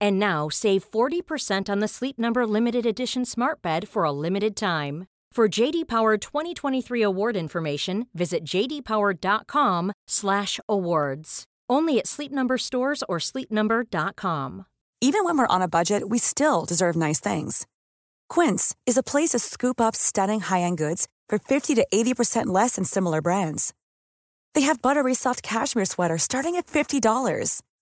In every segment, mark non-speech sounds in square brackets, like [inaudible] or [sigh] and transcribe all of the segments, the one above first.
And now save 40% on the Sleep Number limited edition Smart Bed for a limited time. For JD Power 2023 award information, visit jdpower.com/awards. Only at Sleep Number stores or sleepnumber.com. Even when we're on a budget, we still deserve nice things. Quince is a place to scoop up stunning high-end goods for 50 to 80% less than similar brands. They have buttery soft cashmere sweaters starting at $50,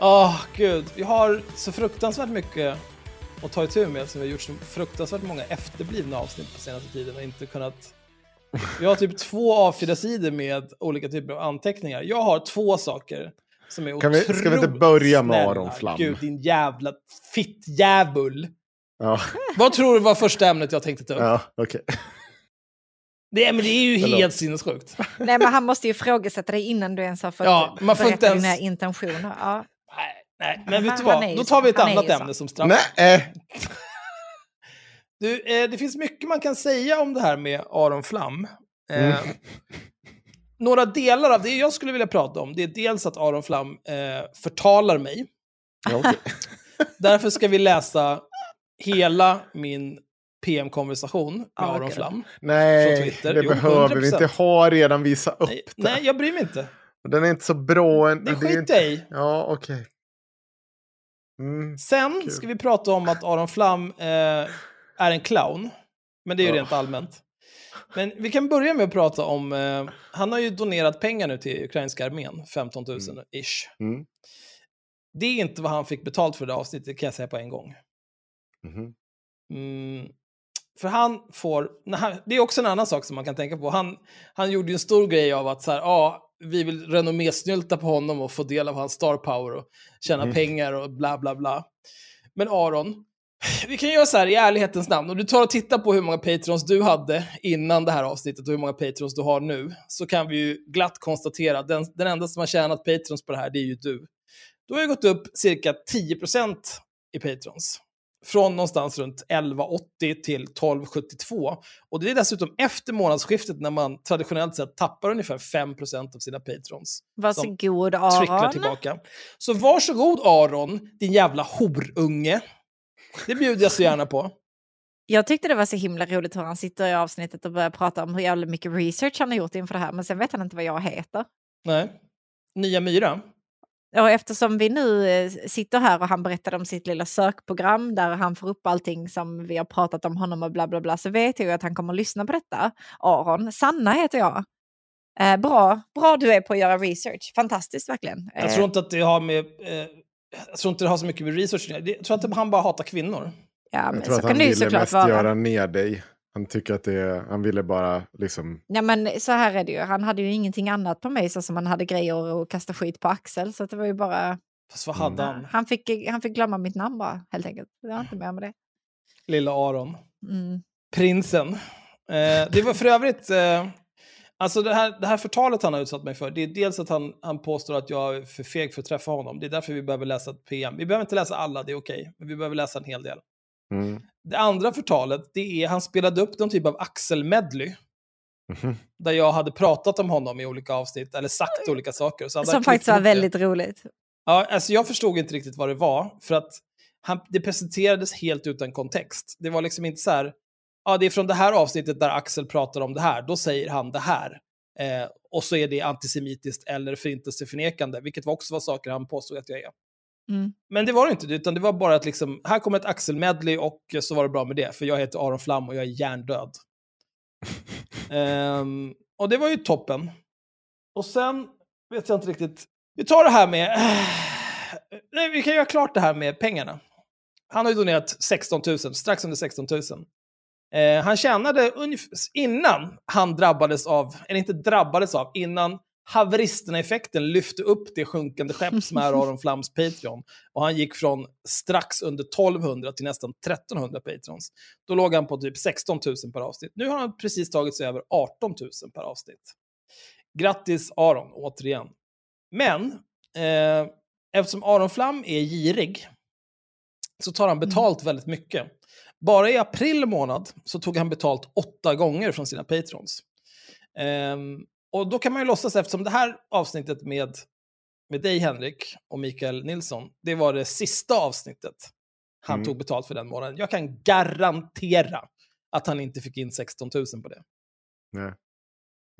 Åh, gud. Vi har så fruktansvärt mycket att ta itu med som vi har gjort så fruktansvärt många efterblivna avsnitt på senaste tiden och inte kunnat... Vi har typ två A4-sidor med olika typer av anteckningar. Jag har två saker som är Kan vi- otroligt ska vi inte börja med snälla. Aron Flam? Gud, din jävla fittjävul. Ja, Vad tror du var första ämnet jag tänkte ta upp? ja okej. Det, men det är ju Förlåt. helt sinnessjukt. Nej, men han måste ju ifrågasätta dig innan du ens har fått Ja, man får berätta inte ens- dina intentioner. Ja. Nej, men vet du vad? Då tar vi ett annat ämne som straff. Nej, eh, Du, eh, det finns mycket man kan säga om det här med Aron Flam. Eh, Mm. [laughs] Några delar av det jag skulle vilja prata om, det är dels att Aron Flam eh, förtalar mig. ja, okej. [laughs] Därför ska vi läsa hela min PM-konversation med Ja, Aron. Flam. Nej, det Jo, behöver vi 100%. inte ha redan. Visa upp Nej, det. nej, jag bryr mig inte. Den är inte så bra än. Det är skiter inte... jag i. Ja, okej. Mm. Sen Kul. ska vi prata om att Aron Flam eh, är en clown. Men det är ju Ja. rent allmänt. Men vi kan börja med att prata om, eh, han har ju donerat pengar nu till ukrainska armén, 15 000 ish. Mm. Det är inte vad han fick betalt för det avsnittet kan jag säga på en gång. Mhm. Mm. För han får, han, det är också en annan sak som man kan tänka på. Han, han gjorde ju en stor grej av att så här, ja, vi vill renommésnylta på honom och få del av hans star power och tjäna Mm. pengar och bla bla bla. Men Aron, vi kan göra så här i ärlighetens namn. Om du tar och tittar på hur många patrons du hade innan det här avsnittet och hur många patrons du har nu, så kan vi ju glatt konstatera att den, den enda som har tjänat patrons på det här, det är ju du. Du har ju gått upp cirka 10% i patrons. Från någonstans runt 11,80 till 12,72. Och det är dessutom efter månadsskiftet när man traditionellt sett tappar ungefär 5% av sina patrons. Varsågod Tricklar Aron. tillbaka. Så varsågod Aron, din jävla horunge. Det bjuder jag så gärna på. Jag tyckte det var så himla roligt hur han sitter i avsnittet och börjar prata om hur jävla mycket research han har gjort inför det här. Men sen vet han inte vad jag heter. Nej. Nya Myra. Och eftersom vi nu eh, sitter här och han berättade om sitt lilla sökprogram där han får upp allting som vi har pratat om honom och bla bla bla så vet jag ju att han kommer att lyssna på detta. Aron, Sanna heter jag. Eh, bra, bra du är på att göra research. Fantastiskt verkligen. Jag Eh, tror inte att det har med... Eh, jag tror inte det har så mycket med research Jag tror att han bara hatar kvinnor. ja, men Jag tror så att han ville såklart mest vara. göra ner dig. Han tycker att det är, han ville bara liksom... Ja men så här är det ju, han hade ju ingenting annat på mig så som han hade grejer att kasta skit på Axel. Så det var ju bara, Fast vad hade han? han fick, han fick glömma mitt namn bara helt enkelt. Det var inte med det. Lilla Aron. Mm. Prinsen. Eh, det var för övrigt... Eh, alltså det här, det här förtalet han har utsatt mig för, det är dels att han, han påstår att jag är för feg för att träffa honom. Det är därför vi behöver läsa ett PM. Vi behöver inte läsa alla, det är okej. Men vi behöver läsa en hel del. Mm. Det andra förtalet, det är han spelade upp någon typ av Axel-medley. Mhm. Där jag hade pratat om honom i olika avsnitt, eller sagt olika saker. Så Som faktiskt var ihop det. väldigt roligt. Ja, alltså jag förstod inte riktigt vad det var, för att han, det presenterades helt utan kontext. Det var liksom inte så här, ja det är från det här avsnittet där Axel pratar om det här, då säger han det här. Eh, och så är det antisemitiskt eller förintelseförnekande, vilket var också var saker han påstod att jag är. Mm. Men det var det inte, utan det var bara att liksom, här kommer ett Axel-medley och så var det bra med det, för jag heter Aron Flam och jag är hjärndöd. [laughs] Ehm, och det var ju toppen. Och sen vet jag inte riktigt, vi tar det här med, [sighs] nej vi kan göra klart det här med pengarna. Han har ju donerat 16 000, strax under 16 000. Eh, han tjänade ungef- innan han drabbades av, eller inte drabbades av, innan haveristerna-effekten lyfte upp det sjunkande skepp som är Aron Flams Patreon. Och han gick från strax under 1200 till nästan 1300 Patrons. Då låg han på typ 16 000 per avsnitt. Nu har han precis tagit sig över 18 000 per avsnitt. Grattis Aron, återigen. Men, eh, eftersom Aron Flam är girig så tar han betalt väldigt mycket. Bara i april månad så tog han betalt åtta gånger från sina patrons. Ehm, och då kan man ju låtsas, eftersom det här avsnittet med, med dig Henrik och Mikael Nilsson, det var det sista avsnittet han Mm. tog betalt för den månaden. Jag kan garantera att han inte fick in 16 000 på det. Nej.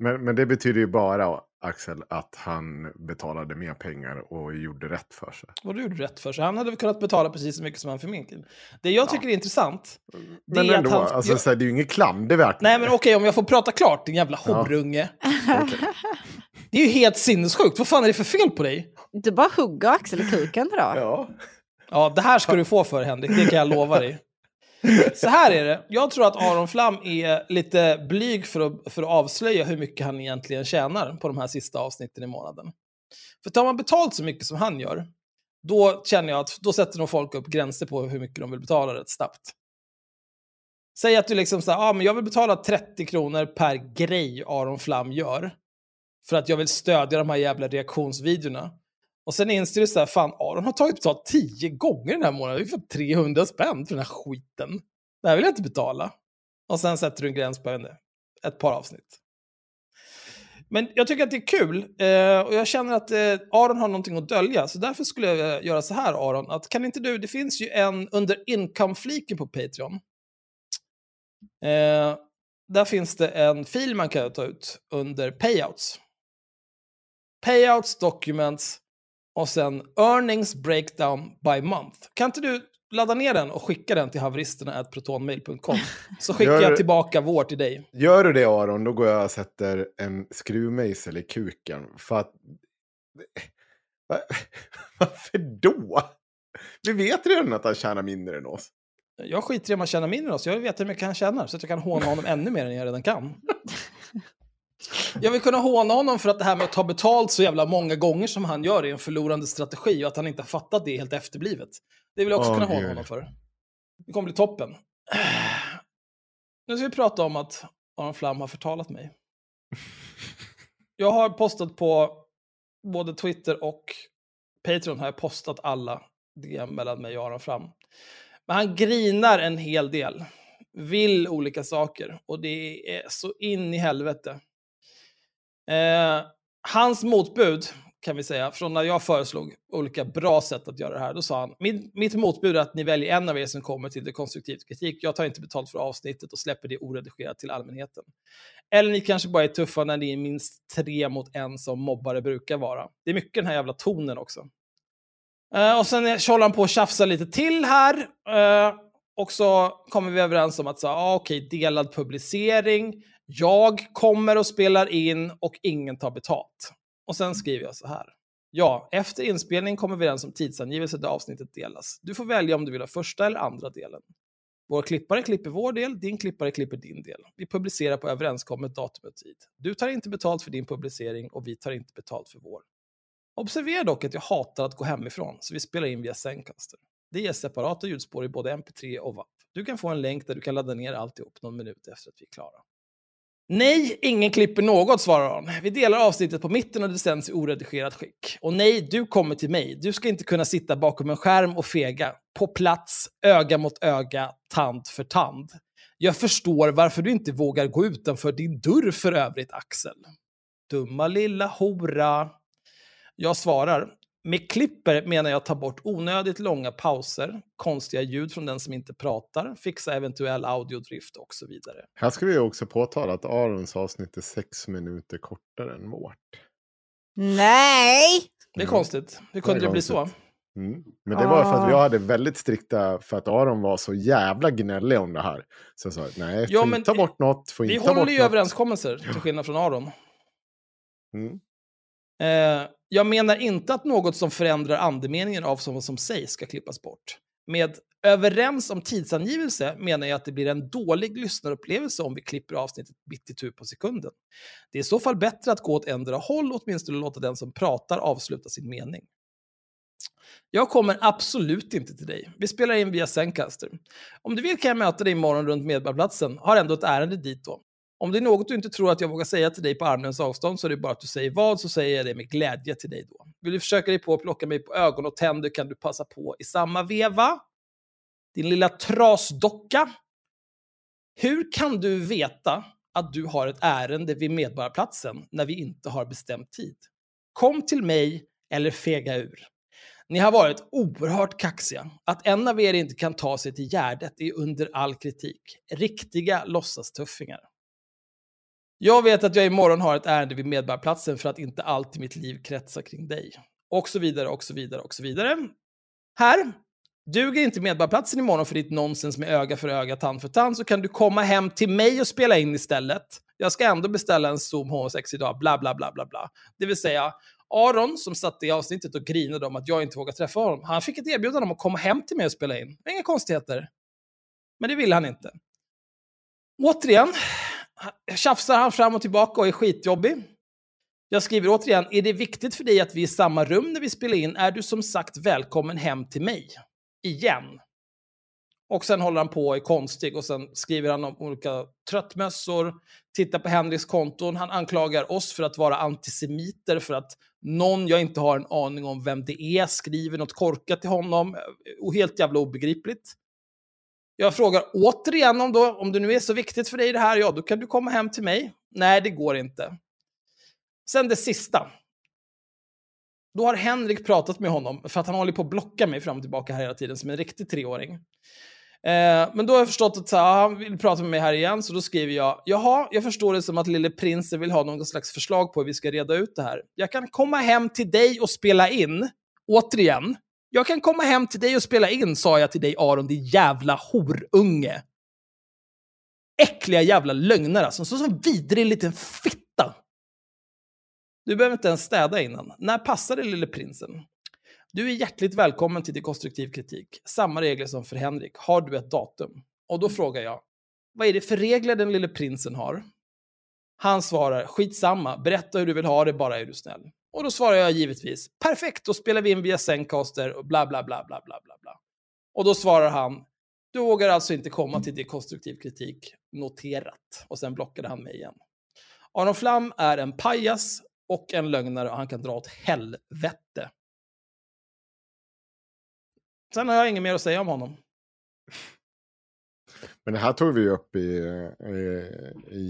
Men, men det betyder ju bara, Axel, att han betalade mer pengar och gjorde rätt för sig. Och du gjorde rätt för sig. Han hade väl kunnat betala precis så mycket som han förminkade. Det jag tycker är intressant, det Men är ändå, att han... alltså, jag, här, det är ju inget klandervärt. nej men okej, om jag får prata klart, din jävla Ja. horunge. Det är ju helt sinnessjukt. Vad fan är det för fel på dig? Du bara hugger Axel i kuken då. Ja. Ja, det här ska du få för Henrik, det kan jag lova dig. Så här är det, jag tror att Aron Flam är lite blyg för att, för att avslöja hur mycket han egentligen tjänar på de här sista avsnitten i månaden. För tar man betalt så mycket som han gör, då känner jag att då sätter nog folk upp gränser på hur mycket de vill betala rätt snabbt. Säg att du liksom säger, ah, men jag vill betala 30 kronor per grej Aron Flam gör. För att jag vill stödja de här jävla reaktionsvideorna. Och sen inser du så här, fan Aron har tagit betalt tio gånger den här månaden. Det är för 300 spänn för den här skiten. Det här vill jag inte betala. Och sen sätter du en gräns på henne. ett par avsnitt. Men jag tycker att det är kul eh, och jag känner att eh, Aron har någonting att dölja. Så därför skulle jag göra så här Aron, att kan inte du, det finns ju en under income-fliken på Patreon. Eh, där finns det en fil man kan ta ut under payouts. Payouts, documents och sen earnings breakdown by month. Kan inte du ladda ner den och skicka den till haveristerna.protonmail.com [laughs] så skickar Gör- jag tillbaka vår till dig. Gör du det Aron, då går jag och sätter en skruvmejsel i kuken. För att... Va- [laughs] Varför då? Vi vet redan att han tjänar mindre än oss. Jag skiter i om han tjänar mindre än oss, jag veta hur mycket han tjänar så att jag kan håna honom ännu mer än jag redan kan. [laughs] Jag vill kunna håna honom för att det här med att ta betalt så jävla många gånger som han gör är en förlorande strategi och att han inte har fattat det helt efterblivet. Det vill jag också Åh, kunna håna honom för. Det kommer bli toppen. [clears throat] Nu ska vi prata om att Aron Flam har förtalat mig. [laughs] Jag har postat på både Twitter och Patreon har jag postat alla DM mellan mig och Aron Flam. Men han grinar en hel del. Vill olika saker. Och det är så in i helvete. Eh, hans motbud, kan vi säga, från när jag föreslog olika bra sätt att göra det här, då sa han, mitt, mitt motbud är att ni väljer en av er som kommer till det konstruktivt kritik. Jag tar inte betalt för avsnittet och släpper det oredigerat till allmänheten. Eller ni kanske bara är tuffa när ni är minst tre mot en som mobbare brukar vara. Det är mycket den här jävla tonen också. Eh, och sen eh, är- håller han på att tjafsa lite till här. eh, och så kommer vi överens om att så, ah, okej, delad publicering. Jag kommer och spelar in och ingen tar betalt. Och sen skriver jag så här. Ja, efter inspelning kommer vi överens om tidsangivelse där avsnittet delas. Du får välja om du vill ha första eller andra delen. Vår klippare klipper vår del, din klippare klipper din del. Vi publicerar på överenskommet datum och tid. Du tar inte betalt för din publicering och vi tar inte betalt för vår. Observera dock att jag hatar att gå hemifrån, så vi spelar in via Zencaster. Det ger separata ljudspår i både MP3 och WAP. Du kan få en länk där du kan ladda ner alltihop någon minut efter att vi är klara. Nej, ingen klipper något, svarar hon. Vi delar avsnittet på mitten och det sänds i oredigerat skick. Och nej, du kommer till mig. Du ska inte kunna sitta bakom en skärm och fega. På plats, öga mot öga, tand för tand. Jag förstår varför du inte vågar gå utanför din dörr för övrigt, Axel. Dumma lilla hora. Jag svarar, med klipper menar jag ta bort onödigt långa pauser, konstiga ljud från den som inte pratar, fixa eventuell audiodrift och så vidare. Här ska vi också påtala att Arons avsnitt är sex minuter kortare än vårt. Nej! Det är Mm. konstigt. Hur kunde Det det bli så? Mm. Men det var för att vi Ah. hade väldigt strikta, för att Aron var så jävla gnällig om det här. Så jag sa, nej, Ja, får men ta bort något, får Vi inte ta bort håller ju något. överenskommelser, till skillnad från Aron. Mm. Eh, jag menar inte att något som förändrar andemeningen av vad som sägs ska klippas bort. Med överens om tidsangivelse menar jag att det blir en dålig lyssnarupplevelse om vi klipper avsnittet mitt i tur på sekunden. Det är i så fall bättre att gå åt ändra håll, åtminstone låta den som pratar avsluta sin mening. Jag kommer absolut inte till dig. Vi spelar in via Zencaster. Om du vill kan jag möta dig imorgon runt Medborgarplatsen. Har ändå ett ärende dit då. Om det är något du inte tror att jag vågar säga till dig på armlängds avstånd så är det bara att du säger vad, så säger jag det med glädje till dig då. Vill du försöka dig på att plocka mig på ögon och tänder kan du passa på i samma veva. Din lilla trasdocka. Hur kan du veta att du har ett ärende vid Medborgarplatsen när vi inte har bestämt tid? Kom till mig eller fega ur. Ni har varit oerhört kaxiga. Att en av er inte kan ta sig till Gärdet är under all kritik. Riktiga låtsastuffingar. Jag vet att jag imorgon har ett ärende vid Medborgarplatsen för att inte allt i mitt liv kretsar kring dig. Och så vidare, och så vidare, och så vidare. Här, duger inte Medborgarplatsen imorgon för ditt nonsens med öga för öga, tand för tand, så kan du komma hem till mig och spela in istället. Jag ska ändå beställa en Zoom H6 idag, bla bla bla bla bla. Det vill säga, Aron som satt i avsnittet och grinade om att jag inte vågar träffa honom, han fick ett erbjudande om att komma hem till mig och spela in. Inga konstigheter. Men det ville han inte. Återigen, tjafsar han fram och tillbaka och är skitjobbig. Jag skriver återigen, är det viktigt för dig att vi är i samma rum när vi spelar in är du som sagt välkommen hem till mig. Igen. Och sen håller han på och är konstig och sen skriver han om olika tröttmössor, tittar på Henriks konton, han anklagar oss för att vara antisemiter för att någon jag inte har en aning om vem det är skriver något korkat till honom. Och helt jävla obegripligt. Jag frågar återigen om, då, om det nu är så viktigt för dig det här, ja då kan du komma hem till mig. Nej, det går inte. Sen det sista. Då har Henrik pratat med honom, för att han håller på att blocka mig fram och tillbaka här hela tiden som en riktig treåring. Eh, men då har jag förstått att så här, han vill prata med mig här igen, så då skriver jag, jaha, jag förstår det som att lille prinsen vill ha någon slags förslag på hur vi ska reda ut det här. Jag kan komma hem till dig och spela in, återigen. Jag kan komma hem till dig och spela in, sa jag till dig Aron, din jävla horunge. Äckliga jävla lögnare, alltså. Så som vidrig liten fitta. Du behöver inte ens städa innan. När passar det, lille prinsen? Du är hjärtligt välkommen till dekonstruktiv kritik. Samma regler som för Henrik. Har du ett datum? Och då frågar jag, vad är det för regler den lille prinsen har? Han svarar, skitsamma, berätta hur du vill ha det, bara är du snäll. Och då svarar jag givetvis, perfekt, då spelar vi in via Zencaster och bla bla bla bla bla bla bla. Och då svarar han, du vågar alltså inte komma till dekonstruktiv kritik, noterat. Och sen blockade han mig igen. Aron Flam är en pajas och en lögnare och han kan dra åt helvete. Sen har jag inget mer att säga om honom. Men det här tog vi upp i, eh, i,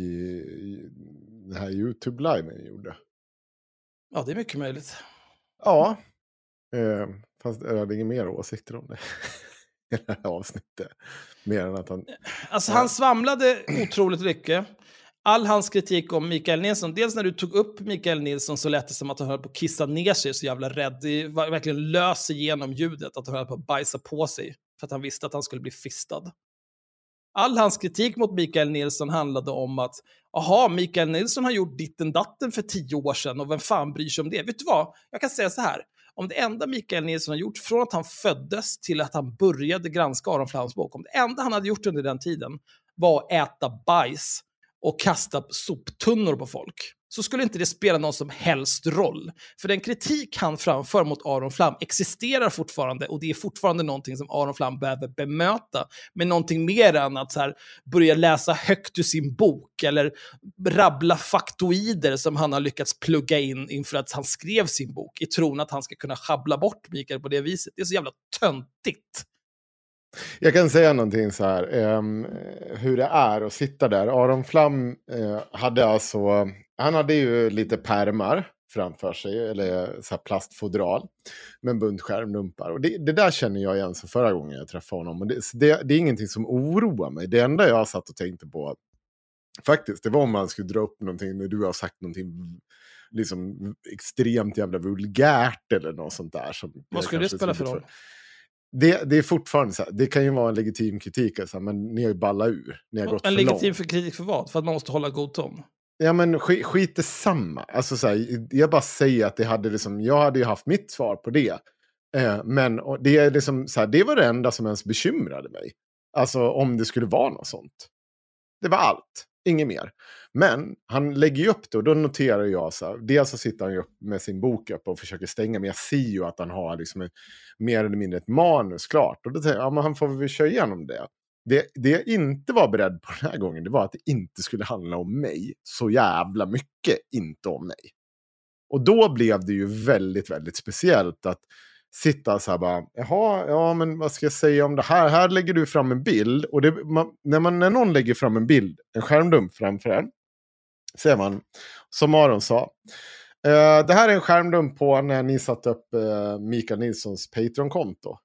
i den här YouTube-liven vi gjorde. Ja, det är mycket möjligt. Ja, eh, fast jag hade inga mer åsikter om det. [laughs] I det här avsnittet. Mer än att han... Alltså Ja. han svamlade otroligt mycket. All hans kritik om Mikael Nilsson, dels när du tog upp Mikael Nilsson så lät det som att han höll på att kissa ner sig så jävla rädd. Det var verkligen lös igenom ljudet att han höll på att bajsa på sig för att han visste att han skulle bli fistad. All hans kritik mot Mikael Nilsson handlade om att aha, Mikael Nilsson har gjort ditten datten för tio år sedan och vem fan bryr sig om det? Vet du vad? Jag kan säga så här. Om det enda Mikael Nilsson har gjort från att han föddes till att han började granska Aron Flams bok, om det enda han hade gjort under den tiden var att äta bajs och kasta soptunnor på folk, så skulle inte det spela någon som helst roll. För den kritik han framför mot Aron Flam existerar fortfarande och det är fortfarande någonting som Aron Flam behöver bemöta. med någonting mer än att så här, börja läsa högt ur sin bok eller rabbla faktoider som han har lyckats plugga in inför att han skrev sin bok i tron att han ska kunna schabbla bort Mikael på det viset. Det är så jävla töntigt. Jag kan säga någonting så här, eh, hur det är att sitta där. Aron Flam eh, hade alltså, han hade ju lite pärmar framför sig, eller så plastfodral med en bunt skärmdumpar. Och det, det, där känner jag igen som förra gången jag träffade honom. Och det, det, det är ingenting som oroar mig. Det enda jag satt och tänkte på, faktiskt, det var om man skulle dra upp någonting när du har sagt någonting liksom extremt jävla vulgärt eller något sånt där. Som Vad skulle det spela för roll? Det, det är fortfarande så här, det kan ju vara en legitim kritik, alltså, men ni har ju ballat ur. Ni har gått en för legitim långt. kritik för vad? För att man måste hålla god ton? Ja men skit, skit detsamma. Alltså, så här, jag bara säger att det hade liksom, jag hade ju haft mitt svar på det. Eh, men det, är liksom, så här, det var det enda som ens bekymrade mig. Alltså om det skulle vara något sånt. Det var allt, inget mer. Men han lägger ju upp det och då noterar jag så här, dels så sitter han ju upp med sin bok upp och försöker stänga, men jag ser ju att han har liksom ett, mer eller mindre ett manus klart. Och då tänker jag, ja men han får väl köra igenom det. Det, det jag inte var beredd på den här gången, det var att det inte skulle handla om mig. Så jävla mycket inte om mig. Och då blev det ju väldigt, väldigt speciellt att sitta så här bara, jaha, ja men vad ska jag säga om det här? Här lägger du fram en bild. Och det, man, när, man, när någon lägger fram en bild, en skärmdump framför en, ser man, som Aron sa. eh, det här är en skärmdump på när ni satte upp eh, Mikael Nilssons Patreon-konto.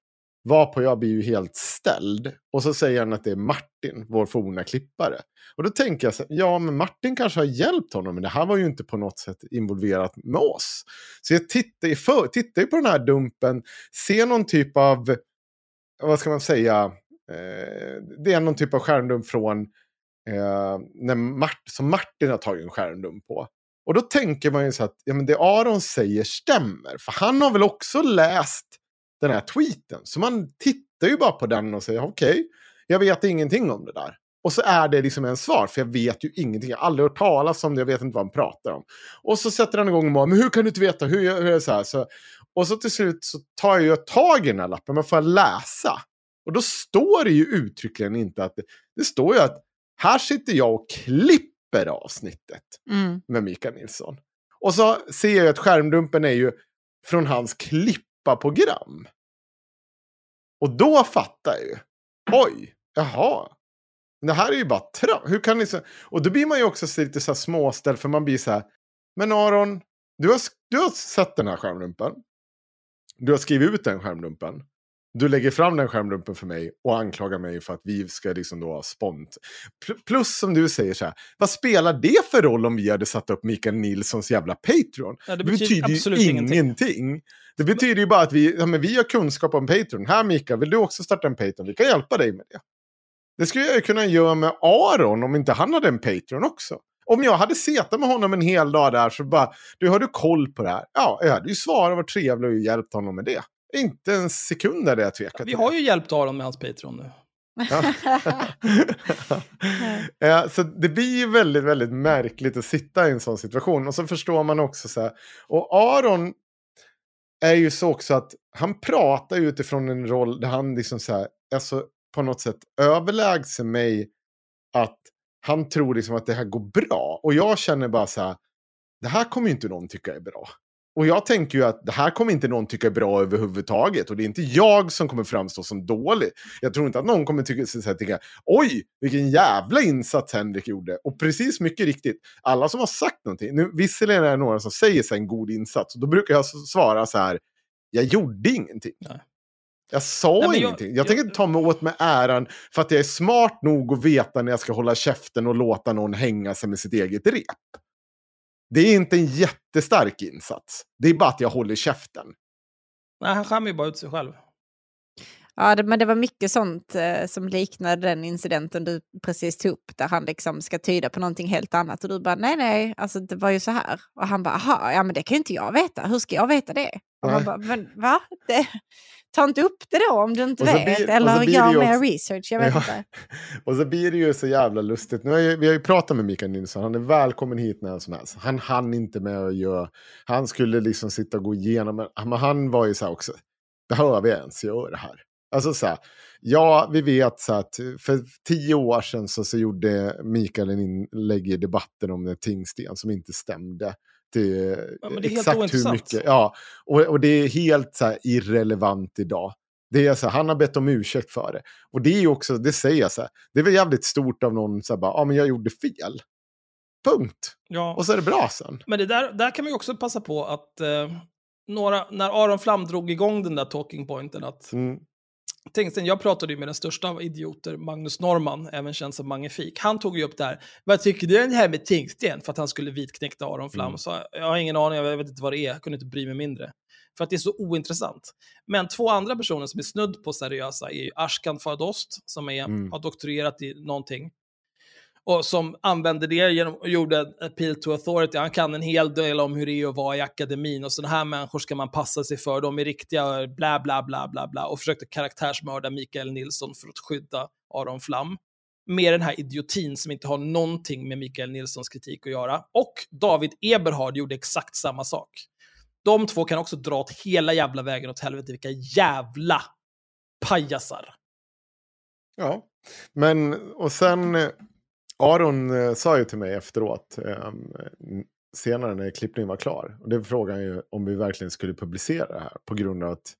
Varpå jag blir ju helt ställd. Och så säger han att det är Martin, vår forna klippare. Och då tänker jag så ja men Martin kanske har hjälpt honom, men det här var ju inte på något sätt involverat med oss. Så jag tittar ju, för, tittar ju på den här dumpen, ser någon typ av, vad ska man säga, eh, det är någon typ av skärmdump från eh, när Mart, som Martin har tagit en skärmdump på. Och då tänker man ju så att ja, men det Aron säger stämmer. För han har väl också läst den här tweeten. Så man tittar ju bara på den och säger okej, okay, jag vet ingenting om det där. Och så är det liksom en svar, för jag vet ju ingenting. Jag har aldrig hört talas om det, jag vet inte vad han pratar om. Och så sätter han igång och bara, men hur kan du inte veta? Hur, hur är det så här? Så, och så till slut så tar jag ju tag i den här lappen, men får jag läsa. Och då står det ju uttryckligen inte att det, det står ju att här sitter jag och klipper avsnittet Mm. med Mikael Nilsson. Och så ser jag att skärmdumpen är ju från hans program. Och då fattar jag ju. Oj, jaha. Det här är ju bara trams. Hur kan ni så... Och då blir man ju också lite så här småställd för man blir så här. Men Aron, du har, du har sett den här skärmdumpen. Du har skrivit ut den skärmdumpen. Du lägger fram den skärmdumpen för mig och anklagar mig för att vi ska liksom då spont. Plus som du säger så här, vad spelar det för roll om vi hade satt upp Mikael Nilssons jävla Patreon? Ja, det det betyder betyder ju absolut ingenting. ingenting. Det betyder ju bara att vi, ja, men vi har kunskap om Patreon. Här Mikael, vill du också starta en Patreon? Vi kan hjälpa dig med det. Det skulle jag ju kunna göra med Aron om inte han hade en Patreon också. Om jag hade setat med honom en hel dag där så bara, du har du koll på det här? Ja, jag hade ju svarat, varit trevlig och hjälpt honom med det. Inte en sekund där jag tvekat. Vi har ju hjälpt Aron med hans Patreon nu. Ja. ja, [laughs] så det blir ju väldigt, väldigt märkligt att sitta i en sån situation. Och så förstår man också så här. Och Aron är ju så också att han pratar utifrån en roll där han liksom så här, alltså på något sätt överlägser mig att han tror liksom att det här går bra. Och jag känner bara så här, det här kommer ju inte någon tycka är bra. Och jag tänker ju att det här kommer inte någon tycka är bra överhuvudtaget. Och det är inte jag som kommer framstå som dålig. Jag tror inte att någon kommer tycka, så här, tycka oj, vilken jävla insats Henrik gjorde. Och precis mycket riktigt, alla som har sagt någonting, nu visserligen är det några som säger så här, en god insats, och då brukar jag svara så här, jag gjorde ingenting. Nej. Jag sa Nej, ingenting. Jag, jag- tänker inte ta mig åt med äran för att jag är smart nog att veta när jag ska hålla käften och låta någon hänga sig med sitt eget rep. Det är inte en jättestark insats. Det är bara att jag håller käften. Nej, han skämmer ju bara ut sig själv. Ja, det, men det var mycket sånt eh, som liknade den incidenten du precis tog upp, där han liksom ska tyda på någonting helt annat. Och du bara, nej, nej, alltså det var ju så här. Och han bara, aha, ja men det kan ju inte jag veta, hur ska jag veta det? Och Nej. bara, men va? Det, ta inte upp det då om du inte vet, blir- eller gör mer också- research, jag vet Ja. inte. [laughs] Och så blir det ju så jävla lustigt. Nu har ju, vi har ju pratat med Mikael Nilsson, han är välkommen hit när som helst. Han hann inte med att göra, han skulle liksom sitta och gå igenom, men han var ju så här också, behöver jag ens göra det här? Alltså så här, ja, vi vet så att för tio år sedan så, så gjorde Mikael en inlägg i debatten om en tingsten som inte stämde. Till Ja, exakt hur mycket, ja, och, och det är helt så här irrelevant idag. Det är så här, han har bett om ursäkt för det. Och det är ju också, det säger jag så här, det är väl jävligt stort av någon så här bara, ja men jag gjorde fel. Punkt. Ja. Och så är det bra sen. Men det där, där kan man ju också passa på att eh, några, när Aron Flam drog igång den där talking pointen att Mm. Tingsten, jag pratade ju med den största av idioter, Magnus Norman, även känd som Magnifik. Han tog ju upp det här, vad tycker du om det här med Tingsten? För att han skulle vitknäcka Aron Flam. Mm. Så jag har ingen aning, jag vet inte vad det är, jag kunde inte bry mig mindre. För att det är så ointressant. Men två andra personer som är snudd på seriösa är ju Ashkan Fardost, som är, Mm. har doktorerat i någonting. Och som använde det genom, och gjorde en appeal to authority. Han kan en hel del om hur det är att vara i akademin och sådana här människor ska man passa sig för. De är riktiga bla bla bla bla bla och försökte karaktärsmörda Mikael Nilsson för att skydda Aron Flam. Med den här idiotin som inte har någonting med Mikael Nilssons kritik att göra. Och David Eberhard gjorde exakt samma sak. De två kan också dra åt hela jävla vägen åt helvete. Vilka jävla pajasar. Ja, men och sen eh, Aron eh, sa ju till mig efteråt, eh, senare när klippningen var klar, och det frågade han ju om vi verkligen skulle publicera det här på grund av att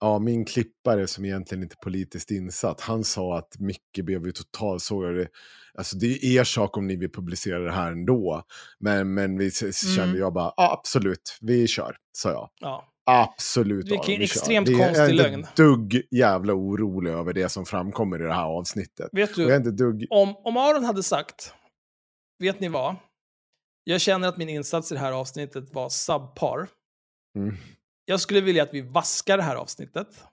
ja, min klippare som egentligen inte är politiskt insatt, han sa att Micke blev ju totalsågade. Alltså det är er sak om ni vill publicera det här ändå. Men, men vi kände Mm. jag bara, ja, absolut, vi kör, sa jag. Ja. Absolut. Vilken extremt Det är- konstig Jag är lögn. inte ett dugg jävla orolig över det som framkommer i det här avsnittet. Vet du, dugg... om, om Aron hade sagt, vet ni vad? Jag känner att min insats i det här avsnittet var subpar. Mm. Jag skulle vilja att vi vaskar det här avsnittet.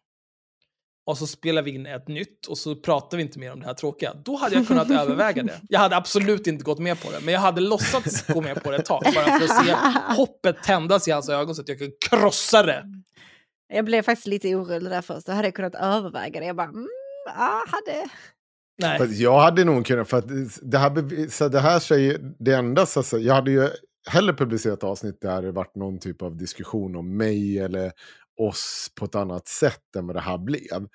Och så spelar vi in ett nytt och så pratar vi inte mer om det här tråkiga. Då hade jag kunnat överväga det. Jag hade absolut inte gått med på det, men jag hade låtsats gå med på det ett tag. Bara för att se hoppet tändas i hans ögon så att jag kan krossa det. Jag blev faktiskt lite orolig där först. Då hade jag kunnat överväga det. Jag bara, mm, ja, hade... Nej. Jag hade nog kunnat, för att det här, så det här säger, det enda, så, så, jag hade ju hellre publicerat avsnitt där det varit någon typ av diskussion om mig eller oss på ett annat sätt än vad det här blev.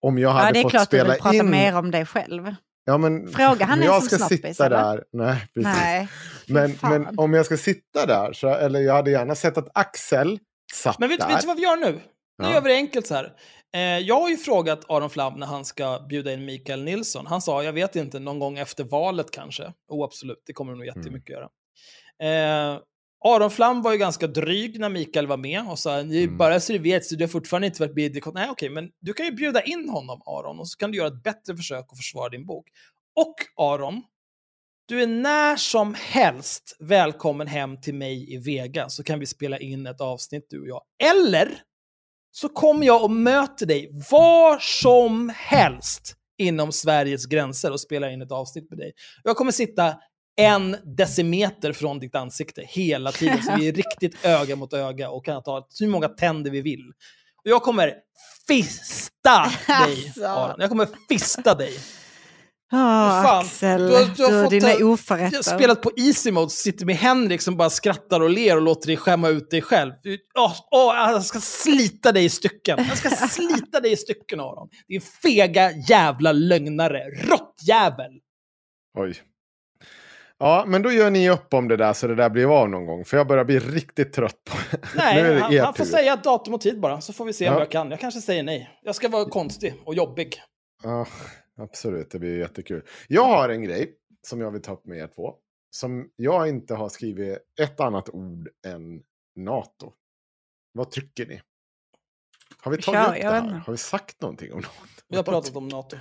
Om jag hade Ja, det är fått klart du spela vill prata in... mer om dig själv. Ja, men, Fråga han jag som ska snabbis, sitta eller? där, nej, precis. Nej, Men, men om jag ska sitta där, så, eller jag hade gärna sett att Axel satt Men vet, där. vet du vad vi gör nu? Nu Ja. gör vi det enkelt så här. Eh, jag har ju frågat Aron Flam när han ska bjuda in Mikael Nilsson. Han sa, jag vet inte, någon gång efter valet kanske. Oh, absolut, det kommer det nog jättemycket göra. Eh, Aron Flam var ju ganska dryg när Mikael var med och sa, "Ni- Mm. bara så du vet så du har fortfarande inte varit med i det." Nej, okej, men du kan ju bjuda in honom, Aron, och så kan du göra ett bättre försök att försvara din bok. Och Aron, du är när som helst välkommen hem till mig i Vega så kan vi spela in ett avsnitt du och jag. Eller så kommer jag och möter dig var som helst inom Sveriges gränser och spelar in ett avsnitt med dig. Jag kommer sitta en decimeter från ditt ansikte hela tiden, så vi är [laughs] riktigt öga mot öga och kan ta hur många tänder vi vill. Och jag kommer fista dig, [laughs] Alltså. Aron. Jag kommer fista dig. Åh, fan, Axel, du har- du har fått dina oförrätter. Jag har spelat på easy mode, sitter med Henrik som bara skrattar och ler och låter dig skämma ut dig själv. Du- Åh, åh, jag ska slita dig i stycken. Jag ska [laughs] slita dig i stycken, Aron. Din fega jävla lögnare. Råttjävel! Oj. Ja, men då gör ni upp om det där så det där blir av någon gång. För jag börjar bli riktigt trött på [laughs] nu är Nej, det han, han får säga datum och tid bara, så får vi se om Ja. jag kan. Jag kanske säger nej. Jag ska vara konstig och jobbig. Ja, absolut, det blir jättekul. Jag har en grej som jag vill ta upp med er två. Som jag inte har skrivit ett annat ord än NATO. Vad tycker ni? Har vi tagit upp det här? Har vi sagt någonting om NATO? Vi har pratat om NATO.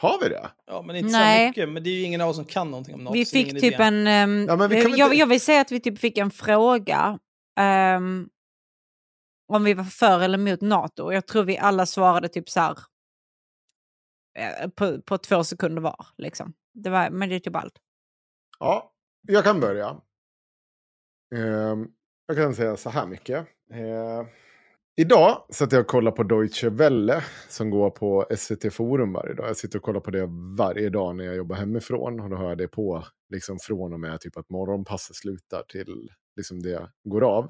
Har vi det? Ja, men inte Nej. så mycket. Men det är ju ingen av oss som kan någonting om NATO. Vi fick typ idé. en... ehm, Ja, men vi kan jag, inte- jag vill säga att vi typ fick en fråga ehm, om vi var för eller emot NATO. Jag tror vi alla svarade typ så här eh, på, på två sekunder var. Liksom. Det var, men det är typ allt. Ja, jag kan börja. Ehm, jag kan säga så här mycket. Eh, idag satt jag och kollade på Deutsche Welle som går på SVT Forum varje dag. Jag sitter och kollar på det varje dag när jag jobbar hemifrån. Och då har jag det på liksom från och med typ att morgonpasset slutar till liksom det går av.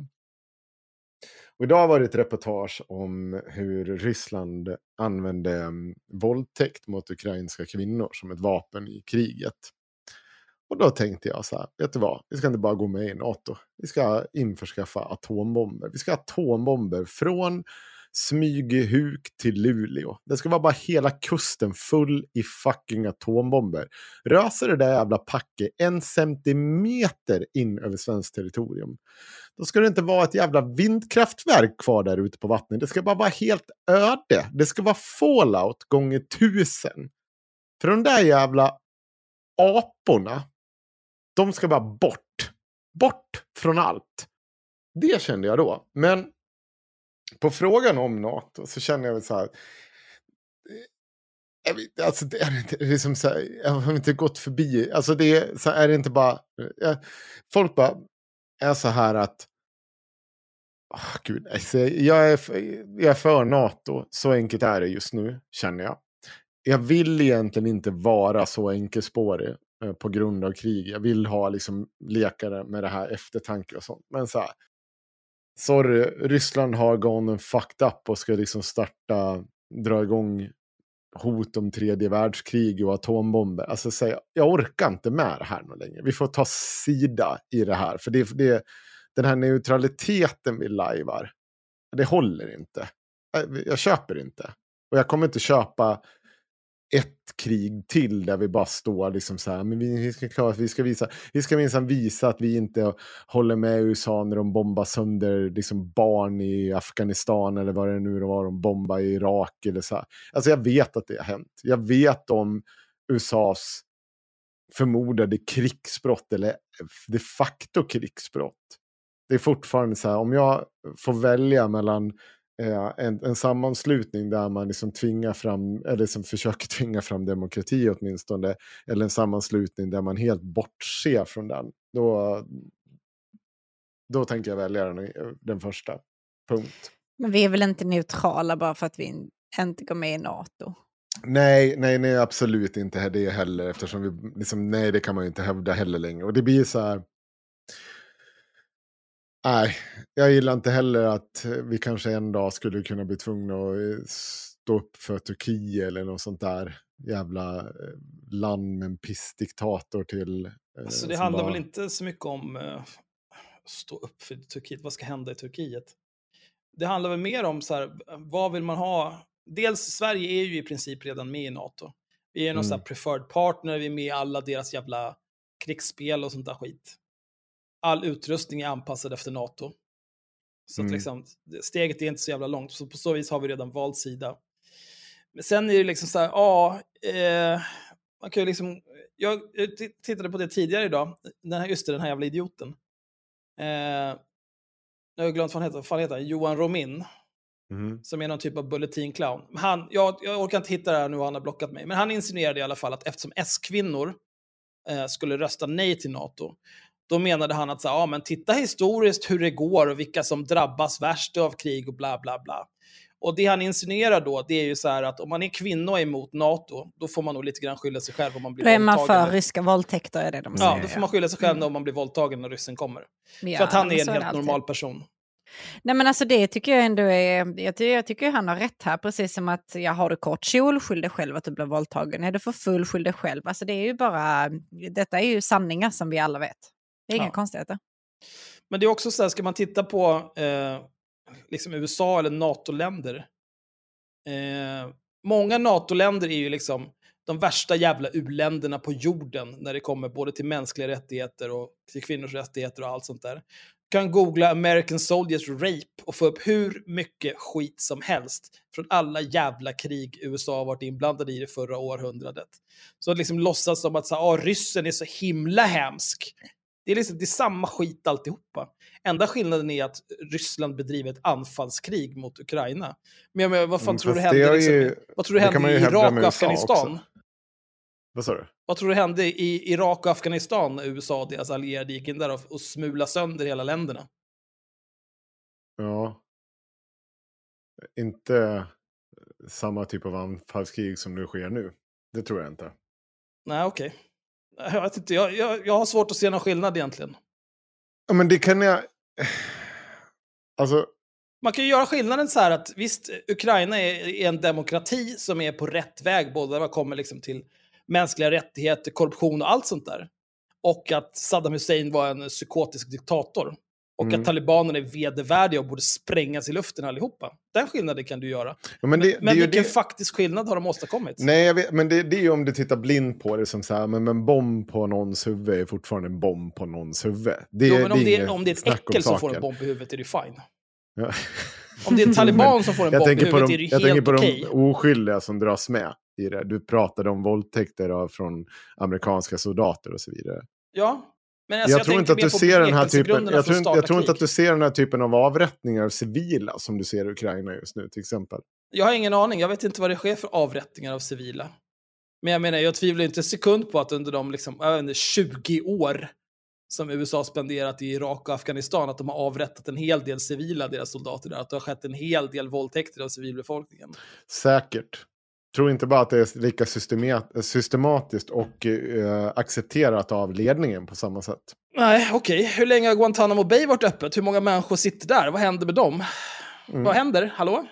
Och idag var det ett reportage om hur Ryssland använde mm, våldtäkt mot ukrainska kvinnor som ett vapen i kriget. Och då tänkte jag så här, vet du vad, vi ska inte bara gå med i NATO. Vi ska införskaffa atombomber. Vi ska ha atombomber från Smygehuk till Luleå. Det ska vara bara hela kusten full i fucking atombomber. Röser det där jävla packet en centimeter in över svenskt territorium. Då ska det inte vara ett jävla vindkraftverk kvar där ute på vattnet. Det ska bara vara helt öde. Det ska vara fallout gånger tusen. För de där jävla aporna, de ska bara bort. Bort från allt. Det kände jag då. Men på frågan om NATO så känner jag väl så här. Eh, alltså, det är inte, det är som så här, jag har inte gått förbi. Alltså det är, så är det inte bara. Jag, folk bara är så här att. Oh, Gud, alltså, jag, är, jag är för NATO. Så enkelt är det just nu, känner jag. Jag vill egentligen inte vara så enkelspårig Eh, på grund av krig. Jag vill ha liksom lekare med det här eftertanke och sånt. Men så här, sorry, Ryssland har gone and fucked up och ska liksom starta, dra igång hot om tredje världskrig och atombomber. Alltså säga, jag orkar inte med det här längre. Vi får ta sida i det här. För det, det, den här neutraliteten vi lajvar, det håller inte. Eh, jag, jag köper inte. Och jag kommer inte köpa ett krig till där vi bara står liksom så här, men vi ska klara vi ska visa, vi ska minsann visa att vi inte håller med USA när de bombar sönder liksom barn i Afghanistan eller vad det nu var de bombar i Irak eller så här. Alltså jag vet att det har hänt. Jag vet om USAs förmodade krigsbrott eller de facto krigsbrott. Det är fortfarande så här, om jag får välja mellan en, en sammanslutning där man liksom tvingar fram, eller som försöker [laughs] tvinga fram demokrati åtminstone, eller en sammanslutning där man helt bortser från den, då, då tänker jag välja den, den första. Punkt. Men vi är väl inte neutrala bara för att vi inte går med i NATO? Nej, nej, nej, absolut inte det heller, eftersom vi, liksom, nej, det kan man ju inte hävda heller längre. Och det blir så här, Nej, jag gillar inte heller att vi kanske en dag skulle kunna bli tvungna att eh, stå upp för Turkiet eller något sånt där jävla eh, land med en pissdiktator till. Eh, alltså det handlar bara... väl inte så mycket om uh, stå upp för Turkiet, vad ska hända i Turkiet? Det handlar väl mer om så här, vad vill man ha? Dels Sverige är ju i princip redan med i NATO. Vi är någon mm. preferred partner, vi är med i alla deras jävla krigsspel och sånt där skit all utrustning är anpassad efter NATO. Så mm. att liksom, steget är inte så jävla långt, så på så vis har vi redan valt sida. Men sen är det liksom så här, ja, eh, man kan ju liksom, jag tittade på det tidigare idag, den här, just det, den här jävla idioten. Eh, jag har glömt vad han heter, vad heter han? Johan Romin. Mm. Som är någon typ av bulletin-clown. Han, jag, jag orkar inte hitta det här nu, han har blockat mig. Men han insinuerade i alla fall att eftersom S-kvinnor eh, skulle rösta nej till NATO, då menade han att så, ja, men titta historiskt hur det går och vilka som drabbas värst av krig och bla bla bla. Och det han insinuerar då, det är ju så här att om man är kvinna och är emot NATO, då får man nog lite grann skylla sig själv om man blir våldtagen. Då är man för ryska våldtäkter, är det de säger. Ja, då får man skylla sig själv mm. om man blir våldtagen när ryssen kommer. Ja, för att han är en helt normal person. Nej men alltså det tycker jag ändå är, jag tycker, jag tycker han har rätt här, precis som att jag har du kort kjol, skyll dig själv att du blir våldtagen. Är du för full, skyll dig själv. Alltså det är ju bara, detta är ju sanningar som vi alla vet. Det är inga ja. konstigheter. Men det är också så här, ska man titta på eh, liksom USA eller NATO-länder. Eh, många NATO-länder är ju liksom de värsta jävla uländerna på jorden när det kommer både till mänskliga rättigheter och till kvinnors rättigheter och allt sånt där. Du kan googla American Soldiers Rape och få upp hur mycket skit som helst från alla jävla krig USA har varit inblandade i det förra århundradet. Så att liksom låtsas som att så, ah, ryssen är så himla hemsk Det är, liksom, det är samma skit alltihopa. Enda skillnaden är att Ryssland bedriver ett anfallskrig mot Ukraina. Men jag menar, vad fan Mm, tror du hände, liksom, ju- vad tror du det kan hände man i Irak och Afghanistan? också. Vad sa du? Vad tror du hände i Irak och Afghanistan när USA och deras allierade gick in där och, och smulade sönder hela länderna? Ja. Inte samma typ av anfallskrig som nu sker nu. Det tror jag inte. Nej, okej. Jag, vet inte, jag, jag, jag har svårt att se någon skillnad egentligen. Ja, men det kan jag... Alltså, Man kan ju göra skillnaden så här att visst, Ukraina är, är en demokrati som är på rätt väg, både när man kommer liksom till mänskliga rättigheter, korruption och allt sånt där. Och att Saddam Hussein var en psykotisk diktator. Och Mm. att talibanerna är vedervärdiga och borde sprängas i luften allihopa. Den skillnaden kan du göra. ja, men det, Men det är ju vilken det... faktisk skillnad har de åstadkommit? Nej, vet, men det, det är ju om du tittar blind på det som så här, men en bomb på någons huvud är fortfarande en bomb på någons huvud. Det, jo, men om, det, om det är ett äckel som får en bomb i huvudet är det fine. Ja. Om det är en taliban som får en bomb i huvudet de, är det ju Jag tänker helt på okej. de oskyldiga som dras med i det. Du pratade om våldtäkter av, från amerikanska soldater och så vidare. Ja, men alltså, jag, jag, tror inte att du ser den här typen, jag tror, jag tror inte att du ser den här typen av avrättningar av civila som du ser i Ukraina just nu till exempel. Jag har ingen aning, jag vet inte vad det sker för avrättningar av civila. Men jag menar, jag tvivlar inte en sekund på att under de liksom, inte, 20 år som USA spenderat i Irak och Afghanistan, att de har avrättat en hel del civila, deras soldater där. Att det har skett en hel del våldtäkter av civilbefolkningen. Säkert. Tror inte bara att det är lika systemat- systematiskt och eh, accepterat av ledningen på samma sätt. Nej, okej. Hur länge har Guantanamo Bay varit öppet? Hur många människor sitter där? Vad händer med dem? Mm. Vad händer? Hallå?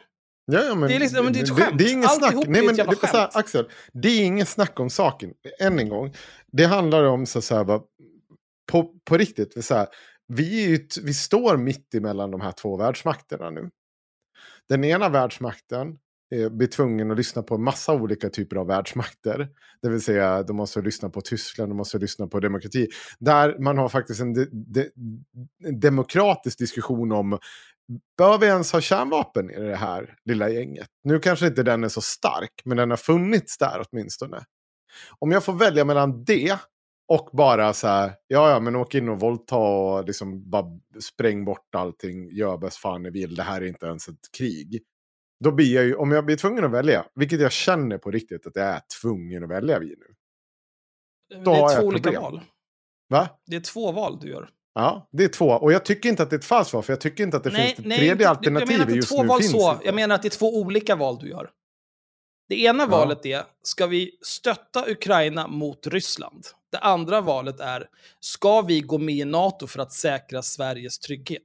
Ja, ja, men Det är liksom- det är ett det, skämt. det är inget snack. Nej, men jävla det, så här. Axel, det är inget snack om saken. Än en gång. Det handlar om så, så här, bara, på, på riktigt. Så här, vi, ju, vi står mitt emellan de här två världsmakterna nu. Den ena världsmakten Eh, blir tvungen att lyssna på en massa olika typer av världsmakter. Det vill säga, de måste lyssna på Tyskland, de måste lyssna på demokrati. Där man har faktiskt en, de, de, en demokratisk diskussion om Bör vi ens ha kärnvapen i det här lilla gänget? Nu kanske inte den är så stark, men den har funnits där åtminstone. Om jag får välja mellan det och bara så här, ja ja, men åk in och våldta och liksom bara spräng bort allting, gör bäst fan ni vill, det här är inte ens ett krig. Då blir jag ju, om jag blir tvungen att välja, vilket jag känner på riktigt att jag är tvungen att välja vid nu. Det har är jag två olika problem. val. Va? Det är två val du gör. Ja, det är två. Och jag tycker inte att det är ett falskt svar, för jag tycker inte att det finns ett tredje alternativ just nu val finns så. inte. Jag menar att det är två olika val du gör. Det ena valet är, ska vi stötta Ukraina mot Ryssland? Det andra valet är, ska vi gå med i NATO för att säkra Sveriges trygghet?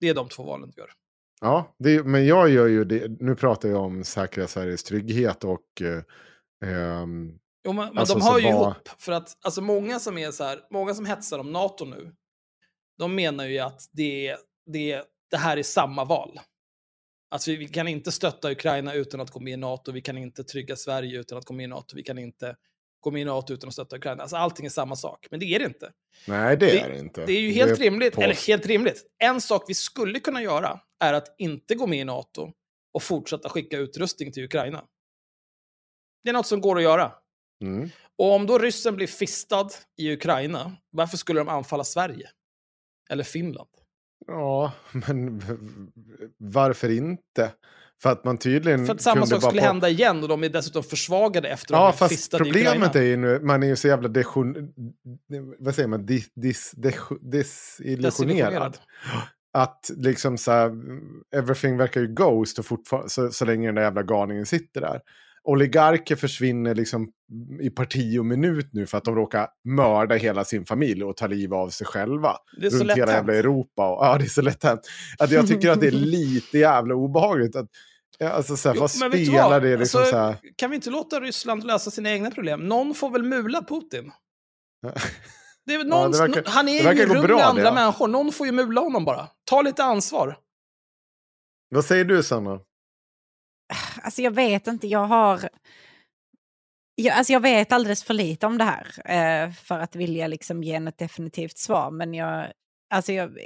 Det är de två valen du gör. Ja, det, men jag gör ju det. Nu pratar jag om säkra Sveriges trygghet och... Eh, ehm, Jo, men, men Alltså, de så hör ju vad- ihop. För att alltså, många som är så här, många som hetsar om NATO nu, de menar ju att det, det, det här är samma val. Alltså vi, vi kan inte stötta Ukraina utan att gå med i NATO, vi kan inte trygga Sverige utan att gå med i NATO, vi kan inte gå med i NATO utan att stötta Ukraina. Alltså allting är samma sak, men det är det inte. nej, det, Det- är det inte. Det är ju helt är rimligt, på- eller helt rimligt. En sak vi skulle kunna göra är att inte gå med i NATO och fortsätta skicka utrustning till Ukraina. Det är något som går att göra. Mm. Och om då ryssen blir fistad i Ukraina, varför skulle de anfalla Sverige? Eller Finland? Ja, men varför inte? För att man tydligen För att samma sak skulle på- hända igen och de är dessutom försvagade efter Ja, de blivit fast problemet är ju nu, man är ju så jävla desion, vad säger man, dis, dis, desillusionerad. Att liksom så här, everything verkar ju ghost och fortfarande, så, så länge den där jävla galningen sitter där. Oligarker försvinner liksom i parti och minut nu för att de råkar mörda hela sin familj och ta liv av sig själva. Det är så runt lätt hela jävla Europa. Och, ja, det är så lätt hänt. Att jag tycker att det är [laughs] lite jävla obehagligt. Att, ja, alltså, så här, Jo, vad spelar det liksom Alltså, så här? Kan vi inte låta Ryssland lösa sina egna problem? Någon får väl mula Putin? [laughs] Det är väl Ja, någon, det verkar- han är det ju i rum med det, andra ja. människor. Någon får ju mula honom bara. Ta lite ansvar. Vad säger du, Sanna? Alltså jag vet inte, jag har... Jag, alltså jag vet alldeles för lite om det här eh, för att vilja liksom ge ett definitivt svar. Men jag... Alltså jag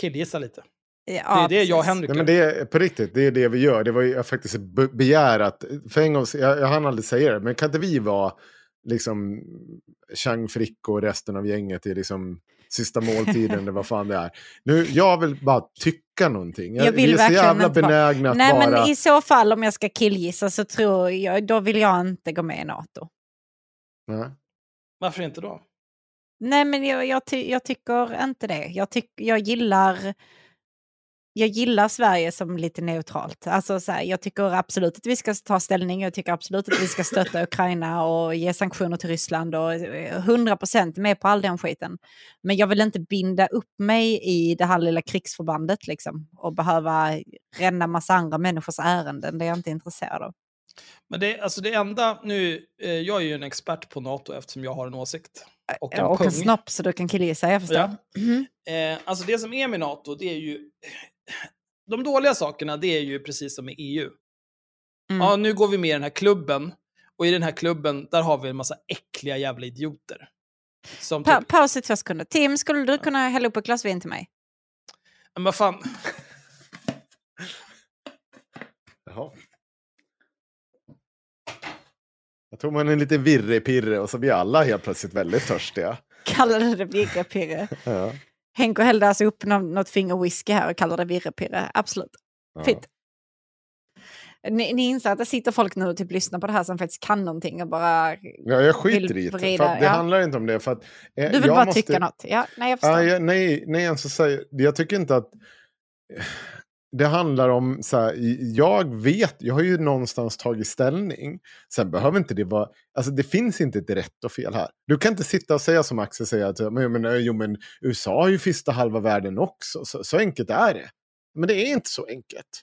Killgissa lite. Ja, det är det jag och. Henrik Nej, men det är på riktigt, det är det vi gör. Det var ju jag faktiskt be- begär att, för en gång, jag, jag hann aldrig säga det, men kan inte vi vara liksom Chang Frick och resten av gänget i liksom sista måltiden eller vad fan det är. Nu, jag vill bara tycka någonting. Jag vill vi är så jävla benägna att Nej, bara... men i så fall om jag ska killgissa så tror jag, då vill jag inte gå med i NATO. Nej. Varför inte då? Nej, men jag, jag, ty, jag tycker inte det. Jag, tyck, jag, gillar, jag gillar Sverige som lite neutralt. Alltså, så här, jag tycker absolut att vi ska ta ställning. Jag tycker absolut att vi ska stötta Ukraina och ge sanktioner till Ryssland och eh, 100% med på all den skiten. Men jag vill inte binda upp mig i det här lilla krigsförbandet liksom, och behöva ränna massa andra människors ärenden. Det är jag inte intresserad av. Men det, alltså det enda, nu, eh, jag är ju en expert på NATO eftersom jag har en åsikt. Och en och en snopp så du kan killgissa, jag förstår. Ja. Mhm. Eh, alltså det som är med NATO, det är ju... De dåliga sakerna, det är ju precis som med EU. Mm. Ja, nu går vi med i den här klubben. Och i den här klubben, där har vi en massa äckliga jävla idioter. Som Pa typ, paus i två sekunder. Tim, skulle du kunna hälla upp ett glas vin till mig? men vad fan, Jaha. Jag tror man är lite virrepirre och så blir alla helt plötsligt väldigt törstiga. [laughs] Kallade det virrepirre. Ja. Henko hällde alltså upp nå- något finger whisky här och kallade det virrepirre. Absolut. Ja. Fint. Ni, ni inser att det sitter folk nu och typ lyssnar på det här som faktiskt kan någonting och bara... Ja, jag skiter i det. För det ja. handlar inte om det. För att, eh, Du vill bara måste- tycka något. Ja, nej, jag förstår. Ja, jag, nej, nej alltså, jag tycker inte att... Det handlar om, så här, jag vet, jag har ju någonstans tagit ställning. Sen behöver inte det vara, alltså det finns inte ett rätt och fel här. Du kan inte sitta och säga som Axel säger att men, men, jo, men USA har ju fista halva världen också. Så, så enkelt är det. Men det är inte så enkelt.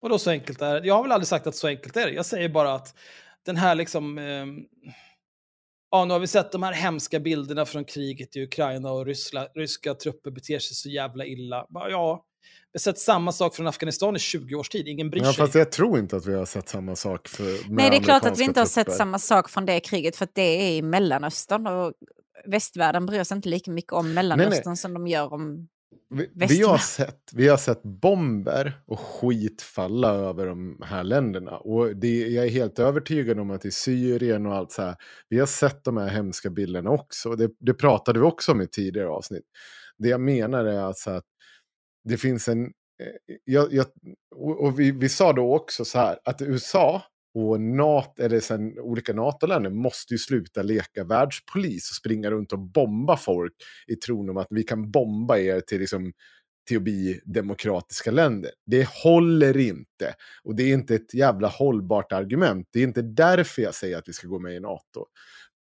vadå så enkelt är det? Jag har väl aldrig sagt att så enkelt är det. Jag säger bara att den här liksom... Eh, ja, nu har vi sett de här hemska bilderna från kriget i Ukraina och ryska, ryska trupper beter sig så jävla illa. Ja, vi har sett samma sak från Afghanistan i 20 års tid. Ingen bryr Ja, sig. fast jag tror inte att vi har sett samma sak för Nej, det är klart att vi inte har sett trupper. samma sak från det kriget för att det är i Mellanöstern och västvärlden bryr sig inte lika mycket om Mellanöstern som de gör om... Vi, vi, har sett, vi har sett bomber och skit falla över de här länderna. Och det, jag är helt övertygad om att i Syrien och allt så här, vi har sett de här hemska bilderna också. Det, det pratade vi också om i tidigare avsnitt. Det jag menar är alltså att det finns en... Eh, jag, jag, och vi, vi sa då också så här, att USA och NATO, eller sen olika NATO-länder måste ju sluta leka världspolis och springa runt och bomba folk i tron om att vi kan bomba er till, liksom, till att bli demokratiska länder. Det håller inte. Och det är inte ett jävla hållbart argument. Det är inte därför jag säger att vi ska gå med i NATO.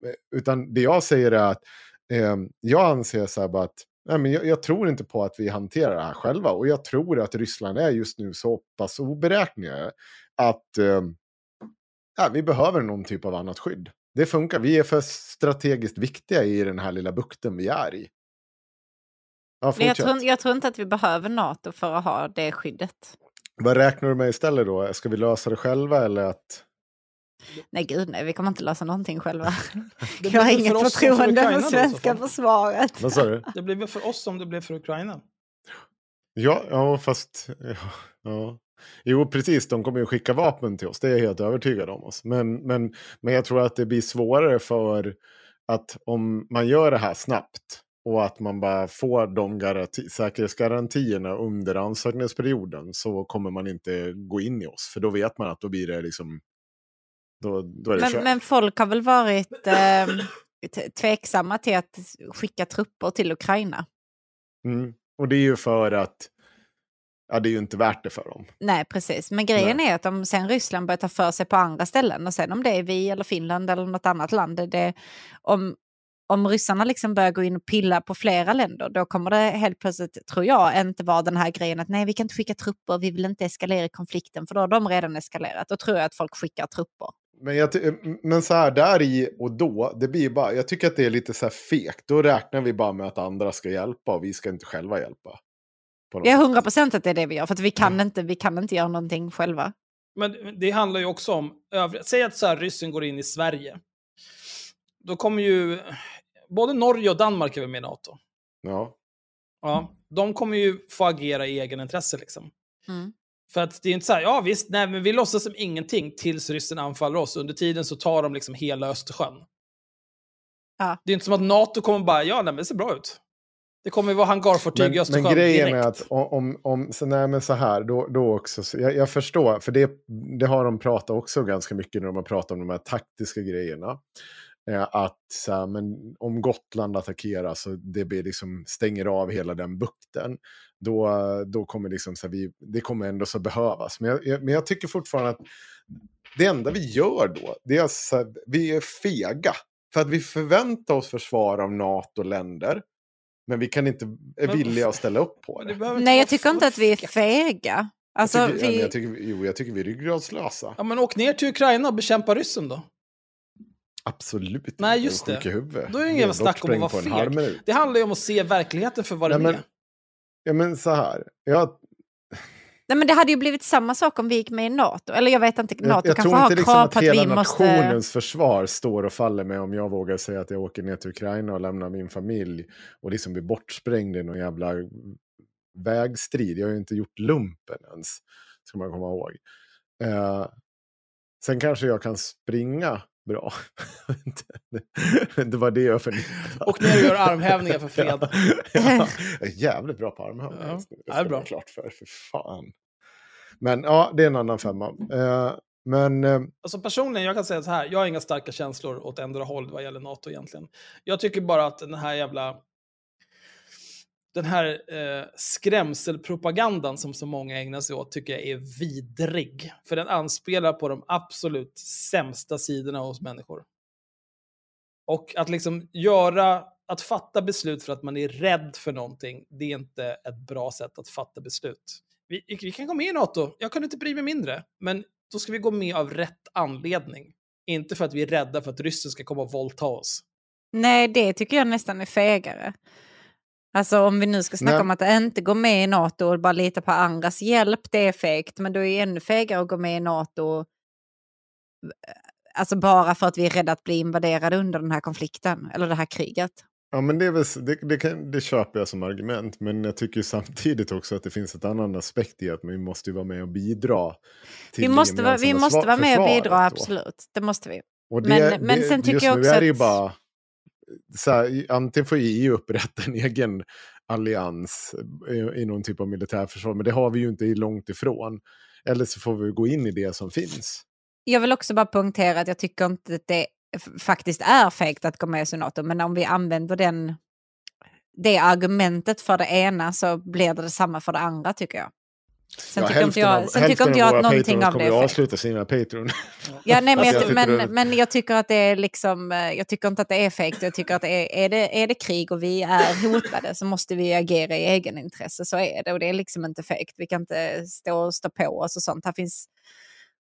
Eh, utan det jag säger är att eh, jag anser så här bara att nej, men jag, jag tror inte på att vi hanterar det här själva. Och jag tror att Ryssland är just nu så pass oberäkneliga att eh, ja, vi behöver någon typ av annat skydd. Det funkar. Vi är för strategiskt viktiga i den här lilla bukten vi är i. Ja, jag, tror, jag tror inte att vi behöver NATO för att ha det skyddet. Vad räknar du med istället då? Ska vi lösa det själva eller att... Nej, gud nej, vi kommer inte lösa någonting själva. [laughs] Det Jag har inget för för förtroende Ukraina för så svenska försvaret. Vad sa du? Det blir väl för oss som det blev för Ukraina. Ja, ja fast... Ja, ja. Jo, precis. De kommer ju skicka vapen till oss. Det är jag helt övertygad om. Oss. Men, men, men jag tror att det blir svårare för att om man gör det här snabbt och att man bara får de garanti- säkerhetsgarantierna under ansökningsperioden så kommer man inte gå in i oss. För då vet man att då blir det liksom... Då, då Men, men folk har väl varit eh, tveksamma till att skicka trupper till Ukraina. Mm. Och det är ju för att... Ja, det är ju inte värt det för dem. Nej, precis. Men grejen är att om sen Ryssland börjar ta för sig på andra ställen och sen om det är vi eller Finland eller något annat land, det, om, om ryssarna liksom börjar gå in och pilla på flera länder, då kommer det helt plötsligt, tror jag, inte vara den här grejen att nej, vi kan inte skicka trupper, vi vill inte eskalera konflikten, för då har de redan eskalerat. Då tror jag att folk skickar trupper. Men, jag men så här, där i och då, det blir bara, jag tycker att det är lite så här fegt. Då räknar vi bara med att andra ska hjälpa och vi ska inte själva hjälpa. Det är hundra procent att det är det vi gör, för att vi kan, inte, vi kan inte göra någonting själva. Men det handlar ju också om. Säg att så här, ryssen går in i Sverige. Då kommer ju både Norge och Danmark är väl med i NATO. Ja. Ja, de kommer ju få agera i egen intresse liksom. Mm. För att det är inte så här, ja visst, nej, men vi låtsas som ingenting tills ryssen anfaller oss. Under tiden så tar de liksom hela Östersjön. Ja. Det är inte som att NATO kommer bara, ja nej, men det ser bra ut. Det kommer ju vara hangarfartyg i Men, Östersjön men grejen direkt. är att om, om så, nej, men så här, då, då också, så jag, jag förstår, för det, det har de pratat också ganska mycket när de har pratat om de här taktiska grejerna. Eh, att så här, men om Gotland attackeras och det blir liksom, stänger av hela den bukten, då, då kommer liksom, så här, vi, det kommer ändå så behövas. Men jag, jag, men jag tycker fortfarande att det enda vi gör då, det är så här, vi är fega. För att vi förväntar oss försvar av NATO-länder. Men vi kan inte, är villiga att ställa upp på det. Nej, jag tycker inte att vi är fega. Alltså, jag tycker, vi, jag tycker, jo, jag tycker vi är ryggradslösa. Ja, men åk ner till Ukraina och bekämpa ryssen då. Absolut inte. Nej, just Jag det. i huvudet. Då är det ingen snack om att vara feg. Det handlar ju om att se verkligheten för vad den Nej, men- är. Ja, men så här. Jag, nej, men det hade ju blivit samma sak om vi gick med i NATO. Eller jag vet inte, jag, NATO jag kanske tror har inte liksom krav att på att hela vi måste... nationens försvar står och faller med om jag vågar säga att jag åker ner till Ukraina och lämnar min familj och liksom blir bortsprängd i någon jävla vägstrid. Jag har ju inte gjort lumpen ens, ska man komma ihåg. Eh, sen kanske jag kan springa bra. [laughs] det var det jag förnekade. Och ner och gör armhävningar för fred. [laughs] ja, [laughs] jag är jävligt bra på armhävningar Ja, det är bra. klart för. för fan. Men ja, det är en annan femma. Eh, men eh, Alltså personligen, jag kan säga så här, jag har inga starka känslor åt ändra håll vad gäller NATO egentligen. Jag tycker bara att den här jävla... Den här eh, skrämselpropagandan som så många ägnar sig åt tycker jag är vidrig. För den anspelar på de absolut sämsta sidorna hos människor. Och att liksom göra, att fatta beslut för att man är rädd för någonting, det är inte ett bra sätt att fatta beslut. Vi, vi kan gå med i NATO, jag kunde inte bry mig mindre. Men då ska vi gå med av rätt anledning. Inte för att vi är rädda för att ryssen ska komma och våldta oss. Nej, det tycker jag nästan är fegare. Alltså om vi nu ska snacka Nej. om att inte gå med i NATO och bara lita på andras hjälp, det är fegt. Men då är det ännu fegare att gå med i NATO Alltså bara för att vi är rädda att bli invaderade under den här konflikten, eller det här kriget. Ja, men det, är väl, det, det, kan, det köper jag som argument. Men jag tycker samtidigt också att det finns ett annan aspekt i att man måste vara med och bidra. Vi måste, vara, vi måste vara med och bidra, då. absolut. Det måste vi. Det, Men- men sen tycker jag också att-. Så här, antingen får EU upprätta en [laughs] egen allians eh, i, i någon typ av militärförsvar, men det har vi ju inte långt ifrån. Eller så får vi gå in i det som finns. Jag vill också bara punktera att jag tycker inte att det faktiskt är fegt att gå med i NATO, men om vi använder den, det argumentet för det ena så blir det detsamma för det andra tycker jag. Sen Ja, tycker inte jag, sen tycker inte jag att någonting av det är fegt. avsluta sina Patreon. Ja, nej, [laughs] men, Alltså, jag, jag sitter men, och- men jag tycker att det är liksom, eh, jag tycker inte att det är fegt. Jag tycker att det är, är, det, är det krig och vi är hotade så måste vi agera i egenintresse. Så är det och det är liksom inte fegt. Vi kan inte stå och stå på oss och sånt. Här finns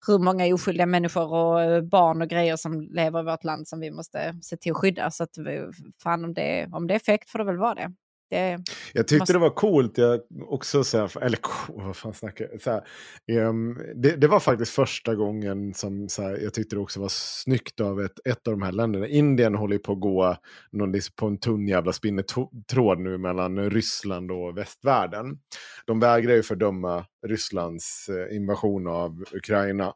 hur många oskyldiga människor och eh, barn och grejer som lever i vårt land som vi måste se till att skydda. Så att vi, fan om det, om det är fegt får det väl vara det. Det Jag tyckte Måste- det var coolt, jag också så här, eller vad fan snackar jag? Så här, ehm, det, det var faktiskt första gången som så här, jag tyckte det också var snyggt av ett, ett av de här länderna. Indien håller ju på att gå någon, liksom på en tunn jävla spinnetråd nu mellan Ryssland och västvärlden. De vägrar ju fördöma Rysslands eh, invasion av Ukraina.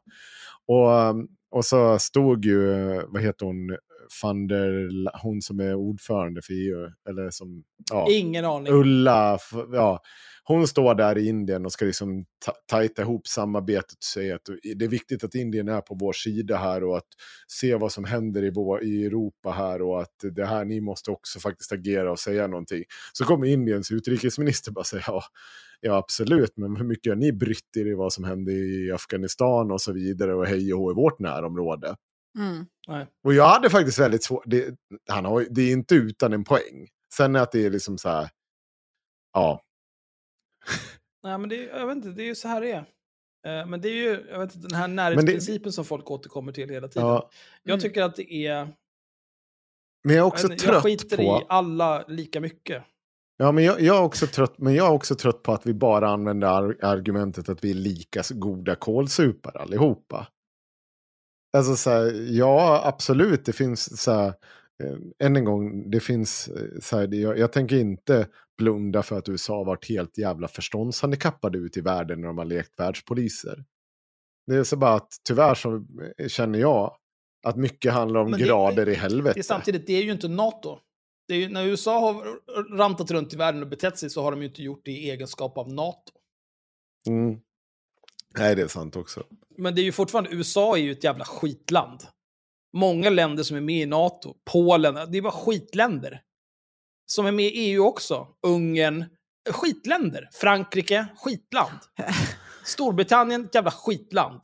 Och, ehm, och så stod ju, vad heter hon, van der, hon som är ordförande för EU, eller som, ja. Ingen aning. Ulla, ja, hon står där i Indien och ska liksom ta- tajta ihop samarbetet och säga att det är viktigt att Indien är på vår sida här och att se vad som händer i, vår, i Europa här och att det här, ni måste också faktiskt agera och säga någonting. Så kommer Indiens utrikesminister bara säga ja, ja absolut, men hur mycket har ni brytt er i vad som hände i Afghanistan och så vidare och hej och hå i vårt närområde? mm. Nej. Och jag hade faktiskt väldigt svårt, det, han har, det är inte utan en poäng. Sen att det är liksom så här, ja, Nej, men det, är- jag vet inte, det är ju så här det är. Eh, Men det är ju jag vet, inte, den här det- närhetsprincipen som folk återkommer till hela tiden. ja. Jag Mm. tycker att det är... Men jag är Jag, också jag trött skiter på... i alla lika mycket. Ja, men jag, jag, är också trött, men jag är också trött på att vi bara använder ar argumentet att vi är lika goda kålsupare allihopa. Alltså så här, ja absolut, det finns så här, än en gång, det finns, eh, så här, det- jag, jag tänker inte blunda för att USA har varit helt jävla förståndshandikappade ute i världen när de har lekt världspoliser. Det är så bara att tyvärr så eh, känner jag att mycket handlar om det- grader i Det helvete. är samtidigt, det är ju inte NATO. Det ju, när USA har rantat runt i världen och betett sig så har de ju inte gjort det i egenskap av NATO. Mm. Nej, det är sant också. Men det är ju fortfarande, USA är ju ett jävla skitland. Många länder som är med i NATO, Polen, det är bara skitländer. Som är med i EU också. Ungern, skitländer. Frankrike, skitland. [laughs] Storbritannien, jävla skitland.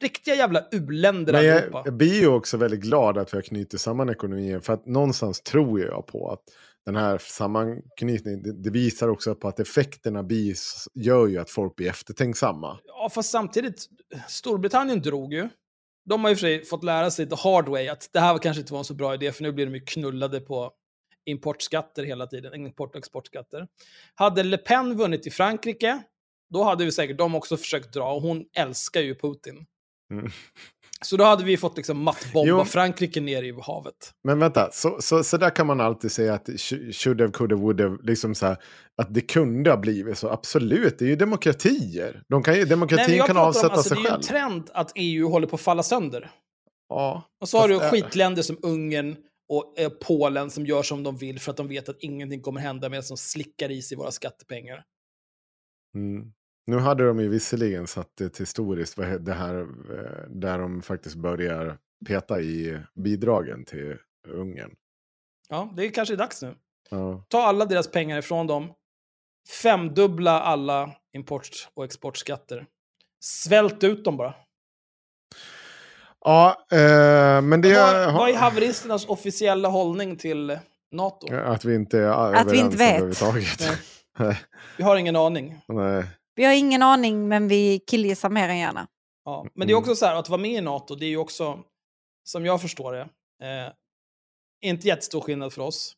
Riktiga jävla u-länder Men jag, allihopa. jag blir ju också väldigt glad att vi har knutit samman ekonomin. För att någonstans tror jag på att den här sammanknytningen, det, det visar också på att effekterna blir, gör ju att folk blir eftertänksamma. Ja, fast samtidigt, Storbritannien drog ju. De har ju för sig fått lära sig the hard way att det här var kanske inte var en så bra idé, för nu blir de ju knullade på importskatter hela tiden, import och exportskatter. Hade Le Pen vunnit i Frankrike, då hade vi säkert de också försökt dra, och hon älskar ju Putin. Mm. Så då hade vi fått liksom mattbomba Jo. Frankrike ner i havet. Men vänta, så, så, så där kan man alltid säga att sh- should have, could have, would have, liksom så här, att det kunde ha blivit så. Absolut, det är ju demokratier. De kan Nej, demokratin jag kan pratar om, avsätta alltså, sig Det är ju en själv. trend att EU håller på att falla sönder. Ja, Och så har du skitländer som Ungern och eh, Polen som gör som de vill för att de vet att ingenting kommer hända medan de slickar i sig våra skattepengar. Mm. Nu hade de ju visserligen satt det historiskt, det här eh, där de faktiskt börjar peta i bidragen till Ungern. Ja, det är kanske dags nu. Ja. Ta alla deras pengar ifrån dem. Femdubbla alla import och exportskatter. Svält ut dem bara. Ja, eh, men det... vad, vad är haveristernas officiella hållning till NATO? Att vi inte är Att vi överens inte vet. överhuvudtaget. [laughs] Nej. Vi har ingen aning. Nej. Vi har ingen aning, men vi killgissar mer än gärna. Ja. Men det är Mm. också så här, att vara med i NATO, det är ju också, som jag förstår det, eh, inte jättestor skillnad för oss.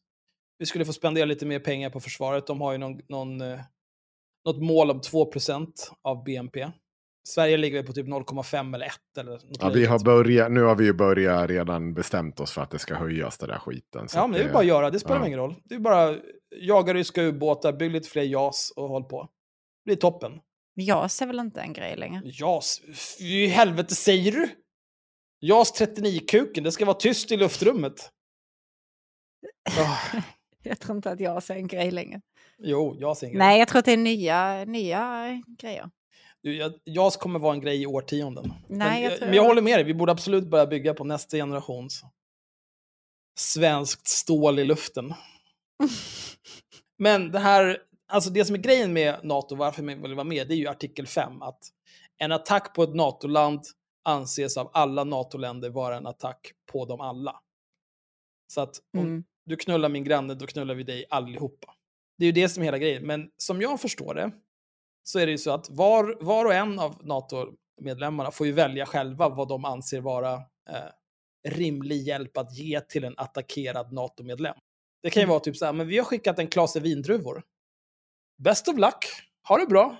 Vi skulle få spendera lite mer pengar på försvaret. De har ju någon, någon, eh, något mål om 2% av BNP. Sverige ligger på typ 0,5 eller 1 eller något Ja, vi har börjat, nu har vi ju börjat redan bestämt oss för att det ska höjas, det där skiten. Så Ja, men det är bara att göra. Det spelar ja. ingen roll. Det är bara jaga ryska ubåtar, bygg lite fler JAS och håll på. Det blir toppen. JAS är väl inte en grej längre? JAS? F- I helvete säger du? JAS 39-kuken, det ska vara tyst i luftrummet. [laughs] Ah, Jag tror inte att JAS är en grej längre. jo, JAS är en grej. Nej, jag tror att det är nya, nya grejer. Jag- JAS kommer vara en grej i årtionden. Nej, men, jag jag, tror- men jag håller med dig, vi borde absolut börja bygga på nästa generations svenskt stål i luften. [laughs] Men det här, alltså det som är grejen med NATO, varför man vill vara med, det är ju artikel 5. Att en attack på ett NATO-land anses av alla NATO-länder vara en attack på dem alla. Så att om Mm. du knullar min granne, då knullar vi dig allihopa. Det är ju det som är hela grejen. Men som jag förstår det, så är det ju så att var, var och en av NATO-medlemmarna får ju välja själva vad de anser vara eh, rimlig hjälp att ge till en attackerad NATO-medlem. Det kan ju vara typ så här, men vi har skickat en klase vindruvor. Best of luck, ha det bra.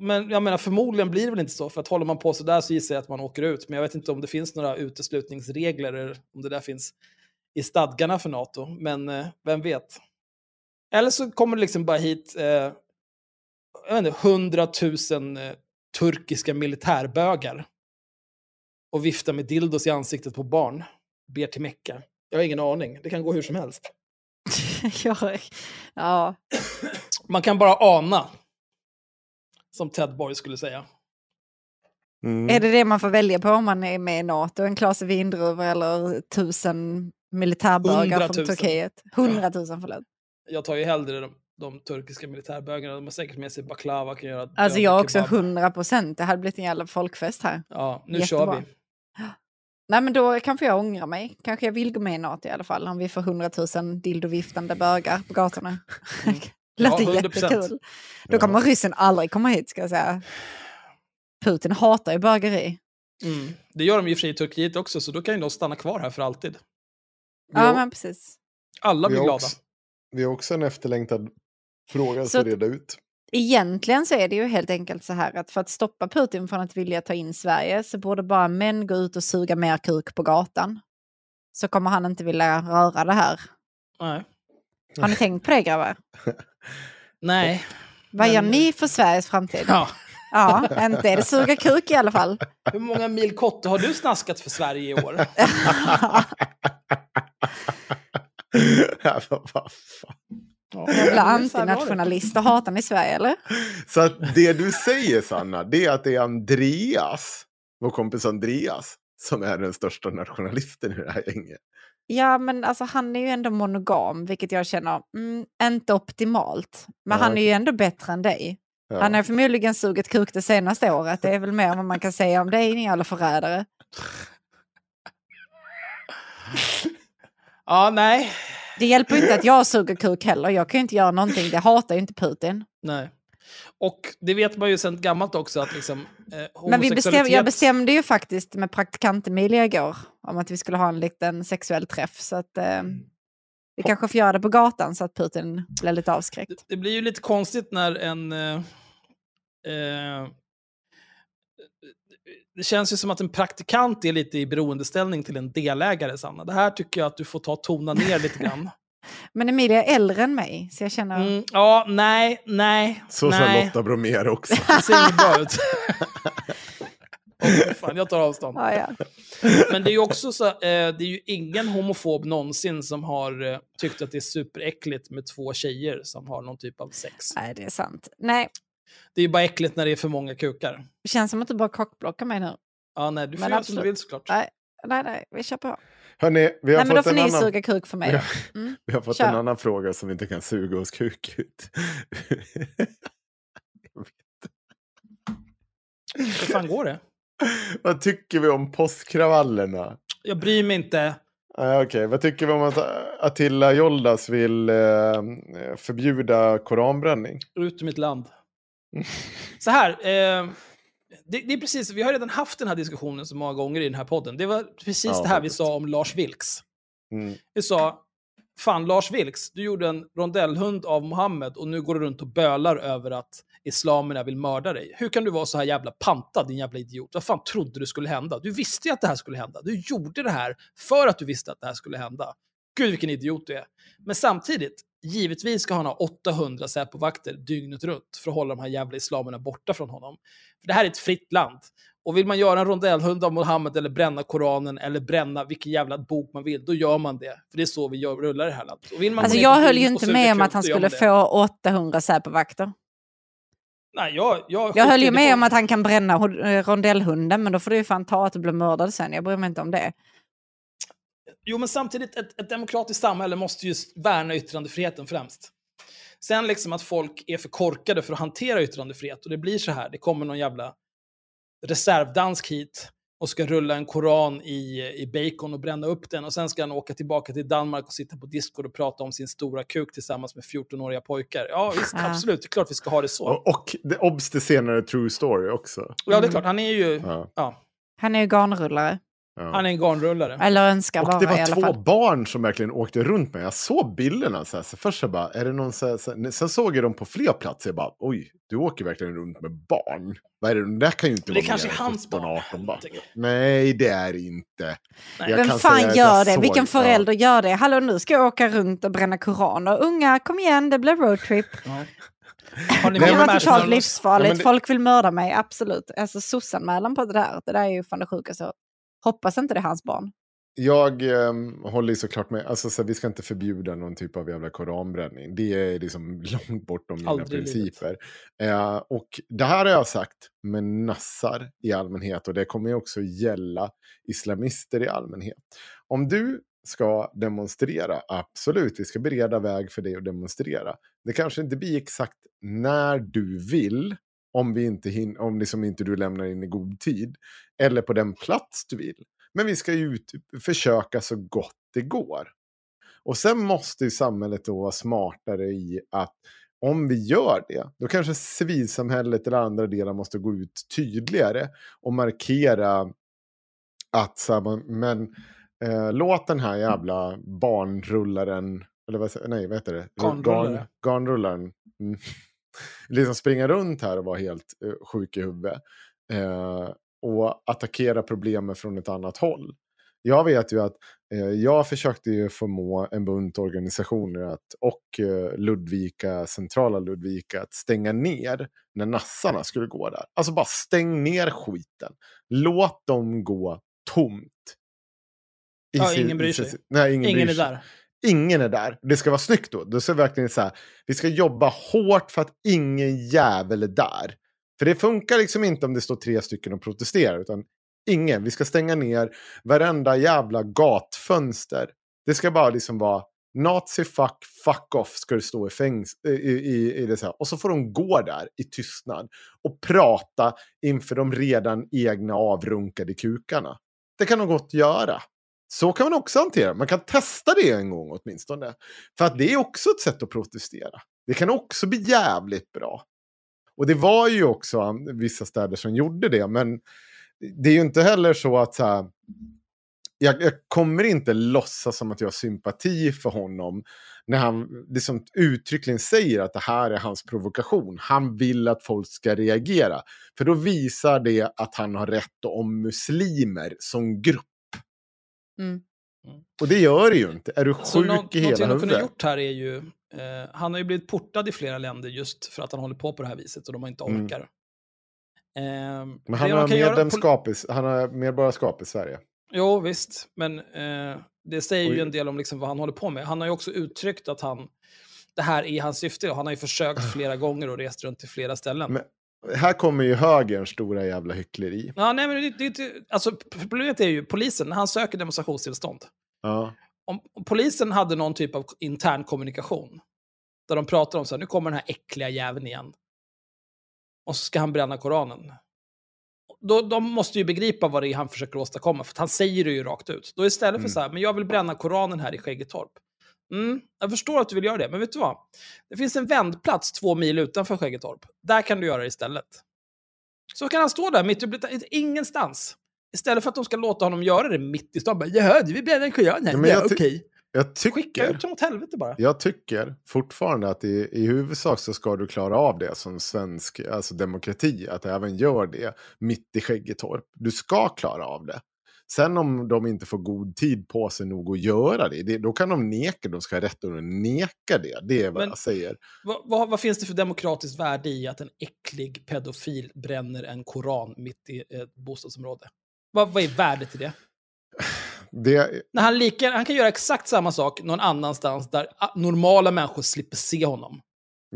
Men jag menar, förmodligen blir det väl inte så, för att håller man på så där så gissar jag att man åker ut. Men jag vet inte om det finns några uteslutningsregler, eller om det där finns i stadgarna för NATO. Men eh, vem vet? Eller så kommer det liksom bara hit eh, jag vet inte, 100 000 eh, turkiska militärbögar och viftar med dildos i ansiktet på barn. Ber till Mecka. Jag har ingen aning. Det kan gå hur som helst. [laughs] Ja, Man kan bara ana. Som Ted Borg skulle säga. Mm. Är det det man får välja på om man är med i NATO? En klase vindruvor eller tusen militärbögar 100 000. från Turkiet? Hundratusen, förlåt. Jag tar ju hellre de, de turkiska militärbögarna. De har säkert med sig baklava. Kan göra Alltså jag också hundra procent. Det hade blivit en jävla folkfest här. Ja, nu Jättebra. kör vi. Nej men då kanske jag ångrar mig. Kanske jag vill gå med i NATO i alla fall. Om vi får hundratusen dildoviftande bögar på gatorna. Mm. [laughs] Låter Ja, 100%. jättekul. Då kommer ryssen aldrig komma hit ska jag säga. Putin hatar ju bögeri. Mm. Det gör de ju i Turkiet också, så då kan ju de stanna kvar här för alltid. Vi Ja har- men precis. Alla vi blir har glada. också- Vi har också en efterlängtad fråga Så att- reda ut. Egentligen så är det ju helt enkelt så här att för att stoppa Putin från att vilja ta in Sverige så borde bara män gå ut och suga mer kuk på gatan. så kommer han inte vilja röra det här. Nej. Har ni tänkt på det grabbar? [laughs] Nej. Vad gör Men- ni för Sveriges framtid? Ja. Ja, inte är det suga kuk i alla fall. [laughs] Hur många mil kotte har du snaskat för Sverige i år? [laughs] Ja, vad fan. Ja. Jävla antinationalister. Hatar ni Sverige eller? Så att det du säger Sanna, det är att det är Andreas, vår kompis Andreas, som är den största nationalisten i det här gänget. Ja, men alltså han är ju ändå monogam, vilket jag känner, mm, inte optimalt. Men Ja, han är ju ändå bättre än dig. Ja. Han har förmodligen sugit kuk det senaste året. Det är väl mer vad man kan säga om dig, ni alla förrädare. ja, nej. Det hjälper inte att jag suger kuk heller. Jag kan ju inte göra någonting. Det hatar ju inte Putin. nej. Och det vet man ju sedan gammalt också att liksom, eh, Men vi bestäm, jag bestämde ju faktiskt med praktikant Emilia igår om att vi skulle ha en liten sexuell träff. Så att eh, vi kanske får göra det på gatan så att Putin blir lite avskräckt. Det- Det blir ju lite konstigt när en... Eh, eh, det känns ju som att en praktikant är lite i beroendeställning till en delägare, Sanna. Det här tycker jag att du får ta tona ner lite grann. [laughs] Men Emilia är äldre än mig, så jag känner... Mm, ja, nej, nej, Så sa. Lotta Bromé också. Det ser inget bra ut. [laughs] Åh, fan, jag tar avstånd. Ja, ja. Men det är ju också så, eh, det är ju ingen homofob någonsin som har eh, tyckt att det är superäckligt med två tjejer som har någon typ av sex. Nej, det är sant. Nej, Det är ju bara äckligt när det är för många kukar. det känns som att du bara kockblockar mig nu. Ja, nej, du får göra som du vill såklart. Nej, nej, nej vi kör på. Hörni, vi har Nej, men då fått får en ni annan... suga kuk för mig. Ja. Då. Mm. Vi har fått Kör. en annan fråga som vi inte kan suga oss kuk ut. [laughs] Hur fan går det? Vad tycker vi om påskkravallerna? Jag bryr mig inte. Ah, Okej, vad tycker vi om att Attila Joldas vill eh, förbjuda koranbränning? Ut ur mitt land. Så här. Eh, det, det är precis, vi har redan haft den här diskussionen så många gånger i den här podden. Det var precis Ja, det här vi sa om Lars Vilks. Mm. Vi sa, fan Lars Vilks, du gjorde en rondellhund av Mohammed och nu går du runt och bölar över att islamerna vill mörda dig. Hur kan du vara så här jävla pantad, din jävla idiot? Vad fan trodde du skulle hända? Du visste ju att det här skulle hända. Du gjorde det här för att du visste att det här skulle hända. Gud vilken idiot du är. Men samtidigt, givetvis ska han ha 800 Säpo-vakter dygnet runt för att hålla de här jävla islamerna borta från honom. För det här är ett fritt land. Och vill man göra en rondellhund av Mohammed eller bränna Koranen eller bränna vilken jävla bok man vill, då gör man det. För det är så vi gör, rullar det här landet. Och vill man Alltså jag höll ju inte med om att han skulle få 800 Säpovakter. Nej, jag, jag, Jag höll ju med om att han kan bränna eh, rondellhunden, men då får du ju fan ta att du blir mördad sen. Jag bryr mig inte om det. Jo, men samtidigt, ett, ett demokratiskt samhälle måste ju värna yttrandefriheten främst. Sen liksom att folk är för korkade för att hantera yttrandefrihet och det blir så här. Det kommer någon jävla reservdansk hit och ska rulla en koran i, i bacon och bränna upp den och sen ska han åka tillbaka till Danmark och sitta på Discord och prata om sin stora kuk tillsammans med 14-åriga pojkar. Ja, visst, Ja. absolut. Det är klart vi ska ha det så. Och, och det, obs, det senare true story också. Ja, det är klart. Han är ju... Ja, Ja, Han är ju garnrullare. Ja. han är en garnrullare. Eller önskar Och vara det i var alla två fall. barn som verkligen åkte runt med. Jag såg bilderna. Så här, så först så bara, är det någon så här, så sen såg jag dem på fler platser. Jag bara, oj, du åker verkligen runt med barn. Vad är det? Det där kan ju inte det vara kanske är hans 17, barn. 18 bara. Nej, det är det inte. Nej. Jag Vem kan fan gör jag det? såg- Vilken ja. förälder gör det? Hallå nu ska jag åka runt och bränna koraner. Unga, kom igen, det blir roadtrip. Ja. Har ni Det Nej, var totalt livsfarligt. Ja, men det- Folk vill mörda mig, absolut. Alltså sossanmälan på det där, det där är ju fan det sjukaste. Hoppas inte det är hans barn. Jag ehm, håller ju såklart med. Alltså, så här, vi ska inte förbjuda någon typ av jävla koranbränning. Det är liksom [laughs] långt bortom mina Aldrig principer. Eh, och det här har jag sagt med nassar i allmänhet. Och det kommer ju också gälla islamister i allmänhet. Om du ska demonstrera, absolut, vi ska bereda väg för dig att demonstrera. Det kanske inte blir exakt när du vill, om, vi inte hin- om liksom inte du lämnar in i god tid, eller på den plats du vill. Men vi ska ju ut, försöka så gott det går. Och sen måste ju samhället då vara smartare i att om vi gör det, då kanske civilsamhället eller andra delar måste gå ut tydligare och markera att så här, men, eh, låt den här jävla barnrullaren, eller vad, säger- nej, vad heter det? Garnrullare. Garn, garnrullaren. Mm. Liksom springa runt här och vara helt eh, sjuk i huvudet. Eh, och attackera problemen från ett annat håll. jag vet ju att eh, jag försökte ju förmå en bunt organisationer att, och eh, Ludvika, centrala Ludvika att stänga ner när nassarna skulle gå där. Alltså bara stäng ner skiten. Låt dem gå tomt. I Ja, sin- ingen bryr sin- sig. Nej, ingen, Ingen bryr är sig. där. Ingen är där. Det ska vara snyggt då. Då ska vi verkligen så här, vi ska jobba hårt för att ingen jävel är där. För det funkar liksom inte om det står tre stycken och protesterar, utan ingen. Vi ska stänga ner varenda jävla gatfönster. Det ska bara liksom vara nazi fuck, fuck off ska det stå i fängs i, i, i det så här. Och så får de gå där i tystnad och prata inför de redan egna avrunkade kukarna. Det kan de gott göra. Så kan man också hantera det. Man kan testa det en gång åtminstone. För att det är också ett sätt att protestera. Det kan också bli jävligt bra. Och det var ju också vissa städer som gjorde det. Men det är ju inte heller så att så här, jag, jag kommer inte låtsas som att jag har sympati för honom när han liksom uttryckligen säger att det här är hans provokation. Han vill att folk ska reagera. För då visar det att han har rätt om muslimer som grupp. Mm. Och det gör det ju inte. Är du sjuk Så nå- i någonting hela de kunde ha huvudet? gjort här är ju, eh, han har ju blivit portad i flera länder just för att han håller på på det här viset och de inte Mm. orkar. Ehm, Men det han har, medlemskap i, han har medborgarskap i Sverige. Jo, visst. Men eh, det säger Oj. ju en del om liksom vad han håller på med. Han har ju också uttryckt att han, det här är hans syfte. Och han har ju försökt flera gånger och rest runt till flera ställen. Men här kommer ju högerns stora jävla hyckleri. Ja, nej, men det, det, alltså, problemet är ju polisen, när han söker demonstrationstillstånd. Ja. Om, om polisen hade någon typ av intern kommunikation, där de pratar om så här, nu kommer den här äckliga jäveln igen. Och så ska han bränna Koranen. Då, de måste ju begripa vad det är han försöker åstadkomma, för han säger det ju rakt ut. Då istället för Mm. så här, men jag vill bränna Koranen här i Skäggetorp. Mm, jag förstår att du vill göra det, men vet du vad? Det finns en vändplats två mil utanför Skäggetorp. Där kan du göra det istället. Så kan han stå där mitt i ingenstans. Istället för att de ska låta honom göra det mitt i stan. Bara, Jaha, du vill bränna en koran här? Ja, Ja, jag okej. Jag Skicka tycker, ut honom åt helvete bara. jag tycker fortfarande att i, i huvudsak så ska du klara av det som svensk alltså demokrati. Att även gör det mitt i Skäggetorp. Du ska klara av det. Sen om de inte får god tid på sig nog att göra det, det då kan de neka. De ska ha rätt att neka det. Det är vad Men- jag säger. Vad, vad, vad finns det för demokratiskt värde i att en äcklig pedofil bränner en koran mitt i ett bostadsområde? Vad, vad är värdet i det? Det, När han, lika, han kan göra exakt samma sak någon annanstans där normala människor slipper se honom.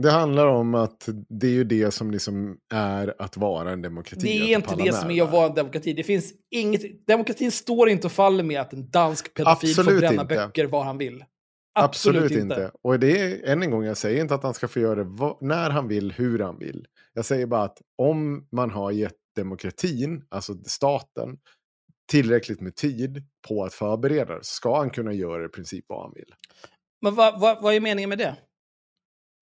Det handlar om att det är ju det som liksom är att vara en demokrati. Det är inte det som är att vara en demokrati. Det finns inget, demokratin står inte och faller med att en dansk pedofil får Absolut bränna inte. böcker var han vill. Absolut, inte. Och det är, än en gång, jag säger inte att han ska få göra det när han vill, hur han vill. Jag säger bara att om man har gett demokratin, alltså staten, tillräckligt med tid på att förbereda det, ska han kunna göra i princip vad han vill. Men vad, vad, vad är meningen med det?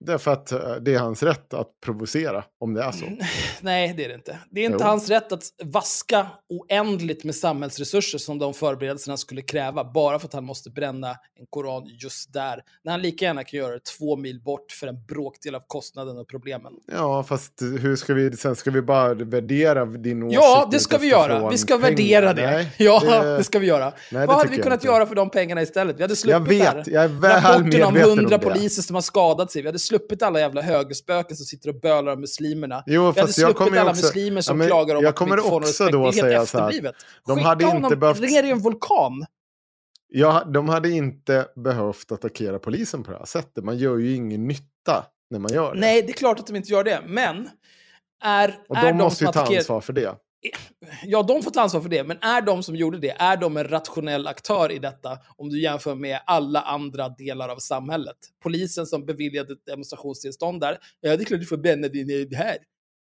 Därför att eh, det är hans rätt att provocera, om det är så. [laughs] Nej, det är det inte. Det är inte Jo. hans rätt att vaska oändligt med samhällsresurser som de förberedelserna skulle kräva, bara för att han måste bränna en koran just där. När han lika gärna kan göra det två mil bort för en bråkdel av kostnaden och problemen. Ja, fast hur ska vi, sen ska vi bara värdera din åsikt Ja, det ska vi göra. Vi ska pengar? värdera det. Nej, ja, det- [laughs] det... ska vi göra. Nej, det Vad hade vi kunnat göra för de pengarna istället? Vi hade sluppit Jag vet, det jag är här. väl Rapporten om medveten om hundra det. poliser som har skadat sig. Vi hade sluppit alla jävla högerspöken som sitter och bölar om muslimerna. Jo, Vi hade sluppit alla också... muslimer som Ja, men klagar om jag att de inte får någon respekt. då det är helt efterblivet. de Skicka hade inte honom behövt- ner i en vulkan. Ja, de hade inte behövt attackera polisen på det här sättet. Man gör ju ingen nytta när man gör det. Nej, det är klart att de inte gör det. Men är, och är de de måste ju ta ansvar för det. [clears throat] Ja, de får ta ansvar för det. Men är de som gjorde det, är de en rationell aktör i detta? Om du jämför med alla andra delar av samhället. Polisen som beviljade demonstrationstillstånd där. Ja, det är klart du får bränna din här.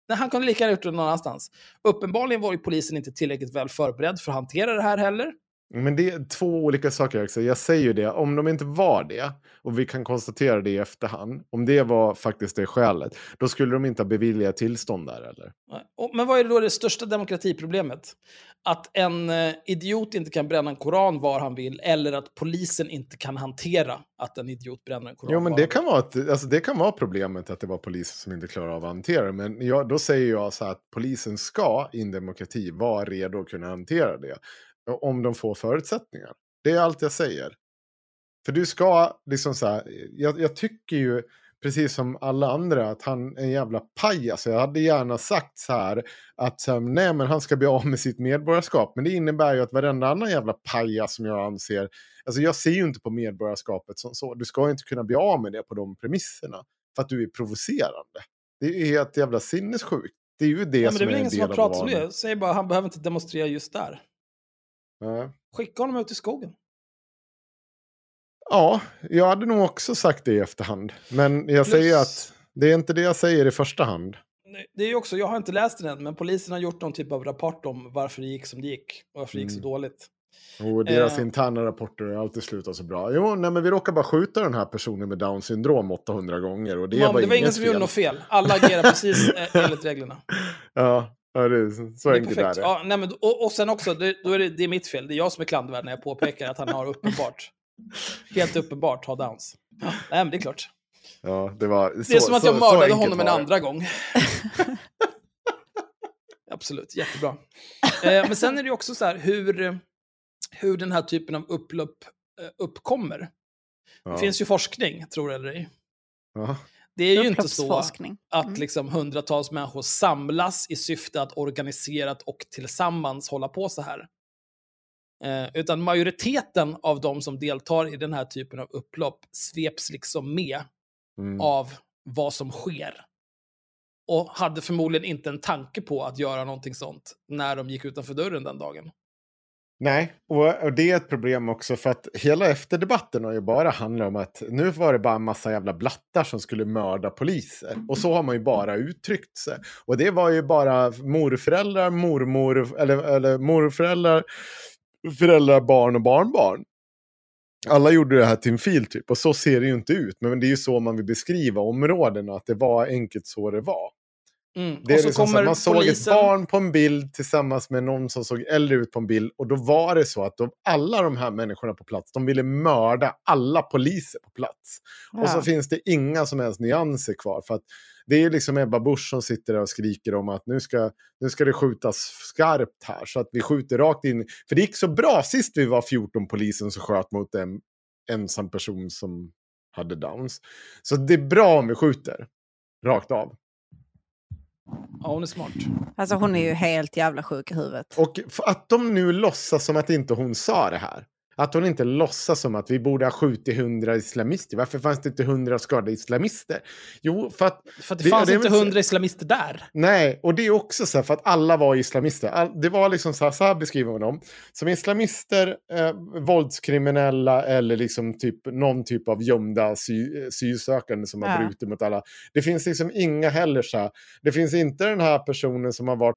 Nej, han kunde lika gärna gjort det någon annanstans. Uppenbarligen var ju polisen inte tillräckligt väl förberedd för att hantera det här heller. Men det är två olika saker också. Jag säger ju det, om de inte var det, och vi kan konstatera det i efterhand, om det var faktiskt det skälet, då skulle de inte ha beviljat tillstånd där eller? Men vad är då det största demokratiproblemet? Att en eh, idiot inte kan bränna en koran var han vill, eller att polisen inte kan hantera att en idiot bränner en koran Jo, men det kan, vara ett, alltså det kan vara problemet att det var polisen som inte klarar av att hantera det. Men jag, då säger jag så här att polisen ska i en demokrati vara redo att kunna hantera det. Om de får förutsättningar. Det är allt jag säger. För du ska liksom så här, jag, jag tycker ju precis som alla andra, att han är en jävla pajas. Jag hade gärna sagt så här att nej, men han ska bli av med sitt medborgarskap. Men det innebär ju att varenda annan jävla pajas som jag anser, alltså jag ser ju inte på medborgarskapet som så. Du ska ju inte kunna bli av med det på de premisserna för att du är provocerande. Det är ju helt jävla sinnessjukt. Det är ju det Ja, men det som är väl är en ingen som del har av pratat om det. Säg bara, han behöver inte demonstrera just där. Skicka honom ut i skogen. Ja, jag hade nog också sagt det i efterhand. Men jag Plus- säger att det är inte det jag säger i första hand. Det är också, jag har inte läst den än, men polisen har gjort någon typ av rapport om varför det gick som det gick. Och varför det gick så Mm. dåligt. Och deras Eh. interna rapporter har alltid slutat så bra. Jo, nej, men vi råkar bara skjuta den här personen med down syndrom 800 gånger. Och det, Det, var, det var ingen som gjorde fel. något fel. Alla agerar precis eh, [laughs] enligt reglerna. Ja, ja det är så, så Det är enkelt är perfekt. det. Ja, nej, men, och, och sen också, det, då är det, det är mitt fel. Det är jag som är klandervärd när jag påpekar att han har uppenbart, [laughs] helt uppenbart har downs. Ja, nej, men det är klart. Ja, det, var Det är som att jag mördade honom en andra gång. [laughs] Absolut, jättebra. Eh, men sen är det också så här hur, hur den här typen av upplopp eh, uppkommer. Ja. Det finns ju forskning, tror det eller ej. Ja. Det är ju inte så att Mm. liksom hundratals människor samlas i syfte att organiserat och tillsammans hålla på så här. Eh, utan majoriteten av de som deltar i den här typen av upplopp sveps liksom med Mm. av vad som sker. Och hade förmodligen inte en tanke på att göra någonting sånt när de gick utanför dörren den dagen. Nej, och, det är ett problem också för att hela efterdebatten har ju bara handlat om att nu var det bara en massa jävla blattar som skulle mörda poliser. Och så har man ju bara uttryckt sig. Och det var ju bara morföräldrar, mormor, eller, eller morföräldrar, föräldrar, barn och barnbarn. Alla gjorde det här till en fil typ och så ser det ju inte ut. Men det är ju så man vill beskriva områdena, att det var enkelt så det var. Mm. Det är så liksom så kommer att man såg polisen... ett barn på en bild tillsammans med någon som såg äldre ut på en bild. Och då var det så att de, alla de här människorna på plats, de ville mörda alla poliser på plats. Och så Ja. finns det inga som helst nyanser kvar. För att det är liksom Ebba Busch som sitter där och skriker om att nu ska, nu ska det skjutas skarpt här. Så att vi skjuter rakt in. För det gick så bra sist vi var 14 polisen som sköt mot en ensam person som hade downs. Så det är bra om vi skjuter rakt av. Ja, hon är smart. Alltså hon är ju helt jävla sjuk i huvudet. Och att de nu låtsas som att inte hon sa det här. Att hon inte låtsas som att vi borde ha skjutit hundra islamister. Varför fanns det inte hundra skadade islamister? Jo, för att... För att det, Det- fanns det inte hundra islamister där. Nej, och det är också så här för att alla var islamister. All, det var liksom så här, så här beskriver man dem. Som islamister, eh, våldskriminella eller liksom typ någon typ av gömda sy, asylsökande som har Ja. brutit mot alla. Det finns liksom inga heller så här. Det finns inte den här personen som har varit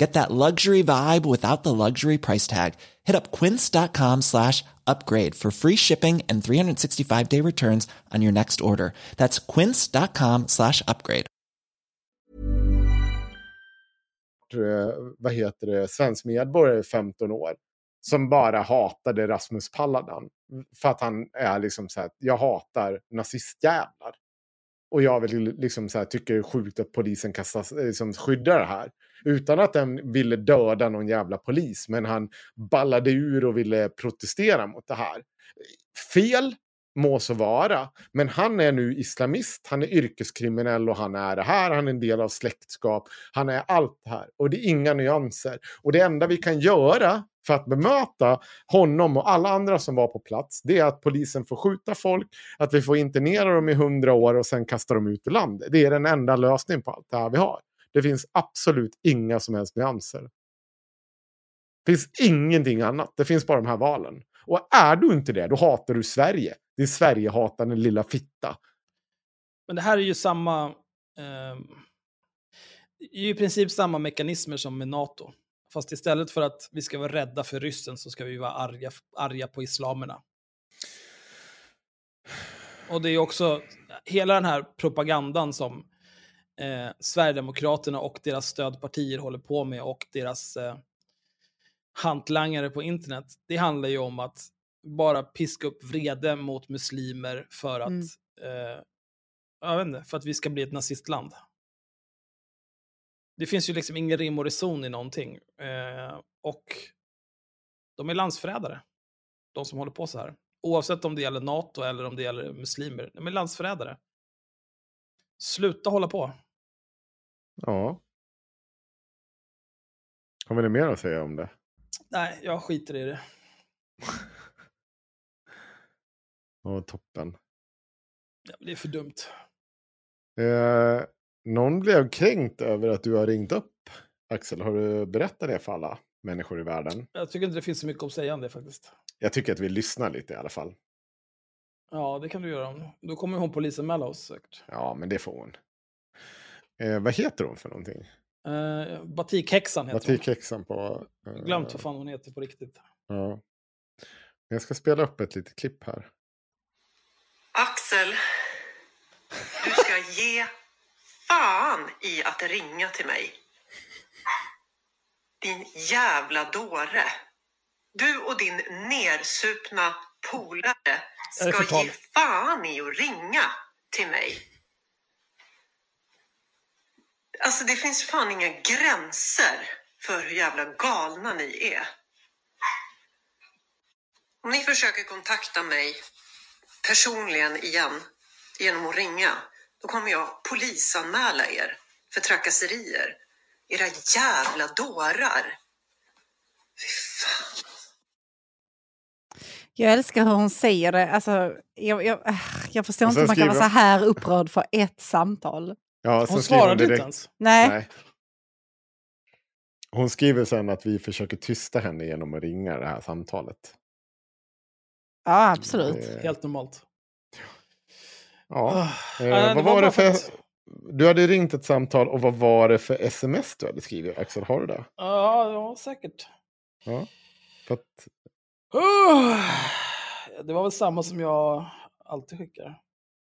Get that luxury vibe without the luxury price tag. Hit up quince.com slash upgrade for free shipping and 365 day returns on your next order. That's quince.com slash upgrade. vad heter det, svensk medborgare 15 år. Som bara hatade Rasmus Paludan. För att han är liksom så här, jag hatar nazistjävlar. Och jag vill liksom så här, tycker det är sjukt att polisen kastas, eh, liksom skyddar det här. Utan att den ville döda någon jävla polis. Men han ballade ur och ville protestera mot det här. Fel, må så vara. Men han är nu islamist, han är yrkeskriminell och han är det här, han är en del av släktskap, han är allt det här. Och det är inga nyanser. Och det enda vi kan göra för att bemöta honom och alla andra som var på plats, det är att polisen får skjuta folk, att vi får internera dem i hundra år och sen kasta dem ut ur landet. Det är den enda lösningen på allt det här vi har. Det finns absolut inga som helst nyanser. Det finns ingenting annat. Det finns bara de här valen. Och är du inte det, då hatar du Sverige. Det är Sverigehatande lilla fitta. Men det här är ju samma... Eh, det är ju i princip samma mekanismer som med NATO. Fast istället för att vi ska vara rädda för ryssen så ska vi vara arga, arga på islamerna. Och det är också hela den här propagandan som eh, Sverigedemokraterna och deras stödpartier håller på med och deras eh, hantlangare på internet. Det handlar ju om att bara piska upp vrede mot muslimer för att, Mm. eh, jag vet inte, för att vi ska bli ett nazistland. Det finns ju liksom ingen rim och reson i någonting. Eh, och de är landsförrädare, de som håller på så här. Oavsett om det gäller NATO eller om det gäller muslimer. De är landsförrädare. Sluta hålla på. Ja. Har vi något mer att säga om det? Nej, jag skiter i det. [laughs] Ja, toppen. Ja, Det är för dumt. Eh, någon blev kränkt över att du har ringt upp. Axel, har du berättat det för alla människor i världen? Jag tycker inte det finns så mycket att säga om det faktiskt. Jag tycker att vi lyssnar lite i alla fall. Ja, det kan du göra. Då kommer hon polisanmäla oss säkert. Ja, men det får hon. Eh, vad heter hon för någonting? Uh, Batikhäxan heter hon. Batikhäxan på... Eh, glömt vad fan hon heter på riktigt. Ja. Jag ska spela upp ett litet klipp här. Axel, du ska ge fan i att ringa till mig. Din jävla dåre. Du och din nersupna polare ska ge fan i att ringa till mig. Alltså det finns fan inga gränser för hur jävla galna ni är. Om ni försöker kontakta mig personligen igen genom att ringa, då kommer jag polisanmäla er för trakasserier. Era jävla dårar. Fy fan. Jag älskar hur hon säger det. Alltså, jag, jag, äh, jag förstår inte hur man kan vara så här upprörd för ett samtal. Ja, Hon svarade inte direkt- ens. Nej, Nej. Hon skriver sen att vi försöker tysta henne genom att ringa det här samtalet. Ja absolut. Eh, Helt normalt. Ja. Ah, Eh, vad det var bara det för... att- Du hade ringt ett samtal och vad var det för sms du hade skrivit? Axel, har du det? Ja, ja, säkert. Ja. För att, Uh, [sighs] det var väl samma som jag alltid skickar.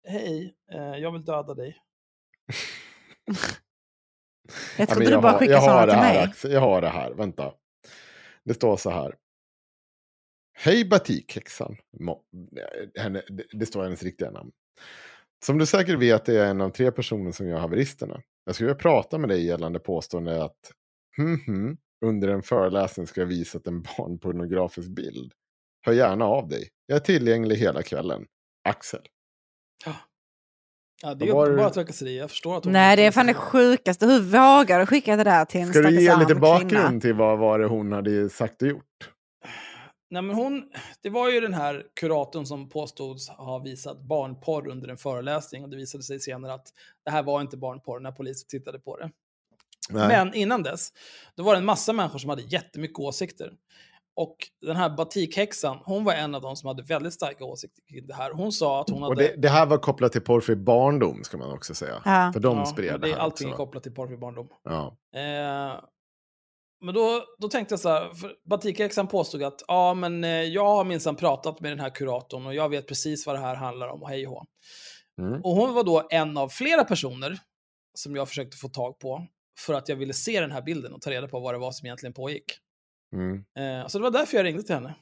Hej, eh, jag vill döda dig. [laughs] Jag Ja, trodde men du jag bara har- skickade jag har sådana det till här, mig. Axel, jag har det här, vänta. Det står så här. Hej batikhäxan. Henne, det, står hennes riktiga namn. Som du säkert vet är jag en av tre personer som gör haveristerna. Jag skulle vilja prata med dig gällande påstående att hmm, hmm, under en föreläsning ska jag visat en [laughs] barnpornografisk bild. Hör gärna av dig. Jag är tillgänglig hela kvällen. Axel. Ja, det är var uppenbara trakasserier. Jag förstår att hon... Nej, det är fan det sjukaste. Hur vågar du skicka det där till en Ska du ge stackars lite bakgrund kvinna? till vad var det hon hade sagt och gjort? Nej, men hon, det var ju den här kuratorn som påstods ha visat barnporr under en föreläsning och det visade sig senare att det här var inte barnporr när polisen tittade på det. Nej. Men innan dess, då var det en massa människor som hade jättemycket åsikter. Och den här batikhäxan, hon var en av dem som hade väldigt starka åsikter kring det här. Hon sa att hon hade... Och det, det här var kopplat till porrfri barndom, ska man också säga. Ja. För de Ja, spred det det är här allting är också. kopplat till porrfri barndom. Ja. Eh, men då, då tänkte jag så här, för Batikhäxan påstod att ja, men eh, jag har minsann pratat med den här kuratorn och jag vet precis vad det här handlar om och hej och. Mm. Och hon var då en av flera personer som jag försökte få tag på för att jag ville se den här bilden och ta reda på vad det var som egentligen pågick. Mm. Eh, så det var därför jag ringde till henne.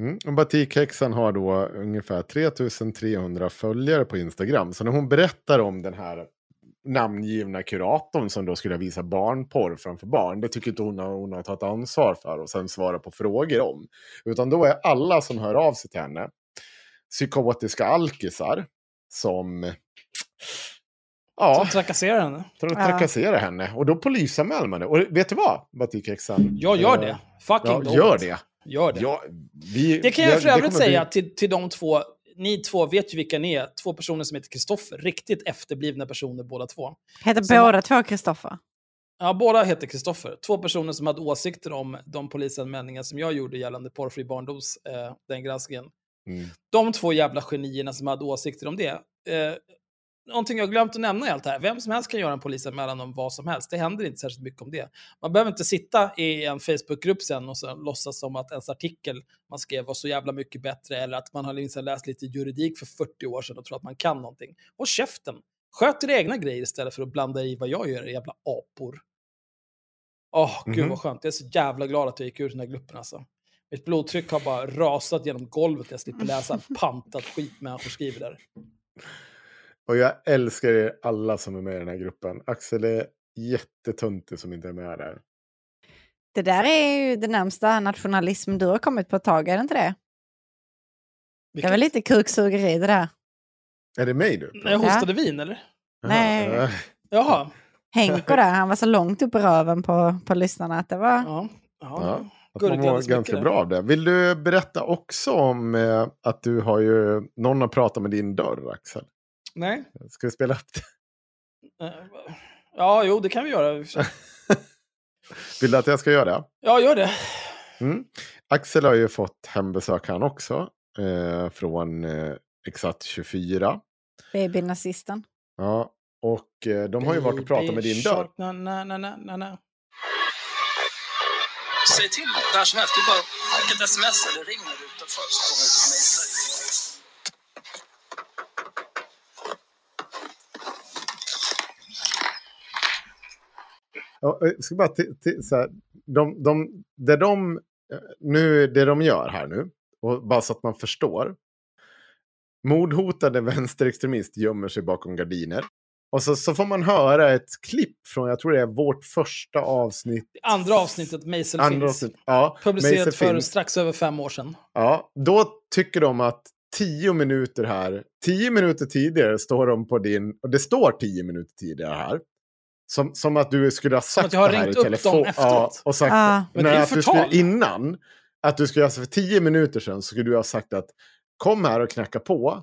Mm. Batikhäxan har då ungefär 3300 följare på Instagram. Så när hon berättar om den här namngivna kuratorn som då skulle visa barnporr framför barn, det tycker inte hon har, hon har tagit ansvar för och sen svara på frågor om. Utan då är alla som hör av sig till henne psykotiska alkisar som... Ja, Som trakasserar henne. tra- Ja. trakasserar henne. Och då polisanmäler man det. Och vet du vad, Batikhäxan? Jag gör Eh, det. Fucking Ja, gör det. Gör det. Ja, vi, Det kan jag för det övrigt säga bli- till, till de två. Ni två vet ju vilka ni är. Två personer som heter Kristoffer. Riktigt efterblivna personer båda två. Heter Som- båda två Kristoffer? Ja, båda heter Kristoffer. Två personer som hade åsikter om de polisanmälningar som jag gjorde gällande porrfri barndos, eh, den granskningen. Mm. De två jävla genierna som hade åsikter om det. Eh, någonting jag glömt att nämna i allt det här. Vem som helst kan göra en polisanmälan om vad som helst. Det händer inte särskilt mycket om det. Man behöver inte sitta i en Facebookgrupp sen och så låtsas som att ens artikel man skrev var så jävla mycket bättre eller att man har liksom läst lite juridik för 40 år sedan och tror att man kan någonting. Och käften! Sköt era egna grejer istället för att blanda i vad jag gör, jävla apor. Åh, gud Mhm. vad skönt. Jag är så jävla glad att jag gick ur den här gruppen alltså. Mitt blodtryck har bara rasat genom golvet. Jag slipper läsa pantat skit människor skriver där. Och jag älskar er alla som är med i den här gruppen. Axel är jättetöntig som inte är med där. Det där är ju det närmsta nationalism du har kommit på ett tag, är det inte det? Det är väl lite kuksugeri det där. Är det mig du? Jag Ja. hostade vin eller? Nej. Eh, Jaha. Henko där, han var så långt upp i röven på, på lyssnarna att det var... Ja. ja. Ja. Att man mår ganska bra av det. Vill du berätta också om eh, att du har ju... Någon har pratat med din dörr, Axel. Nej. Ska vi spela upp det? Ja, jo, det kan vi göra. [laughs] Vill du att jag ska göra det? Ja, gör det. Mm. Axel har ju fått hembesök han också. Eh, från eh, Exakt 24. Babynazisten. Ja, och eh, de har ju varit och pratat med din dörr. Na, na, na, na, na. Säg till när som helst. Du bara skicka ett sms eller ring när du är utanför så kommer jag ut och Jag ska bara så här, de, de, det, de, eh, nu, det de gör här nu, och bara så att man förstår. Mordhotade [laughs] vänsterextremist gömmer sig bakom gardiner. Och så, så får man höra ett klipp från, jag tror det är vårt första avsnitt. Andra avsnittet, Mejsel Andra finns. avsnitt, ja, Publicerat Mason för finns. strax över fem år sedan. Ja, då tycker de att tio minuter här, tio minuter tidigare står de på din, och det står tio minuter tidigare här. Som, som att du skulle ha sagt att jag har det här ringt i upp telefon. Ja, och sagt, Ah. Men det är att du skulle, innan, att du skulle, alltså för tio minuter sedan, så skulle du ha sagt att kom här och knacka på.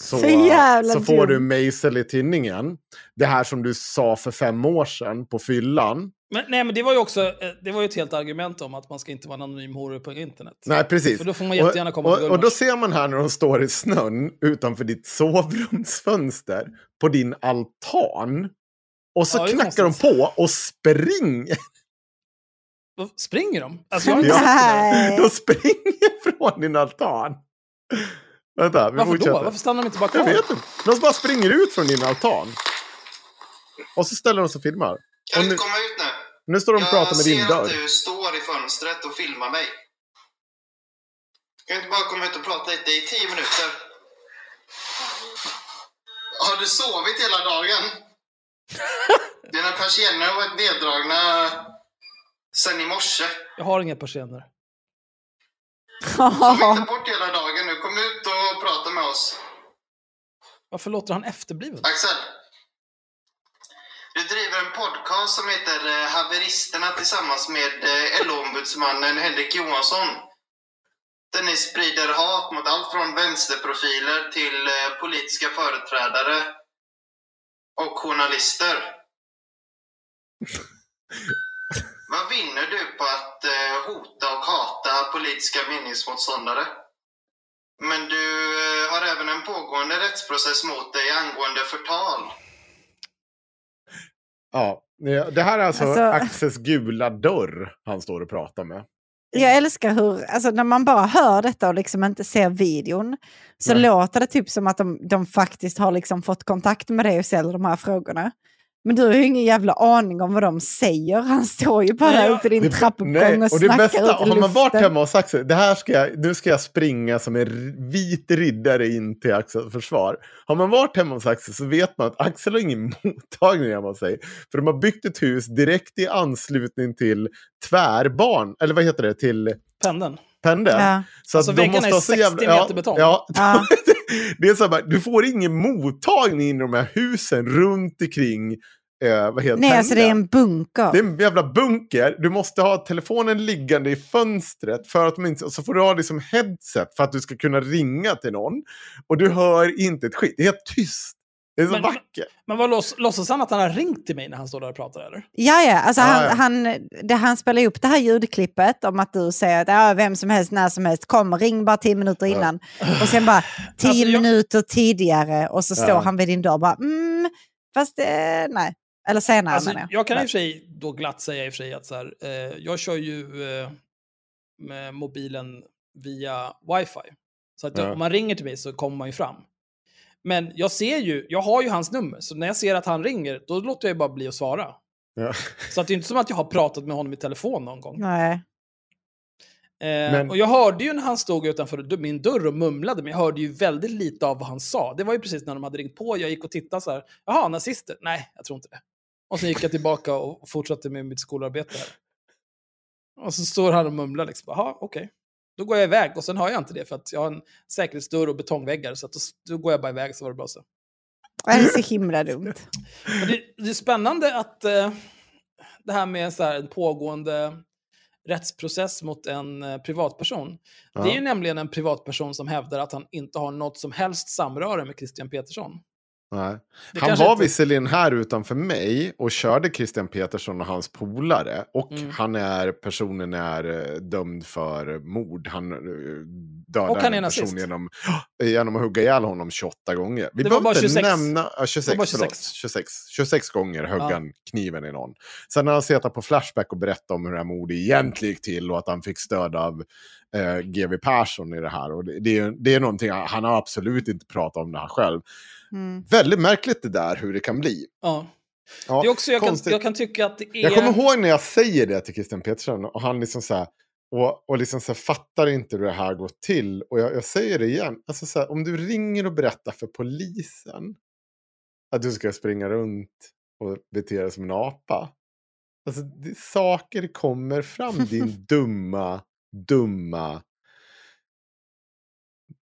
Så, Så så får du mejsel i tidningen. Det här som du sa för fem år sedan på fyllan. Men, nej, men det var ju också eh, det var ju ett helt argument om att man ska inte vara en anonym horor på internet. Nej, precis. För då får man jättegärna komma och, och, och då ser man här när de står i snön utanför ditt sovrumsfönster på din altan. Och så Ja, knackar de på och springer. Då Springer de? Alltså, jag Ja. De springer [laughs] från din altan. Vänta, vi Varför då? fortsätter. Varför stannar de inte bara Jag kvar? vet inte. De bara springer ut från din altan. Och så ställer de sig och filmar. Kan Och du nu, inte komma ut nu? nu står de och pratar med din Jag dörr. ser att du står i fönstret och filmar mig. Kan du inte bara komma ut och prata lite i tio minuter? Har du sovit hela dagen? Dina persienner har varit neddragna sen i morse. Jag har inga persienner. Sov inte bort hela dagen nu. Kom ut och prata med oss. Varför låter han efterbliven? Axel. Du driver en podcast som heter eh, Haveristerna tillsammans med eh, LO-ombudsmannen Henrik Johansson. Där ni sprider hat mot allt från vänsterprofiler till eh, politiska företrädare och journalister. [laughs] Vad vinner du på att eh, hota och hata politiska meningsmotståndare? Men du eh, har även en pågående rättsprocess mot dig angående förtal. Ja, det här är alltså, Alltså- Axels gula dörr han står och pratar med. Jag älskar hur, alltså när man bara hör detta och liksom inte ser videon, så Nej. låter det typ som att de, de faktiskt har liksom fått kontakt med dig och ställer de här frågorna. Men du har ju ingen jävla aning om vad de säger. Han står ju bara Nej, ute i din Det- trappuppgång nej, och och det snackar bästa, ut i har man varit luften. hemma hos Axel, det här ska jag, nu ska jag springa som en vit riddare in till Axels försvar. Har man varit hemma hos Axel så vet man att Axel har ingen [laughs] mottagning hemma hos sig. För de har byggt ett hus direkt i anslutning till tvärbarn, eller vad heter det, till Pendeln. pendeln. Ja. Så Alltså, att de väggarna måste är ha så 60 jävla, meter betong. Ja, Ja. [laughs] [laughs] det är så här, du får ingen mottagning in i de här husen runt omkring eh, Nej, alltså det är en bunker. Det är en jävla bunker. Du måste ha telefonen liggande i fönstret för att inte, och så får du ha liksom headset för att du ska kunna ringa till någon. Och du hör inte ett skit. Det är helt tyst. Det är så Men- vackert. Men vad låts, låtsas han att han har ringt till mig när han står där och pratar eller? Ja, ja. Alltså Ja, han, ja. Han, det, han spelar ju upp det här ljudklippet om att du säger att ja, vem som helst, när som helst, kom, ring bara tio minuter innan. Och sen bara tio Alltså, jag- minuter tidigare och så står Ja. han vid din dörr och bara mm, fast eh, nej. Eller senare Alltså, menar jag. jag kan i och för sig då glatt säga i och för sig att så här, eh, jag kör ju eh, med mobilen via wifi. Så att Ja. om man ringer till mig så kommer man ju fram. Men jag ser ju, jag har ju hans nummer, så när jag ser att han ringer, då låter jag ju bara bli att svara. Ja. Så att det är inte som att jag har pratat med honom i telefon någon gång. Nej. Eh, Men- Och jag hörde ju när han stod utanför min dörr och mumlade, men jag hörde ju väldigt lite av vad han sa. Det var ju precis när de hade ringt på, jag gick och tittade så här. Jaha, nazister? Nej, jag tror inte det. Och så gick jag tillbaka och fortsatte med mitt skolarbete här. Och så står han och mumlar liksom. Jaha, okej. Då går jag iväg och sen har jag inte det för att jag har en säkerhetsdörr och betongväggar. Så att då, då går jag bara iväg så var det bra så. Det är så himla dumt. [laughs] Men det, det är spännande att eh, det här med så här, en pågående rättsprocess mot en eh, privatperson. Det är Ja. ju nämligen en privatperson som hävdar att han inte har något som helst samröre med Christian Petersson. Nej. Det Han var inte- visserligen här utanför mig och körde Christian Petersson och hans polare. Och Mm. han är, personen är eh, dömd för mord. Han eh, dödade han en person genom, [gasps] genom att hugga ihjäl honom 28 gånger. Vi behöver bara inte 26. nämna... Ja, 26, Det var förlåt. 26. 26. 26 gånger högg Ja. han kniven i någon. Sen har han suttit på Flashback och berättat om hur det här mordet egentligen gick till och att han fick stöd av eh, GW Persson i det här. Och det, det, är, det är någonting, han har absolut inte pratat om det här själv. Mm. Väldigt märkligt det där hur det kan bli. Ja. Ja, Det är också, jag, kan, jag kan tycka att det är... Jag kommer ihåg när jag säger det till Christian Petersson och han liksom så här, och, och liksom så här, fattar inte hur det här går till. Och jag, jag säger det igen, alltså så här, om du ringer och berättar för polisen att du ska springa runt och bete dig som en apa. Alltså det, saker kommer fram, [laughs] din dumma, dumma,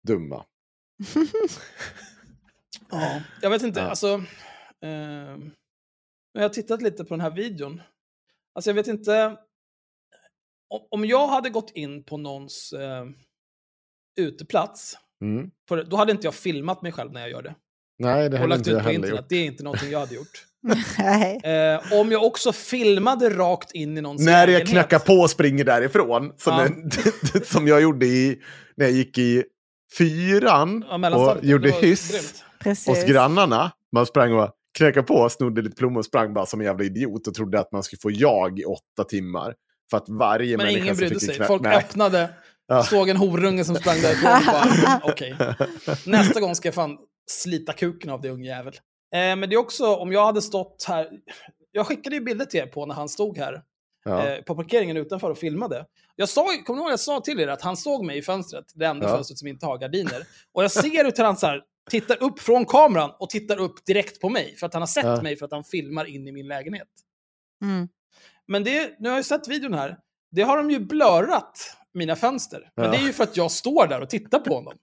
dumma. [laughs] Ja, jag vet inte, Ja. alltså... Eh, jag har tittat lite på den här videon. Alltså jag vet inte... Om, om jag hade gått in på någons eh, uteplats, Mm. på då hade inte jag filmat mig själv när jag gör det. Nej, det Och har lagt inte ut jag på internet. gjort. Det är inte någonting jag hade gjort. [laughs] Nej. Eh, om jag också filmade rakt in i någons När jag knackar på och springer därifrån. Som, Ja. en, [laughs] som jag gjorde i, när jag gick i fyran Ja, och gjorde hyss grymt. Precis. hos grannarna. Man sprang och knackade på, snodde lite plommon och sprang bara som en jävla idiot och trodde att man skulle få jag i åtta timmar. För att varje Men ingen brydde sig. knä- Folk Nej. öppnade, [laughs] Ja. såg en horunge som sprang därifrån och bara, [laughs] okej. Nästa gång ska jag fan slita kuken av det ungjävel. Eh, men det är också, om jag hade stått här, jag skickade ju bilder till er på när han stod här Ja. eh, på parkeringen utanför och filmade. Jag sa, kommer ni ihåg jag sa till er att han såg mig i fönstret, det enda Ja. fönstret som inte har gardiner. Och jag ser hur han så här, tittar upp från kameran och tittar upp direkt på mig, för att han har sett Ja. mig för att han filmar in i min lägenhet. Mm. Men det, nu har jag sett videon här. Det har de ju blurrat mina fönster. Men Ja. det är ju för att jag står där och tittar på honom.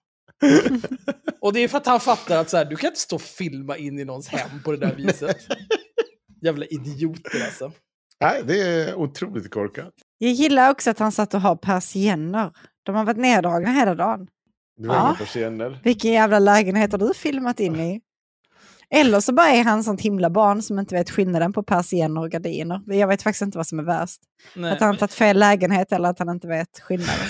[laughs] och det är för att han fattar att så här, du kan inte stå och filma in i någons hem på det där viset. [laughs] Jävla idioter alltså. Nej, det är otroligt korkat. Jag gillar också att han satt och har persienner. De har varit neddragna hela dagen. Du har Ja. inga persienner. Vilken jävla lägenhet har du filmat in i? Eller så bara är han sånt himla barn som inte vet skillnaden på persienner och gardiner. Jag vet faktiskt inte vad som är värst. Nej, Att han har tagit fel lägenhet eller att han inte vet skillnaden.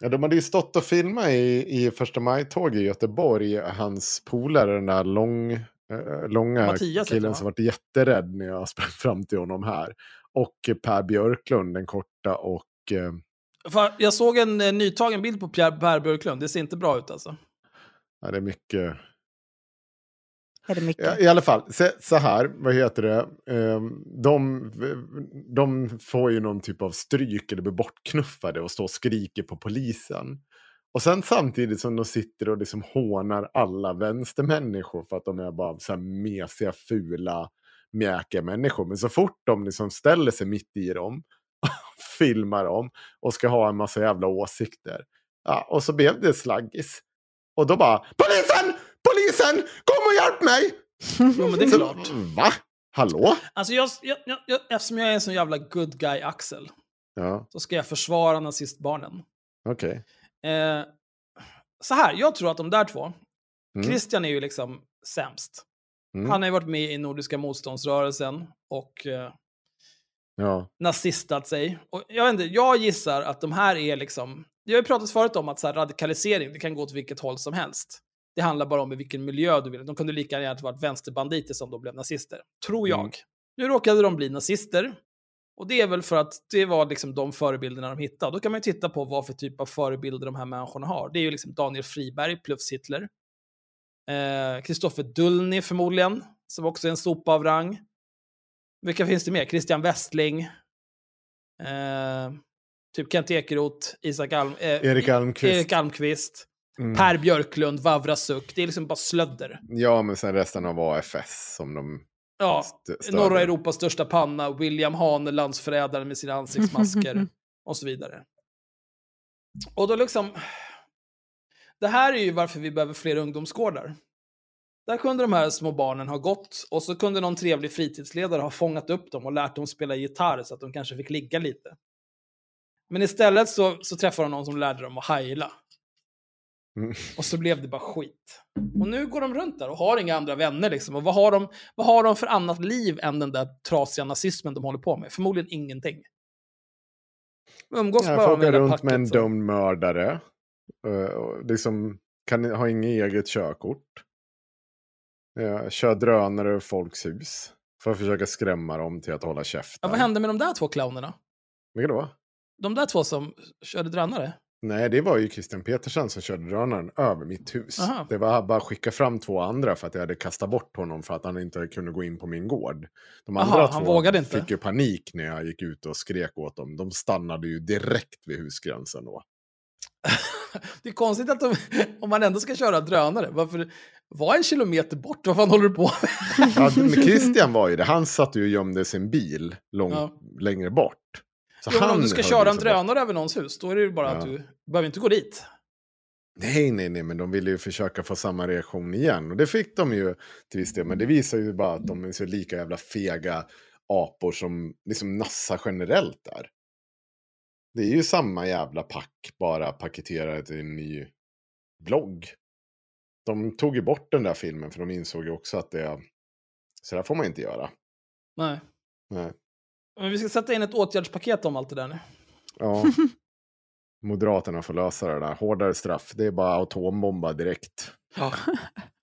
Ja, de hade ju stått och filmat i, i första maj-tåg i Göteborg. Hans polare, den där lång, eh, långa Mattias killen som va? var jätterädd när jag sprang fram till honom här. Och Per Björklund, den korta och... Fan, jag såg en eh, nytagen bild på Pierre Per Björklund. Det ser inte bra ut alltså. ja, det är mycket... Är det mycket? Ja, I alla fall, så, så här, vad heter det? Ehm, de, de får ju någon typ av stryk eller blir bortknuffade och står och skriker på polisen. Och sen samtidigt som de sitter och liksom hånar alla vänstermänniskor för att de är bara så här mesiga, fula, mjäkiga människor. Men så fort de liksom ställer sig mitt i dem, [laughs] filmar dem och ska ha en massa jävla åsikter. Ja, och så blev det slaggis. Och då bara polisen! Polisen! Kom och hjälp mig! Jo, men det är Så, klart. Va? Hallå? Alltså jag, jag, jag, eftersom jag är en sån jävla good guy Axel, Ja, så ska jag försvara nazistbarnen. okej. Eh, så här, jag tror att de där två, Mm. Christian är ju liksom sämst. Mm. Han har ju varit med i Nordiska motståndsrörelsen och eh, Ja. nazistat sig. Och jag, vet inte, jag gissar att de här är liksom... Jag har ju pratat förut om att så här, radikalisering, det kan gå åt vilket håll som helst. Det handlar bara om i vilken miljö du vill. De kunde lika gärna ha varit vänsterbanditer som då blev nazister. Tror jag. Mm. Nu råkade de bli nazister. Och det är väl för att det var liksom de förebilderna de hittade. Då kan man ju titta på vad för typ av förebilder de här människorna har. Det är ju liksom Daniel Friberg plus Hitler. Kristoffer Dullny förmodligen, som också är en sopa av rang. Vilka finns det mer? Christian Westling. Eh, typ Kent Ekeroth, Isak Alm, eh, Erik Almqvist. Erik Almqvist. Mm. Per Björklund, Vavra Suk. Det är liksom bara slödder. Ja, men sen resten av AFS som de Ja, norra Europas största panna, William Hane, landsförrädaren med sina ansiktsmasker [laughs] och så vidare. Och då liksom... Det här är ju varför vi behöver fler ungdomsgårdar. Där kunde de här små barnen ha gått och så kunde någon trevlig fritidsledare ha fångat upp dem och lärt dem spela gitarr så att de kanske fick ligga lite. Men istället så, så träffade de någon som lärde dem att heila. Mm. Och så blev det bara skit. Och nu går de runt där och har inga andra vänner liksom. Och vad har de, vad har de för annat liv än den där trasiga nazismen de håller på med? Förmodligen ingenting. Umgås Ja, bara folk med runt med en packet, dömd mördare. och liksom kan ha inget eget körkort. Ja, kör drönare ur folks hus. För att försöka skrämma dem till att hålla käften. Ja, vad hände med de där två clownerna? Vilka då? De där två som körde drönare? Nej, det var ju Christian Petersen som körde drönaren över mitt hus. Aha. Det var bara att skicka fram två andra för att jag hade kastat bort honom för att han inte kunde gå in på min gård. De Aha, andra han två vågade inte. fick ju panik när jag gick ut och skrek åt dem. De stannade ju direkt vid husgränsen då. [laughs] Det är konstigt att de, om man ändå ska köra drönare, varför var en kilometer bort? Vad fan håller du på med? [laughs] Ja, men Christian var ju det. Han satt ju och gömde sin bil långt Ja. längre bort. Så Jo, men om han du ska köra en liksom bort. drönare över någons hus, då är det ju bara att Ja. du behöver inte gå dit. Nej, nej, nej, men de ville ju försöka få samma reaktion igen. Och det fick de ju till viss del. Men det visar ju bara att de är så lika jävla fega apor som liksom Nassa generellt är. Det är ju samma jävla pack, bara paketerade till en ny blogg. De tog ju bort den där filmen för de insåg ju också att det... Så där får man inte göra. Nej. Nej. Men vi ska sätta in ett åtgärdspaket om allt det där nu. Ja. [laughs] Moderaterna får lösa det där. Hårdare straff. Det är bara atombomba direkt. Ja.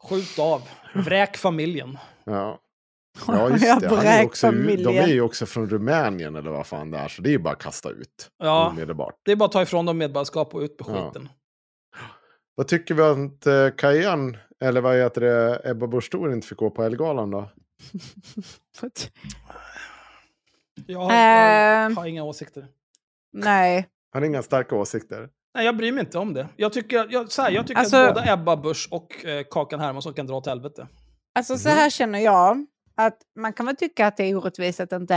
Skjut av. Vräk familjen. Ja. [laughs] Ja, just det. Han är också, de är ju också från Rumänien eller vad fan det är. Så det är ju bara att kasta ut. Ja, Omedelbart. det är bara att ta ifrån dem medborgarskap och ut på Ja. Vad tycker vi om att eh, Kajan, eller vad heter det, Ebba Busch inte fick gå på Ellegalan då? [laughs] Jag har, jag Eh. har inga åsikter. Nej. Han har inga starka åsikter. Nej, jag bryr mig inte om det. Jag tycker, jag, så här, jag tycker Alltså- att både Ebba Busch och eh, Kakan Hermansson kan dra åt helvete. Alltså så här känner jag. Att man kan väl tycka att det är orättvist att inte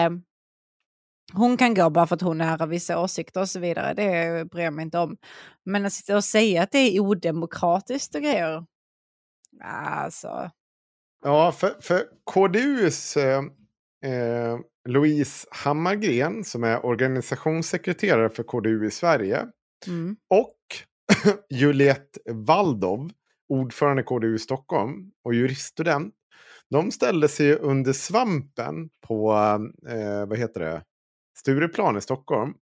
hon kan gå bara för att hon har vissa åsikter och så vidare. Det bryr jag mig inte om. Men att sitta och säga att det är odemokratiskt och grejer. Alltså. Ja, för, för KDUs eh, eh, Louise Hammargren, som är organisationssekreterare för KDU i Sverige, Mm. och [clears throat] Juliette Waldov, ordförande i KDU i Stockholm och juriststudent, de ställde sig under svampen på, eh, vad heter det, Stureplan i Stockholm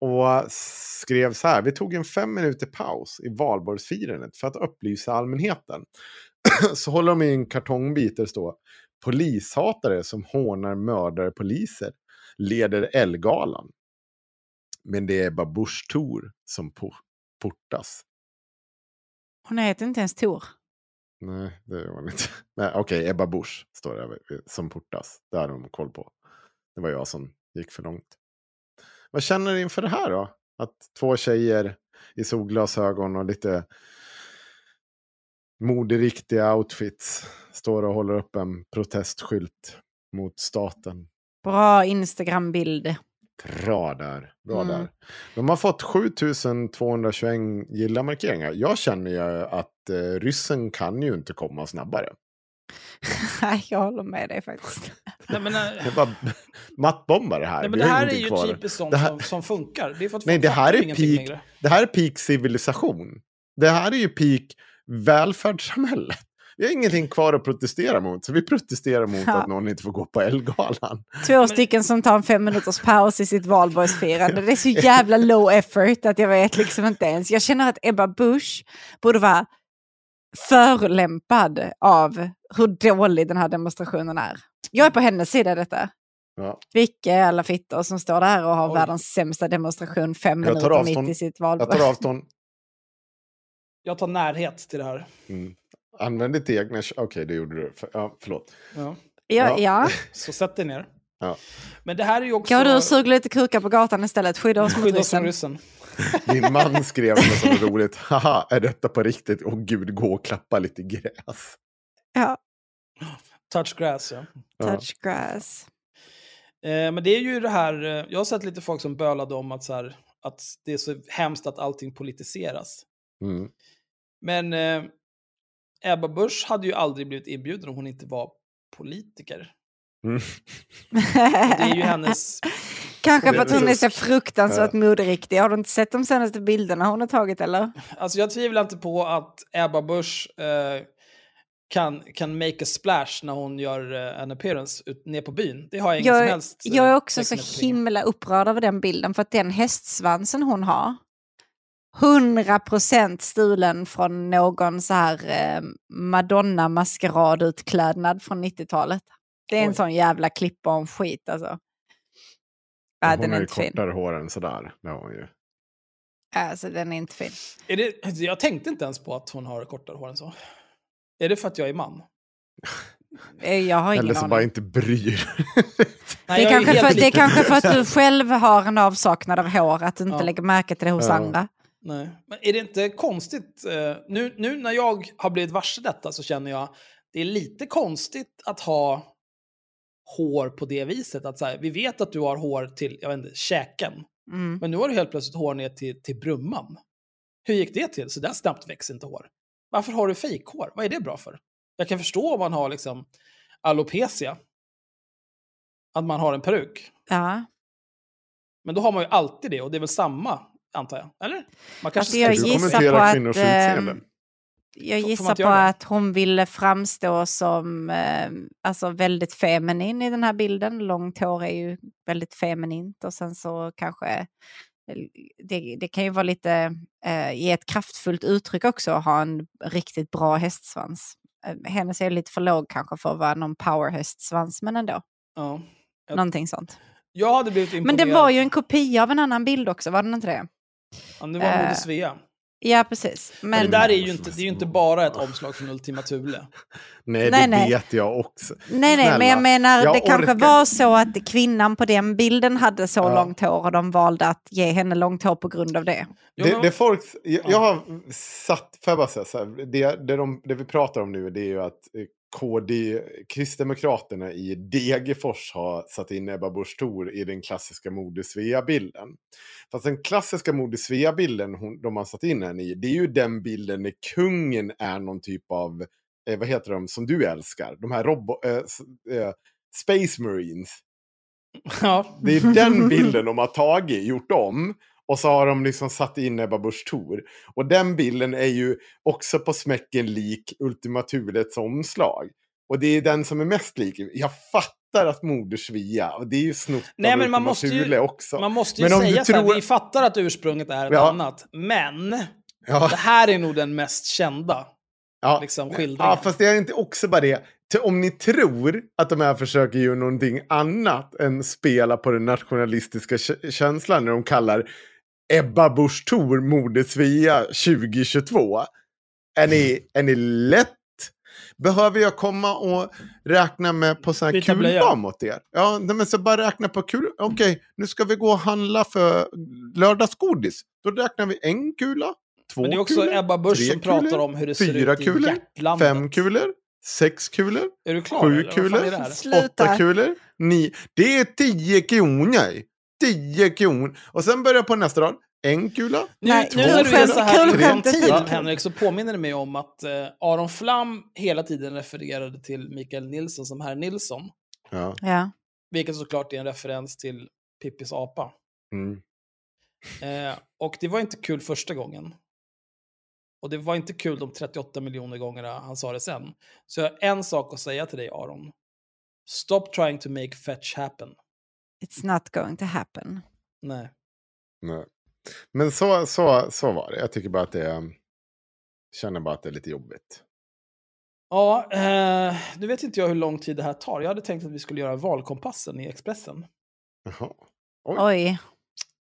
och skrev så här, vi tog en fem minuter paus i valborgsfirandet för att upplysa allmänheten. [clears throat] så håller de i en kartongbit där det står polishatare som hånar mördare poliser leder Elgalan. Men det är bara Busch Thor som po- portas. Hon heter inte ens Tor. Nej, det gör hon inte. Nej, Okej, Ebba Busch står det som portas. Det har de koll på. Det var jag som gick för långt. Vad känner du inför det här då? Att två tjejer i solglasögon och lite moderiktiga outfits står och håller upp en protestskylt mot staten. Bra Instagram-bild. Bra där. Bra Mm. där. De har fått 7221 gilla-markeringar. Jag känner ju att eh, ryssen kan ju inte komma snabbare. [laughs] Nej, jag håller med dig faktiskt. Nej, men, Det nej, är bara mattbombar det här. nej, men det här är ju kvar. typiskt sånt här- som, som funkar. Det är för att Nej, det här är peak- längre. Det här är peak civilisation. Det här är ju peak välfärdssamhället. Vi har ingenting kvar att protestera mot, så vi protesterar mot Ja. att någon inte får gå på Elgalan. Två stycken som tar en fem minuters paus i sitt valborgsfirande. Det är så [laughs] jävla low effort att jag vet liksom inte ens. Jag känner att Ebba Busch borde vara förlämpad av hur dålig den här demonstrationen är. Jag är på hennes sida i detta. Ja. Vilka är alla fittor som står där och har Oj. världens sämsta demonstration fem Jag minuter avstånd. mitt i sitt Jag valborg. tar avstånd. Jag tar närhet till det här. Mm. Använd ditt egna... Okej, det gjorde du. För- Ja, förlåt. Ja. Ja, ja. [laughs] Så sätt dig ner. Ja. Men det här är ju också... Kan du suga lite kukar på gatan istället? Skydda oss mot ryssen. ryssen. [laughs] Din man skrev något var roligt. Haha, är detta på riktigt? Åh gud, gå och klappa lite gräs. Ja, Touch grass, ja. Ja. touch grass. Eh, men det är ju det här, eh, jag har sett lite folk som bölade om att, så här, att det är så hemskt att allting politiseras. Mm. Men eh, Ebba Busch hade ju aldrig blivit inbjuden om hon inte var politiker. Mm. Det är ju hennes... [laughs] Kanske för att hon är så fruktansvärt moderiktig. Har du inte sett de senaste bilderna hon har tagit eller? Alltså jag tvivlar inte på att Ebba Busch eh, kan, kan make a splash när hon gör eh, en appearance ut, ner på byn. Det har jag ingen som Jag, helst... eh, jag är också så himla upprörd över den bilden för att den hästsvansen hon har 100% stulen från någon så här eh, Madonna maskeradutklädnad från 90-talet. Det är en Oj. sån jävla klippa om skit alltså. Ja, hon den har ju fin. kortare hår än sådär. Det har hon ju. Alltså den är inte fin. Är det, jag tänkte inte ens på att hon har kortare hår än så. Är det för att jag är man? Eh, Jag har ingen Eller så aning. bara inte bryr. [laughs] Nej, Det är, kanske helt för, det är kanske för att du [laughs] själv har en avsaknad av hår, att du inte Ja. lägger märke till det hos Ja. andra. Nej. Men är det inte konstigt? eh, nu, nu när jag har blivit varse detta så känner jag det är lite konstigt att ha hår på det viset. Att så här, vi vet att du har hår till jag vet inte, käken, Mm. men nu har du helt plötsligt hår ner till, till brumman. Hur gick det till? Så där snabbt växer inte hår. Varför har du fejkhår? Vad är det bra för? Jag kan förstå om man har liksom alopecia. Att man har en peruk. Ja. Men då har man ju alltid det och det är väl samma, antar jag? Eller? Man kanske Alltså, jag gissar på att, ehm. Jag gissar på att hon ville framstå som eh, alltså väldigt feminin i den här bilden. Långt hår är ju väldigt feminint och sen så kanske det, det kan ju vara lite, eh, ge ett kraftfullt uttryck också att ha en riktigt bra hästsvans. Eh, hennes är lite för låg kanske för att vara någon powerhästsvans, men ändå. Ja. Jag- Någonting sånt. Jag hade blivit Men imponerad. det var ju en kopia av en annan bild också, var det inte det? Ja, det var eh, Moder Svea. Ja, precis. Men, Men, det där är ju inte, det är ju inte bara ett omslag från Ultima Thule. Nej, det nej. vet jag också. Nej, nej, men Snälla, jag menar jag det kanske orkar. var så att kvinnan på den bilden hade så Ja. långt hår och de valde att ge henne långt hår på grund av det. Det, men- det folk, jag, Ja. jag har satt, får jag bara säga så här, det, det, de, det vi pratar om nu det är ju att eh, KD, Kristdemokraterna i Degerfors har satt in Ebba Busch Thor i den klassiska Moder Svea-bilden. Fast den klassiska Moder Svea-bilden de har satt in henne i, det är ju den bilden när kungen är någon typ av, eh, vad heter de, som du älskar, de här robo, eh, eh, Space Marines. Ja. Det är den bilden de har tagit, gjort om. Och så har de liksom satt in Ebba Busch Thor. Och den bilden är ju också på smäcken lik Ultima Thulets omslag. Och det är den som är mest lik. Jag fattar att Moder Svea, och det är ju snott Nej, av men man måste ju- också. Man måste ju Men om säga så här, tror- vi fattar att ursprunget är ett Ja. annat, men ja, det här är nog den mest kända ja. liksom, skildringen. ja, fast det är inte också bara det. Om ni tror att de här försöker göra någonting annat än spela på den nationalistiska kä- känslan när de kallar Ebba Busch Thor Moder Svea 2022. Är ni, är ni lätt? Behöver jag komma och räkna med på sån här kulbam åt er? Ja, men så bara räkna på kul. Okej, nu ska vi gå och handla för lördagsgodis. Då räknar vi en kula, två Men det är också kulor, Ebba Busch tre som pratar kulor, om hur det ser fyra ut i kulor, hjärtlandet. fem kulor, sex kulor, Är du klar? sju kulor. åtta kulor, nio. Det är tio kronor. 10 kronor. Och sen börjar jag på nästa rad. En kula. Nu, Nej, nu när du är så här infantil. Henrik, så påminner det mig om att eh, Aron Flam hela tiden refererade till Mikael Nilsson som herr Nilsson. Ja. Ja. Vilket såklart är en referens till Pippis apa. Mm. Eh, och det var inte kul första gången. Och det var inte kul de 38 miljoner gångerna han sa det sen. Så jag har en sak att säga till dig, Aron. Stop trying to make fetch happen. It's not going to happen. Nej. Nej. Men så, så, så var det. Jag tycker bara att det. Känner bara att det är lite jobbigt. Ja, eh, nu vet inte jag hur lång tid det här tar. Jag hade tänkt att vi skulle göra valkompassen i Expressen. Jaha. Oj.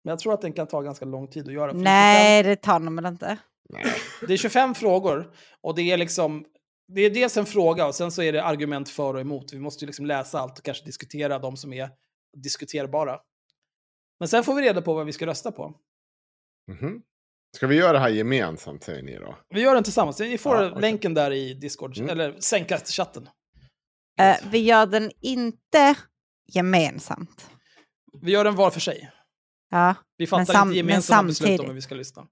Men jag tror att den kan ta ganska lång tid att göra. Nej, det tar de väl inte. Nej. 25 Det är 25 frågor och det är liksom... Det är dels en fråga och sen så är det argument för och emot. Vi måste ju liksom läsa allt och kanske diskutera de som är diskuterbara. Men sen får vi reda på vad vi ska rösta på. Mhm. Ska vi göra det här gemensamt säger ni då? Vi gör den tillsammans. Ni får Ja, okej. länken där i Discord, Mm. eller sänkast-chatten. Eh, vi gör den inte gemensamt. Vi gör den var för sig. Ja, Vi fattar inte men gemensamma beslut om hur vi ska lyssna.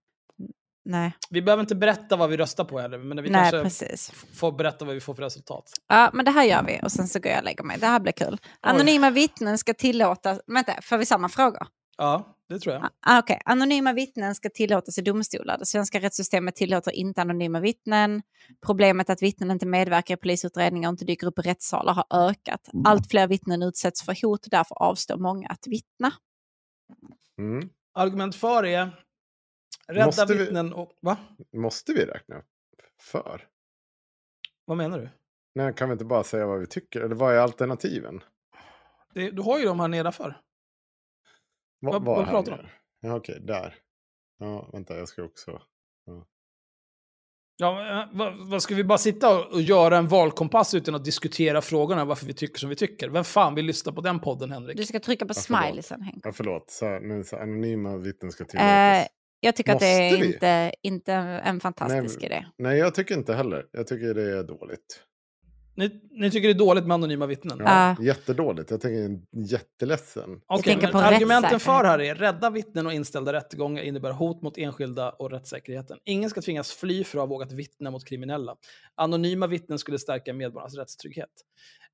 Nej. Vi behöver inte berätta vad vi röstar på heller, men vi nej, kanske precis. får berätta vad vi får för resultat. Ja, men det här gör vi och sen så går jag och lägger mig. Det här blir kul. Anonyma vittnen ska tillåtas... Vänta, får vi samma frågor? Ja, det tror jag. Ah, Okej, anonyma vittnen ska tillåtas i domstolar. Det svenska rättssystemet tillåter inte anonyma vittnen. Problemet att vittnen inte medverkar i polisutredningar och inte dyker upp i rättssalar har ökat. Allt fler vittnen utsätts för hot och därför avstår många att vittna. Mm. Argument för är rädda Måste vi- vittnen och... Va? Måste vi räkna för? Vad menar du? Nej, kan vi inte bara säga vad vi tycker? Eller vad är alternativen? Det, du har ju de här nedanför. Va, Vad- var vad pratar du om? Ja, okej, där. Ja, vänta, jag ska också... Ja, men, eh, vad, vad ska vi bara sitta och, och göra en valkompass utan att diskutera frågorna varför vi tycker som vi tycker? Vem fan vill lyssna på den podden, Henrik? Du ska trycka på Ja, smileysen, Henk. Ja, förlåt. Så, men, så, anonyma vittnen ska tillåtas. Eh, jag tycker att det är Måste vi? inte, inte en fantastisk Nej, idé. Nej, jag tycker inte heller. Jag tycker det är dåligt. Ni, ni tycker det är dåligt med anonyma vittnen? Ja, Ja. Jättedåligt. Jag tänker en jätteledsen. Men på argumenten för här är rädda vittnen och inställda rättegångar innebär hot mot enskilda och rättssäkerheten. Ingen ska tvingas fly för att ha vågat vittna mot kriminella. Anonyma vittnen skulle stärka medborgarnas rättstrygghet.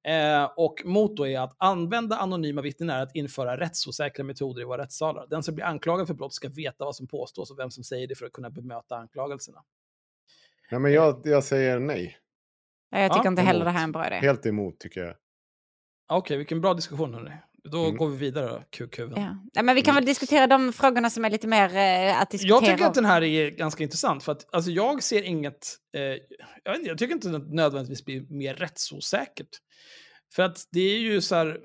Eh, och mot då är att använda anonyma vittnen är att införa rättsosäkra metoder i våra rättssalar. Den som blir anklagad för brott ska veta vad som påstås och vem som säger det för att kunna bemöta anklagelserna. Ja, men jag, jag säger nej. Ja, Jag tycker Ja, inte heller emot. det här är en bra idé. Helt emot tycker jag. Okej, vilken bra diskussion hörni. Då Mm. går vi vidare då, kukhuven. Ja. Ja, men vi kan väl diskutera de frågorna som är lite mer eh, att diskutera. Jag tycker om. att den här är ganska intressant för att alltså, jag ser inget, eh, jag, vet inte, jag tycker inte att det nödvändigtvis blir mer rättsosäkert. För att det är ju så här,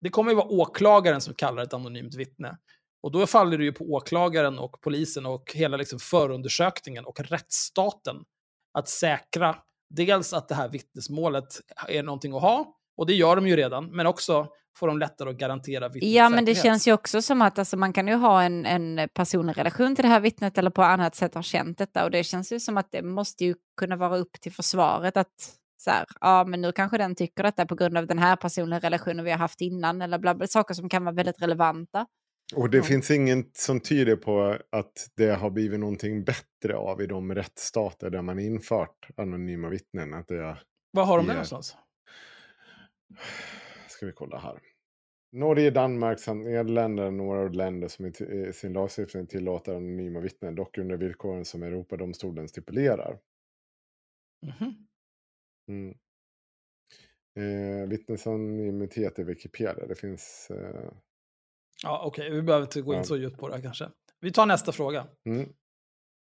det kommer ju vara åklagaren som kallar ett anonymt vittne. Och då faller det ju på åklagaren och polisen och hela liksom förundersökningen och rättsstaten att säkra dels att det här vittnesmålet är någonting att ha, och det gör de ju redan, men också får de lättare att garantera vittnets Ja, men det säkerhet. känns ju också som att alltså, man kan ju ha en, en personlig relation till det här vittnet eller på annat sätt ha känt detta. Och det känns ju som att det måste ju kunna vara upp till försvaret att så här, ja men nu kanske den tycker detta på grund av den här personliga relationen vi har haft innan eller bla, bla, saker som kan vara väldigt relevanta. Och det Ja. finns inget som tyder på att det har blivit någonting bättre av i de rättsstater där man infört anonyma vittnen. Att det är, Vad har de där Ja. någonstans? ska vi kolla här. Norge, Danmark samt Nederländerna är några av länder som i sin lagstiftning tillåter anonyma vittnen, dock under villkoren som Europadomstolen stipulerar. Mhm. Mm. Eh, vittnesanonymitet i Wikipedia, det finns... Eh, Ja, okej, vi behöver inte gå in Ja. så djupt på det här kanske. Vi tar nästa fråga. mm.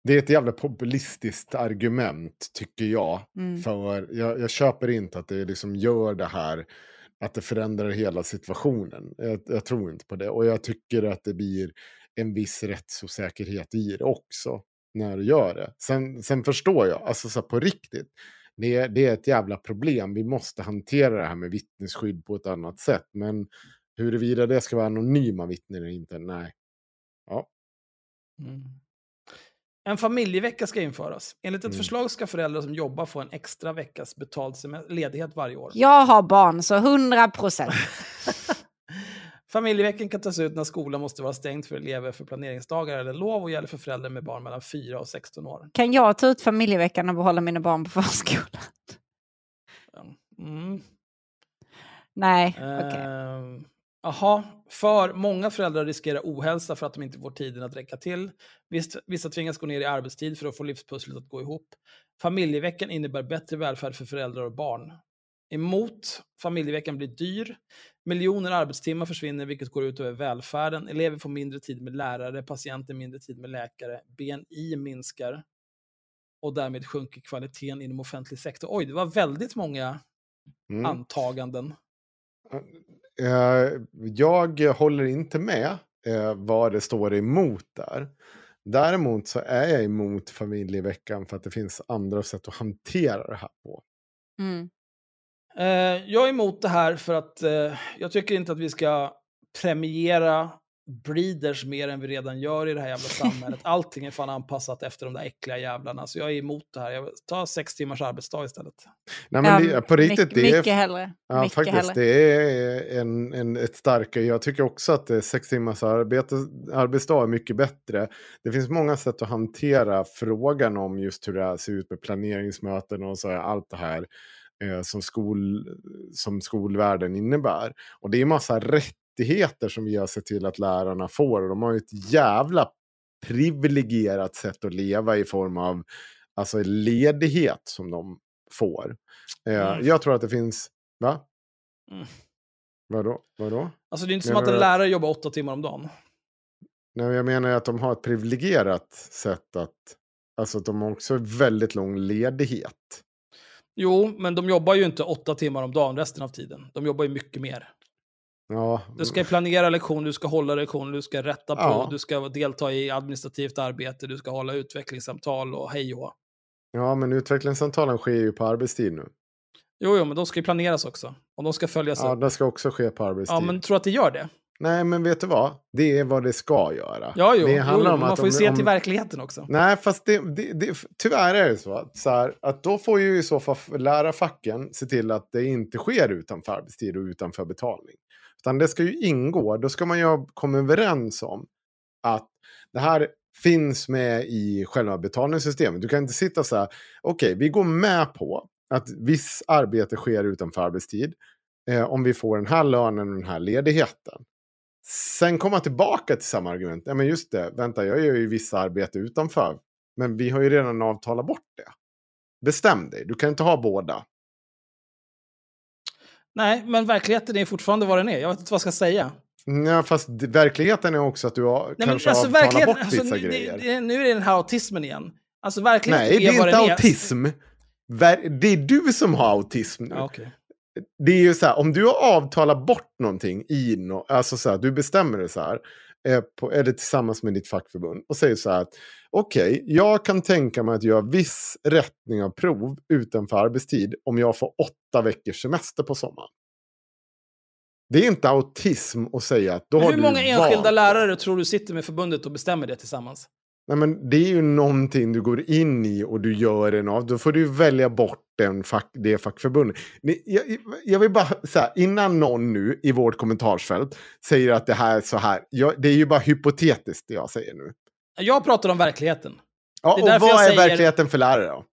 Det är ett jävla populistiskt argument, tycker jag. Mm. För jag, jag köper inte att det liksom gör det här, att det förändrar hela situationen. Jag, jag tror inte på det. Och jag tycker att det blir en viss rättsosäkerhet i det också, när du gör det. Sen, sen förstår jag, alltså så här, på riktigt, det, är- det är ett jävla problem. Vi måste hantera det här med vittnesskydd på ett annat sätt. Men huruvida det ska vara anonyma vittnen eller inte, nej. Mm. En familjevecka ska införas. Enligt ett Mm. förslag ska föräldrar som jobbar få en extra veckas betald ledighet varje år. Jag har barn så 100 procent. [laughs] Familjeveckan kan tas ut när skolan måste vara stängd för elever för planeringsdagar eller lov och gäller för föräldrar med barn mellan 4 och 16 år. Kan jag ta ut familjeveckan och behålla mina barn på förskolan? Mm. Nej, okej. Ehm, Jaha, för många föräldrar riskerar ohälsa för att de inte får tiden att räcka till. Visst, vissa tvingas gå ner i arbetstid för att få livspusslet att gå ihop. Familjeveckan innebär bättre välfärd för föräldrar och barn. Emot, familjeveckan blir dyr. Miljoner arbetstimmar försvinner vilket går ut över välfärden. Elever får mindre tid med lärare, patienter mindre tid med läkare. BNI minskar. Och därmed sjunker kvaliteten inom offentlig sektor. Oj, det var väldigt många Mm. antaganden. Eh, jag håller inte med eh, vad det står emot där. Däremot så är jag emot familjeveckan för att det finns andra sätt att hantera det här på. Mm. Eh, jag är emot det här för att eh, jag tycker inte att vi ska premiera breeders mer än vi redan gör i det här jävla samhället. [laughs] Allting är fan anpassat efter de där äckliga jävlarna. Så jag är emot det här. Jag vill ta sex timmars arbetsdag istället. Nej, men det, på riktigt, mycket, det är, mycket hellre. Ja, mycket faktiskt. hellre. Det är en, en, ett starkare. Jag tycker också att eh, sex timmars arbete, arbetsdag är mycket bättre. Det finns många sätt att hantera frågan om just hur det här ser ut med planeringsmöten och så här, allt det här eh, som, skol, som skolvärlden innebär. Och det är massa rättigheter som vi har sett till att lärarna får. Och de har ju ett jävla privilegierat sätt att leva i form av alltså ledighet som de får. Eh, Mm. Jag tror att det finns... Va? Mm. Vadå? Vadå? Alltså det är inte som Nej, att en lärare jobbar åtta timmar om dagen. Nej, jag menar ju att de har ett privilegierat sätt att... Alltså att de har också väldigt lång ledighet. Jo, men de jobbar ju inte åtta timmar om dagen resten av tiden. De jobbar ju mycket mer. Ja, Du ska planera lektioner, du ska hålla lektioner, du ska rätta på, Ja. du ska delta i administrativt arbete, du ska hålla utvecklingssamtal och hej och ja, men utvecklingssamtalen sker ju på arbetstid nu. Jo, jo, men de ska ju planeras också. Och de ska följas Ja, upp. det ska också ske på arbetstid. Ja, men tror att det gör det? Nej, men vet du vad? Det är vad det ska göra. Ja, jo, det handlar jo om man får ju om- se om- till verkligheten också. Nej, fast det, det, det, tyvärr är det så att, så här, att då får ju i så fall lärarfacken se till att det inte sker utanför arbetstid och utanför betalning. Utan det ska ju ingå, då ska man ju komma överens om att det här finns med i själva betalningssystemet. Du kan inte sitta så här, okej, vi går med på att viss arbete sker utanför arbetstid eh, om vi får den här lönen och den här ledigheten. Sen komma tillbaka till samma argument. Ja, men just det, vänta, jag gör ju vissa arbete utanför. Men vi har ju redan avtalat bort det. Bestäm dig, du kan inte ha båda. Nej, men verkligheten är fortfarande vad den är. Jag vet inte vad jag ska säga. Ja, fast verkligheten är också att du har, Nej, kanske alltså, avtalat verkligheten, bort alltså, vissa det, grejer. det, nu är det den här autismen igen. Alltså verkligheten Nej, det är är vad inte den är. autism. Ver- Det är du som har autism nu. Ja, okej. Det är ju så här, om du har avtalat bort någonting i no, alltså så här, du bestämmer det så här, på, eller tillsammans med ditt fackförbund och säger så här att okej, jag kan tänka mig att göra viss rättning av prov utanför arbetstid om jag får åtta veckors semester på sommaren. Det är inte autism att säga att då Men har hur många enskilda lärare tror du sitter med förbundet och bestämmer det tillsammans? Nej, men det är ju någonting du går in i och du gör en av. Då får du välja bort den fack, det fackförbundet. Jag, jag vill bara säga, innan någon nu i vårt kommentarsfält säger att det här är så här. Jag, det är ju bara hypotetiskt det jag säger nu. Jag pratar om verkligheten. Ja, och vad är säger- verkligheten för lärare då?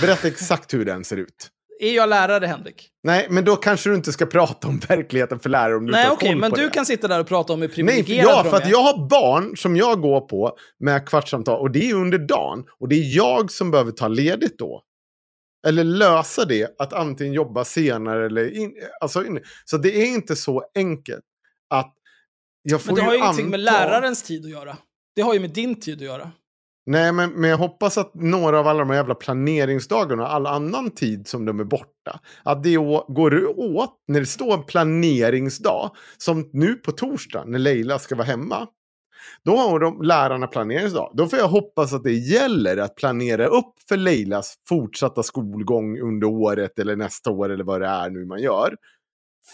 Berätta exakt hur den ser ut. Är jag lärare, Henrik? Nej, men då kanske du inte ska prata om verkligheten för lärare om du Nej, okej, koll men du det. kan sitta där och prata om hur Nej, för, ja, för att jag har barn som jag går på med kvartssamtal och det är under dagen. Och det är jag som behöver ta ledigt då. Eller lösa det, att antingen jobba senare eller... In, alltså in, så det är inte så enkelt att... Jag får Men det har ju ingenting anta- med lärarens tid att göra. Det har ju med din tid att göra. Nej, men, men jag hoppas att några av alla de här jävla planeringsdagarna och all annan tid som de är borta, att det går åt när det står en planeringsdag, som nu på torsdag när Leila ska vara hemma. Då har de lärarna planeringsdag. Då får jag hoppas att det gäller att planera upp för Leilas fortsatta skolgång under året eller nästa år eller vad det är nu man gör.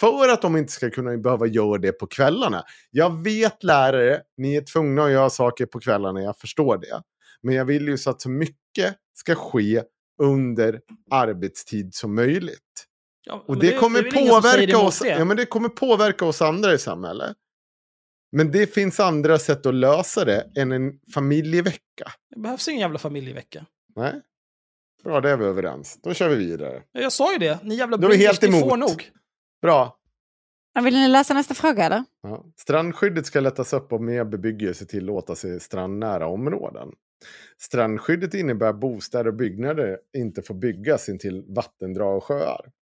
För att de inte ska kunna behöva göra det på kvällarna. Jag vet lärare, ni är tvungna att göra saker på kvällarna, jag förstår det. Men jag vill ju så att så mycket ska ske under arbetstid som möjligt. Ja, Och men det, kommer säger påverka emot oss, det. ja, men det kommer påverka oss andra i samhället. Men det finns andra sätt att lösa det än en familjevecka. Det behövs ingen jävla familjevecka. Nej. Bra, det är vi överens. Då kör vi vidare. Ja, Jag sa ju det, ni jävla Då är vi helt ni får emot. nog. Bra. Vill ni läsa nästa fråga eller? Ja. Strandskyddet ska lättas upp och mer bebyggelse tillåtas i strandnära områden. Strandskyddet innebär att bostäder och byggnader inte får byggas intill vattendrag och sjöar.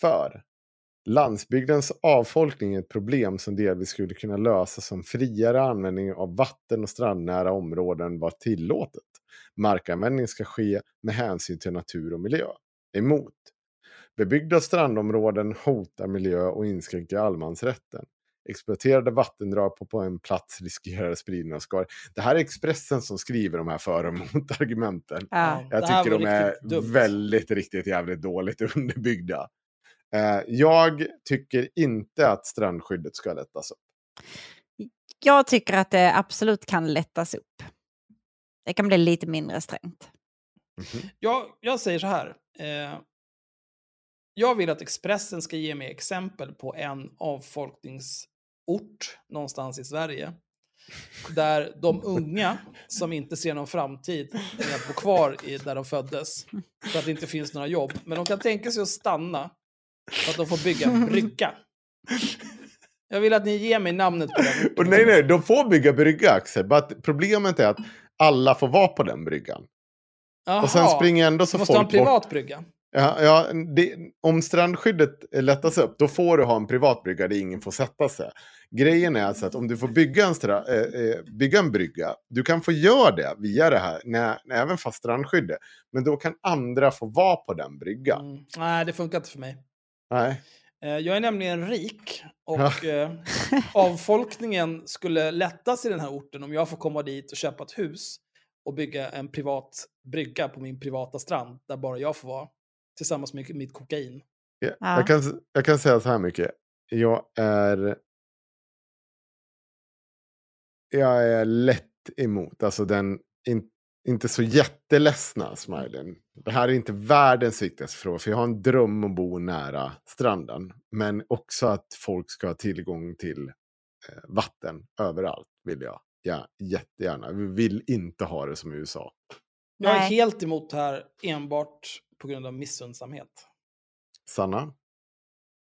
För landsbygdens avfolkning är ett problem som delvis skulle kunna lösas om friare användning av vatten och strandnära områden var tillåtet. Markanvändning ska ske med hänsyn till natur och miljö. Emot. Bebyggda strandområden hotar miljö och inskränker allemansrätten. Exploaterade vattendrag på, på en plats riskerar spridning av skador. Det här är Expressen som skriver de här för och [laughs] mot-argumenten. Ja. Jag tycker de är dumt. väldigt, riktigt jävligt dåligt [laughs] underbyggda. Eh, jag tycker inte att strandskyddet ska lättas upp. Jag tycker att det absolut kan lättas upp. Det kan bli lite mindre strängt. Mhm. Jag, jag säger så här. Eh, jag vill att Expressen ska ge mig exempel på en avfolkningsort någonstans i Sverige. Där de unga som inte ser någon framtid med att bo kvar i, där de föddes. För att det inte finns några jobb. Men de kan tänka sig att stanna för att de får bygga en brygga. Jag vill att ni ger mig namnet på den. Och nej, nej, de får bygga brygga, Axel. Problemet är att alla får vara på den bryggan. Och sen springer ändå så måste ha en folk bort. privat brygga. Ja, ja, det, om strandskyddet lättas upp, då får du ha en privat brygga där ingen får sätta sig. Grejen är alltså att om du får bygga en, stra, eh, eh, bygga en brygga, du kan få göra det via det här, när, även fast strandskyddet. Men då kan andra få vara på den bryggan. Mm. Nej, det funkar inte för mig. Nej. Eh, Jag är nämligen rik och eh, avfolkningen skulle lättas i den här orten om jag får komma dit och köpa ett hus och bygga en privat brygga på min privata strand där bara jag får vara tillsammans med mitt kokain. Ja, Ja. Jag, kan, jag kan säga så här mycket. Jag är... Jag är lätt emot, alltså den in, inte så jätteledsna smileyn. Det här är inte världens viktigaste fråga, för jag har en dröm att bo nära stranden. Men också att folk ska ha tillgång till eh, vatten överallt, vill jag. Ja, jättegärna. Vi vill inte ha det som i USA. Jag är helt emot det här enbart på grund av missundsamhet. Sanna?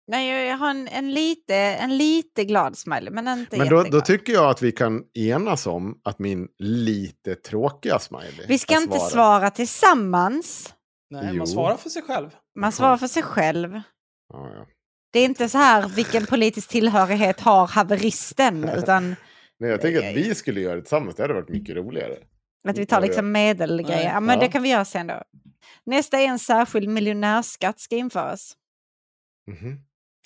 Nej, jag- har en, en, lite, en lite glad smiley, men inte Men då, då tycker jag att vi kan enas om att min lite tråkiga smiley Vi ska inte svaret. svara tillsammans. Nej, Jo. man svarar för sig själv. Man svarar för sig själv. Ja, ja. Det är inte så här vilken politisk tillhörighet har haveristen, utan [laughs] Nej, jag tänker att vi skulle göra det tillsammans. Det hade varit mycket roligare. Att vi tar liksom medelgrejer. Ja, men det Ja. kan vi göra sen då. Nästa är en särskild miljonärskatt ska införas. Mhm.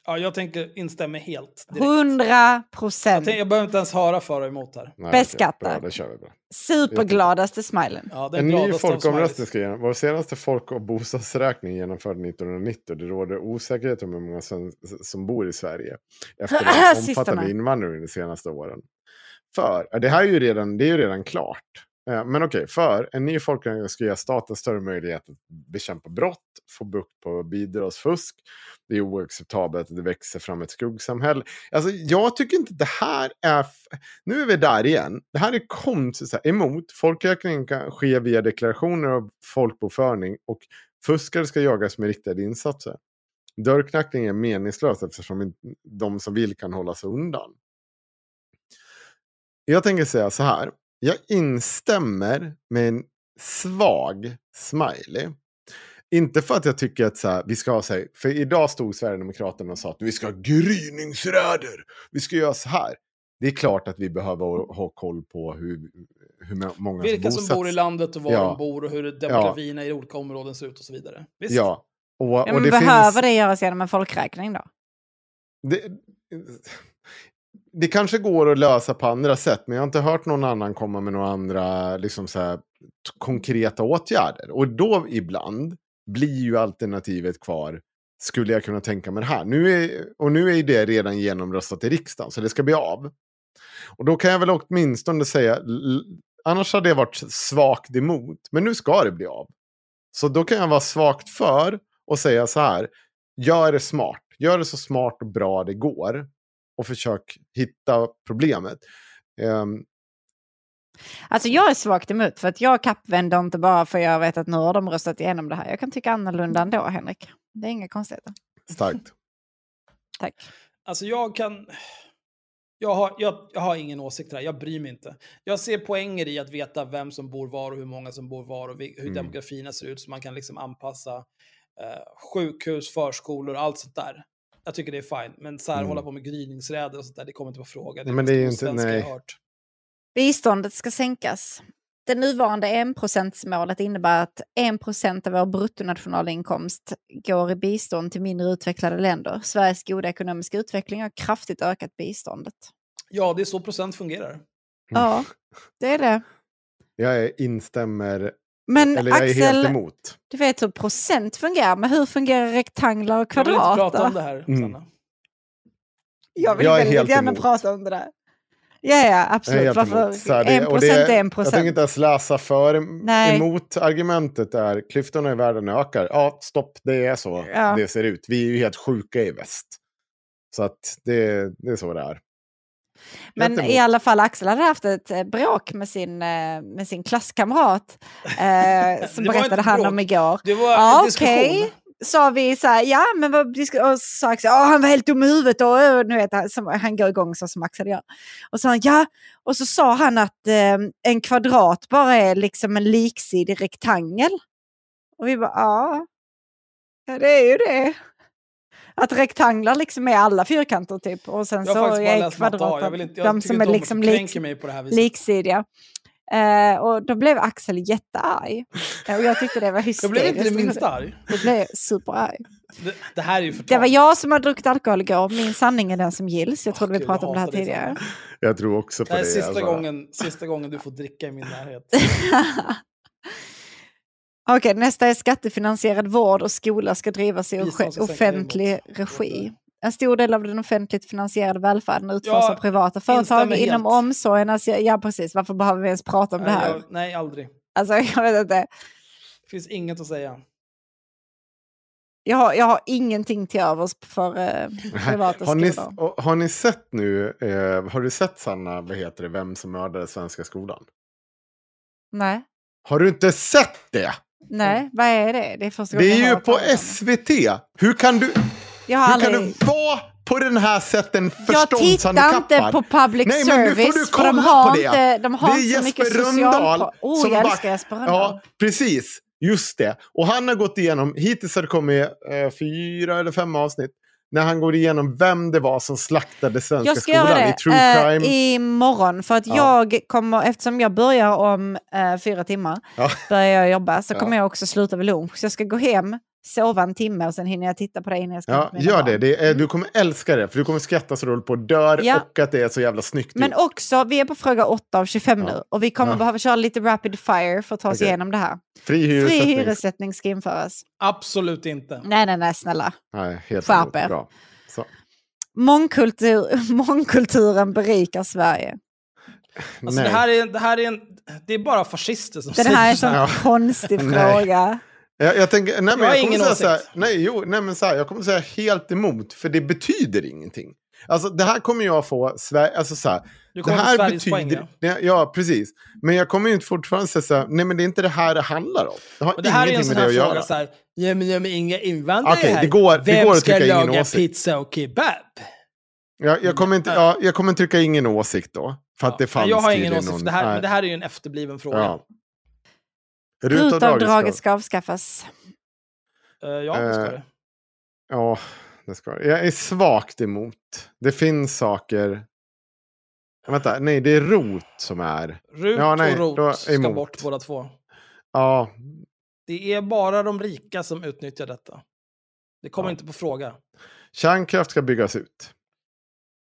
Ja, jag tänker instämma helt. direkt. 100 Jag, procent. tänker, jag behöver inte ens höra för och emot här. Nej, Beskatta. okej, Bra, det kör vi bra. Supergladaste smilen. Ja, En ny folkomröstning ska genom. Vår senaste folk och bostadsräkning genomförd 1990. Det råder osäkerhet om hur många som, som bor i Sverige. Efter [clears throat] den omfattande invandringen de senaste åren. För, det här är ju redan, det är ju redan klart. Eh, men okej, för en ny folkräkning ska ge staten större möjlighet att bekämpa brott, få bukt på bidragsfusk. Det är oacceptabelt att det växer fram ett skuggsamhälle. Alltså, jag tycker inte det här är... Nu är vi där igen. Det här är konstigt. Så här, emot. Folkräkningen kan ske via deklarationer av folkbokföring och fuskare ska jagas med riktade insatser. Dörrknackning är meningslöst eftersom de som vill kan hålla sig undan. Jag tänker säga så här. Jag instämmer med en svag smiley. Inte för att jag tycker att så här, vi ska ha så här, för idag stod Sverigedemokraterna och sa att vi ska ha gryningsräder. Vi ska göra så här. Det är klart att vi behöver ha- ha koll på hur, hur många Vilka som bosätts. bor i landet och var Ja. de bor och hur demografierna i olika områden ser ut och så vidare. Visst? Ja. Och, Ja, och men det behöver finns, det göras genom en folkräkning då? det, det kanske går att lösa på andra sätt, men jag har inte hört någon annan komma med några andra liksom så här, konkreta åtgärder. Och då ibland blir ju alternativet kvar, skulle jag kunna tänka mig det här. Nu är, och nu är ju det redan genomröstat i riksdagen, så det ska bli av. Och då kan jag väl åtminstone säga, annars hade jag varit svagt emot, men nu ska det bli av. Så då kan jag vara svagt för och säga så här, gör det smart. Gör det så smart och bra det går. Och försök hitta problemet. Ehm, Alltså jag är svagt emot för att jag kappvänder inte bara för jag vet att nu har de röstat igenom det här. Jag kan tycka annorlunda ändå, Henrik. Det är inga konstigheter. starkt. [laughs] Tack. Alltså jag kan... Jag har, jag, jag har ingen åsikt här, jag bryr mig inte. Jag ser poänger i att veta vem som bor var och hur många som bor var och hur Mm. demografierna ser ut så man kan liksom anpassa eh, sjukhus, förskolor och allt sånt där. Jag tycker det är fine, men så här Mm. hålla på med gryningsräder och sånt där, det kommer inte på fråga. Det Men det är ju inte- nej. hört. Biståndet ska sänkas. Det nuvarande 1%-målet innebär att 1% av vår bruttonationalinkomst går i bistånd till mindre utvecklade länder. Sveriges goda ekonomiska utveckling har kraftigt ökat biståndet. Ja, det är så procent fungerar. Ja, det är det. Jag instämmer, Men eller jag är helt Axel, emot. du vet hur procent fungerar, men hur fungerar rektanglar och Jag vill inte prata om det här, Mm. Sanna. Jag vill Jag är väldigt helt gärna emot. prata om det där. Ja, ja, absolut. Varför? här, det- En procent är en Jag tänker procent. inte ens läsa för Nej. emot argumentet är klyftorna i världen ökar. Ja, stopp, det är så Ja. det ser ut. Vi är ju helt sjuka i väst. Så att det, det är så det är. Men i alla fall, Axel hade haft ett eh, bråk med sin, eh, med sin klasskamrat. Eh, [laughs] som berättade han bråk. om igår. Det var Ja, en diskussion. okej. Sa vi så här, ja men vad och så sa Axel, "Åh, han var helt dum i huvudet och, och nu vet han, som, han går igång så som Axel gör. Och så sa han, ja, och så sa han att eh, en kvadrat bara är liksom en liksidig rektangel. Och vi bara, ja det är ju det. Att rektanglar liksom är alla fyrkanter typ. Och sen Jag har så faktiskt bara är kvadrater Jag, vill inte, jag de som är om liksom lik, kränker mig på det här viset. liksidiga. Eh, och då blev Axel jättearg. [laughs] Och jag tyckte det var Jag hysteriskt. blev inte det minsta arg. Då blev jag superarg. Det, det här är ju förtal. Det var jag som har druckit alkohol igår. Min sanning är den som gills. Jag trodde Åh, vi pratade jag om det här dig, tidigare. Sanna. Jag tror också på Det är det. sista, alltså. gången, sista gången du får dricka i min närhet. [laughs] Okej, nästa är skattefinansierad vård och skola ska drivas i offentlig regi. En stor del av den offentligt finansierade välfärden utförs Ja, av privata företag inom helt. omsorgen. Alltså, ja, precis. Varför behöver vi ens prata om det nej, här? jag, nej, aldrig. Alltså, [laughs] jag vet inte. Det finns inget att säga. Jag har, jag har ingenting till övers för eh, [laughs] privata Har ni, skolor. har ni sett nu, eh, har du sett Sanna, vad heter det, Vem som mördade svenska skolan? Nej. Har du inte sett det? Nej, vad är det? Det är första Det är ju på SVT. Hur kan du, Jag hur aldrig... kan du vara på den här sätten Jag tittar förståndshandikappad? inte på public Nej, men nu får service. du för de kolla har på det. inte, de har Det är inte så mycket Jesper social... Rönndahl Oh, som jag bara- älskar Jesper Rönndahl. Ja, precis. Just det. Och han har gått igenom, hittills har det kommit eh, fyra eller fem avsnitt, när han går igenom vem det var som slaktade svenska Jag ska skolan göra i det true eh, crime. imorgon. För att Ja. jag kommer, eftersom jag börjar om eh, fyra timmar, Ja. börjar jag jobba, så Ja. kommer jag också sluta vid lunch. Så jag ska gå hem, sova en timme och sen hinner jag titta på det innan jag ska Ja, gör det. det är, du kommer älska det, för du kommer skratta så du håller på och dör Ja. och att det är så jävla snyggt Men gjort. också, vi är på fråga 8 av 25 Ja. nu och vi kommer Ja. behöva köra lite rapid fire för att ta oss Okej. igenom det här. Fri Fri hyressättning. hyressättning ska införas. Absolut inte. Nej, nej, nej, snälla. Nej, helt Skärp er. Bra. Så. Mångkultur, [laughs] mångkulturen berikar Sverige. Alltså, Nej. det, här är, det här är en... Det är bara fascister som Den säger här är en så sån konstig [laughs] Nej. fråga. Jag, jag, tänker, nej, men Jag jag, kommer säga så här, åsikt. nej, jo, nej, men så här, jag kommer säga helt emot, för det betyder ingenting. Alltså det här kommer jag få, alltså så här, Du det här Sveriges poäng. betyder, Ja. ja precis. Men jag kommer ju inte fortfarande säga så här, nej men det är inte det här det handlar om. Det har Och det här är en ingenting med det här att fråga göra. så här, ja men, ja, men inga invandrare Okej, här. det går- det Vem går att ska trycka laga pizza och kebab? Jag, jag, kommer inte, ja, jag kommer trycka ingen åsikt då. För att det Ja, fanns jag har ingen åsikt, någon- för det här, det här är ju en efterbliven fråga. Rutavdraget ska... ska avskaffas. Eh, ja, det ska det. Ja, det ska Jag är svagt emot. Det finns saker... Vänta, nej det är rot som är... RUT ja, nej, och ROT ska bort båda två. Ja, Det är bara de rika som utnyttjar detta. Det kommer Ja. inte på fråga. kärnkraft ska byggas ut.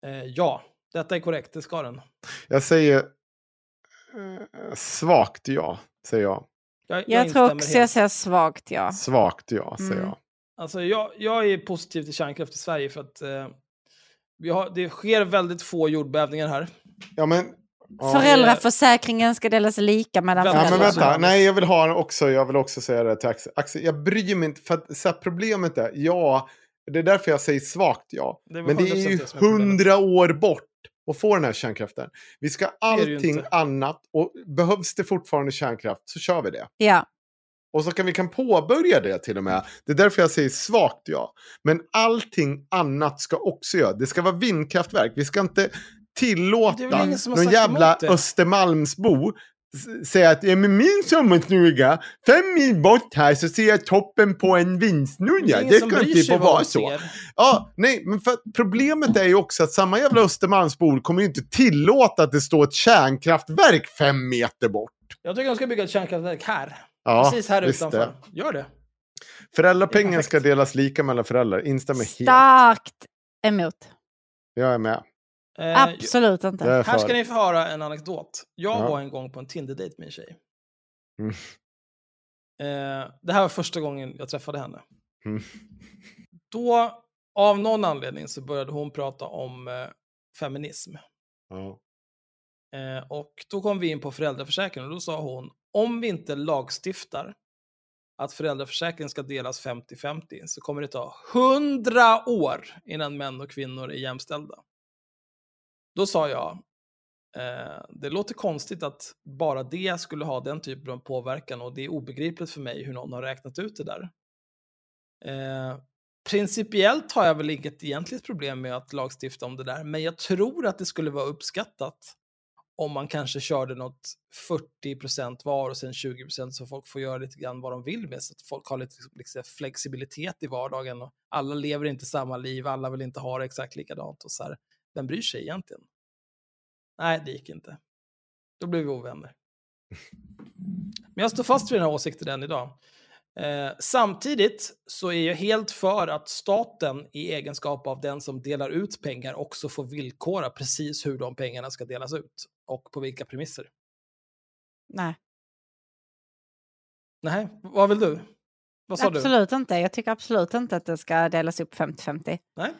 Eh, ja, detta är korrekt, det ska den. Jag säger eh, svagt ja, säger jag. Jag, Jag, tror instämmer också helt. jag säger svagt ja. Svagt ja, säger Mm. jag. Alltså, jag, jag är positiv till kärnkraft i Sverige för att eh, vi har, det sker väldigt få jordbävningar här. Ja, men... Ja, Föräldraförsäkringen ska delas lika mellan Ja, men vänta, nej jag vill ha också, jag vill också säga det till Axel. Axel jag bryr mig inte, för att så här, problemet är, ja, Det är därför jag säger svagt ja. Det Men det 100% är ju hundra år bort att få den här kärnkraften. Vi ska allting annat och behövs det fortfarande kärnkraft så kör vi det. Ja, Och så kan vi kan påbörja det till och med. Det är därför jag säger svagt ja. Men allting annat ska också göra. Det ska vara vindkraftverk. Vi ska inte tillåta någon jävla. Östermalmsbo säga att ja, men min sommarstuga, fem mil bort här så ser jag toppen på en Det ingen Det ska inte få vara så. Ja, nej, men för problemet är ju också att samma jävla Östermalmsbor kommer ju inte tillåta att det står ett kärnkraftverk fem meter bort. Jag tycker de ska bygga ett kärnkraftverk här. Ja, Precis här visst utanför. det. Gör det. Föräldrapengen ska delas lika mellan föräldrar. Instämmer helt. starkt emot. Jag är med. Eh, Absolut inte. Jag är Här ska ni få höra en anekdot. Jag Ja. var en gång på en Tinder-dejt med en tjej. Mm. Eh, det här var första gången jag träffade henne. Mm. Då, av någon anledning, så började hon prata om eh, feminism. Ja. Eh, och då kom vi in på föräldraförsäkringen och då sa hon, om vi inte lagstiftar att föräldraförsäkringen ska delas 50-50 så kommer det ta 100 år innan män och kvinnor är jämställda. Då sa jag, eh, det låter konstigt att bara det skulle ha den typen av påverkan och det är obegripligt för mig hur någon har räknat ut det där. Eh, principiellt har jag väl inget egentligt problem med att lagstifta om det där, men jag tror att det skulle vara uppskattat om man kanske körde något 40% var och sen 20% så folk får göra lite grann vad de vill med, så att folk har lite liksom, flexibilitet i vardagen. Och alla lever inte samma liv, alla vill inte ha det exakt likadant. Och så här, vem bryr sig egentligen? Nej, det gick inte. Då blev vi ovänner. Men jag står fast vid den här åsikten än idag. Eh, samtidigt så är jag helt för att staten i egenskap av den som delar ut pengar också får villkora precis hur de pengarna ska delas ut och på vilka premisser. Nej, Nej, vad vill du? Vad sa du? absolut inte. Jag tycker absolut inte att det ska delas upp 50-50. Nej?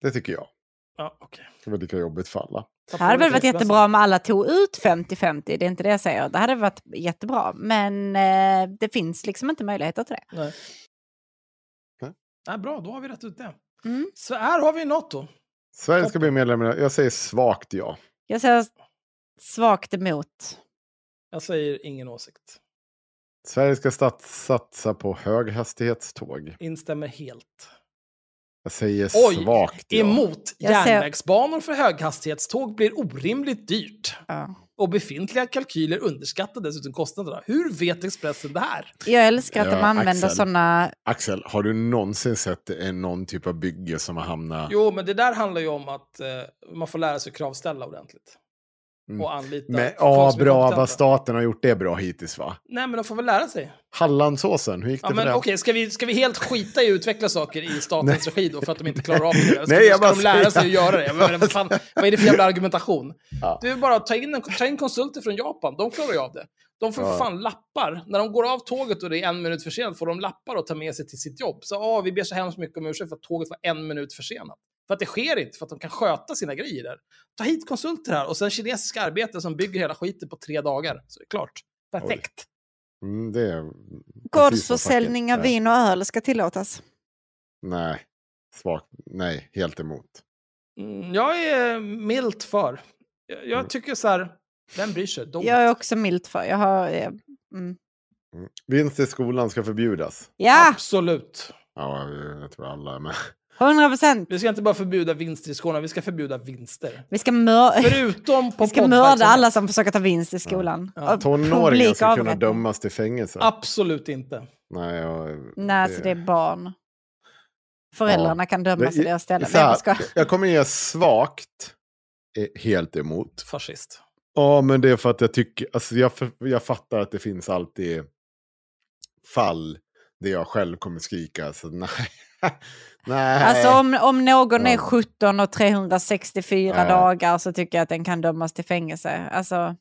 Det tycker jag. Ja, okej. Det var lika jobbigt för alla. Det hade väl varit jättebra om alla tog ut 50-50, det är inte det jag säger. Det hade varit jättebra, men eh, det finns liksom inte möjligheter till det. Nej. Nej. Nej, bra, då har vi rätt ut det. Mm. Så här har vi NATO. Sverige ska bli medlem. Jag säger svagt ja. Jag säger svagt emot. Jag säger ingen åsikt. Sverige ska satsa på höghastighetståg. Instämmer helt. Jag säger Oj, svagt ja. emot järnvägsbanor för höghastighetståg blir orimligt dyrt. Ja. Och befintliga kalkyler underskattar dessutom kostnaderna. Hur vet Expressen det här? Jag älskar att de Ja, använder Axel. sådana... Axel, har du någonsin sett en, någon typ av bygge som har hamnat... Jo, men det där handlar ju om att eh, man får lära sig kravställa ordentligt. Mm. Och anlita Men ja, bra vad staten har gjort det bra hittills va? Nej, men de får väl lära sig. Hallandsåsen, hur gick det Ja, men den? okej, ska, vi, ska vi helt skita i att utveckla saker i statens [laughs] regi då för att de inte klarar av det? [laughs] Ska, Nej, jag ska de lära sig att göra det? Men, vad, fan, vad är det för jävla argumentation? Ja. Du bara ta in, en, ta in konsulter från Japan, de klarar ju av det. De får Ja. fan lappar. När de går av tåget och det är en minut för sent får de lappar att ta med sig till sitt jobb. Så åh, vi ber så hemskt mycket om ursäkt för att tåget var en minut försenat. För att det sker inte, för att de kan sköta sina grejer där. Ta hit konsulter här och sen kinesiska arbetare som bygger hela skiten på tre dagar. Så det är klart. Perfekt. Mm, det är precis vad Gårdsförsäljning av vin och öl ska tillåtas. Nej, svagt. Nej, helt emot. Mm, jag är milt för. Jag, jag Mm. tycker så här, vem bryr sig? Don't. Jag är också milt för. Jag har... eh, Mm. Mm. Vinst i skolan ska förbjudas. Ja, Absolut. Ja, jag tror alla är med. 100 procent. Vi ska inte bara förbjuda vinster i skolan, vi ska förbjuda vinster. Vi ska, mör- Förutom på [laughs] vi ska mörda alla som försöker ta vinst i skolan. Ja. Och Tonåringar ska kunna dömas till fängelse. Absolut inte. Nej, jag, Nej, alltså det är barn. Föräldrarna kan dömas i Det- deras ställe. så här, jag ska. jag kommer ge svagt eh, helt emot. Fascist. Ja, men det är för att jag tycker, alltså jag, jag fattar att det finns alltid fall där jag själv kommer skrika. Så nej. [laughs] nej. Alltså om, om någon är Ja. 17 och 364 Ja. dagar så tycker jag att den kan dömas till fängelse. Alltså,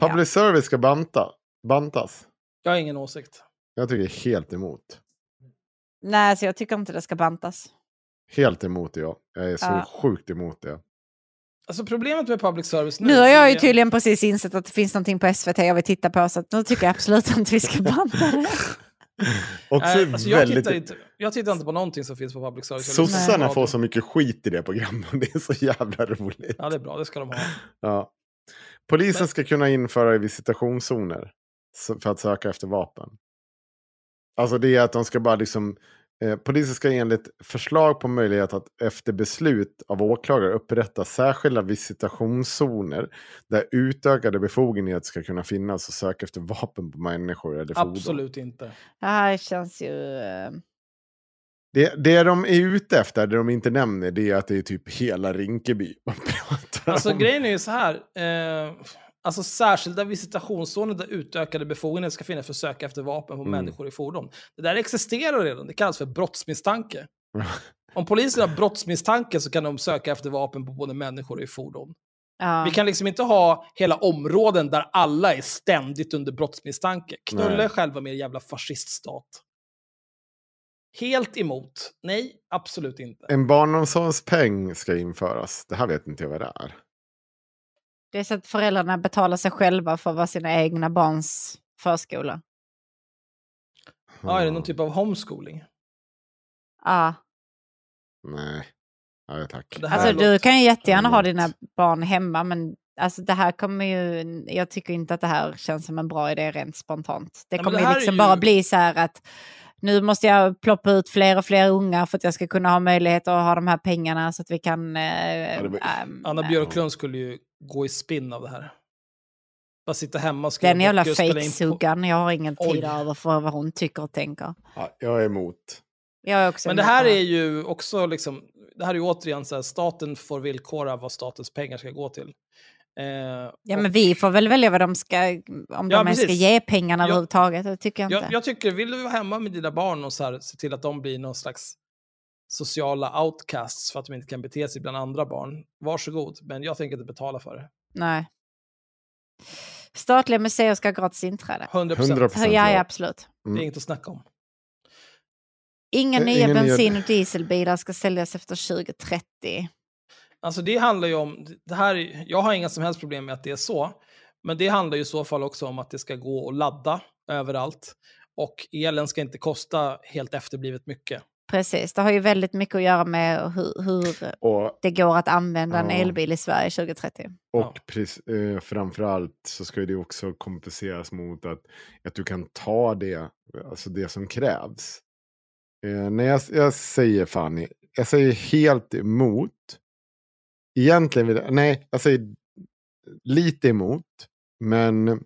Public service ska banta, bantas. Jag har ingen åsikt. Jag tycker helt emot. nej, så jag tycker inte det ska bantas. Helt emot det, jag. Jag är så Ja. sjukt emot det. Alltså problemet med public service nu... Nu har jag ju är- tydligen precis insett att det finns någonting på SVT jag vill titta på, så att nu tycker jag absolut [laughs] inte vi ska banta det. [laughs] [laughs] Också Nej, alltså jag, väldigt... tittar inte, jag tittar inte på någonting som finns på public service. Sossarna får så mycket skit i det programmet [laughs] det är så jävla roligt. Ja, det är bra. Det ska de ha. Ja. Polisen Men- ska kunna införa visitationszoner för att söka efter vapen. Alltså det är att de ska bara liksom... Eh, polisen ska enligt förslag på möjlighet att efter beslut av åklagare upprätta särskilda visitationszoner där utökade befogenheter ska kunna finnas och söka efter vapen på människor eller fordon. Absolut inte. Det här känns ju... eh, Det, det de är ute efter, det de inte nämner, det är att det är typ hela Rinkeby man [laughs] pratar Alltså om. grejen är ju så här. Eh, alltså särskilda visitationszoner där utökade befogenheter ska finnas för att söka efter vapen på Mm. människor i fordon. Det där existerar redan. Det kallas för brottsmisstanke. [laughs] Om polisen har brottsmisstanke så kan de söka efter vapen på både människor och i fordon. Ja. Vi kan liksom inte ha hela områden där alla är ständigt under brottsmisstanke. Knulla Nej. er själva med er jävla fasciststat. Helt emot. Nej, absolut inte. En barnomsorgspeng ska införas. Det här vet inte jag vad det är. Det är så att föräldrarna betalar sig själva för att vara sina egna barns förskola. Ja, är det någon typ av homeschooling? Ja. Nej. Ja, tack. Alltså låter- du kan ju jättegärna ha dina barn hemma, men alltså, det här kommer ju... Jag tycker inte att det här känns som en bra idé rent spontant. Det kommer det ju liksom ju- bara bli så här att nu måste jag ploppa ut fler och fler ungar för att jag ska kunna ha möjlighet att ha de här pengarna så att vi kan... Eh, var- ehm, Anna eh, Björklund skulle ju gå i spinn av det här. Bara sitta hemma och skriva Den jävla fejksuggan, jag har ingen Oj. tid över för vad hon tycker och tänker. Ja, jag är emot. Jag är också Men det här är ju också liksom, det här är ju återigen så här, staten får villkora vad statens pengar ska gå till. Eh, Ja, men vi får väl välja vad de ska, om Ja, de ens ska ge pengarna Jag- överhuvudtaget. Det tycker jag inte. jag, jag tycker, vill du vara hemma med dina barn och så här, se till att de blir någon slags sociala outcasts för att de inte kan bete sig bland andra barn, varsågod. Men jag tänker inte betala för det. Nej. Statliga museer ska ha gratis inträde. 100 100 procent. Ja, ja, absolut. Det är inget att snacka om. Inga Eh, nya ingen nya- bensin och dieselbilar ska säljas efter 2030. Alltså det handlar ju om, det här, jag har inga som helst problem med att det är så, men det handlar ju i så fall också om att det ska gå att ladda överallt. Och elen ska inte kosta helt efterblivet mycket. Precis, det har ju väldigt mycket att göra med hur, hur Och, det går att använda en Ja. elbil i Sverige 2030. och Ja. eh, framförallt så ska ju det också kompenseras mot att, att du kan ta det, alltså det som krävs. Eh, när jag, jag säger Fanny, jag säger helt emot. Egentligen vill jag, nej, jag säger lite emot. Men,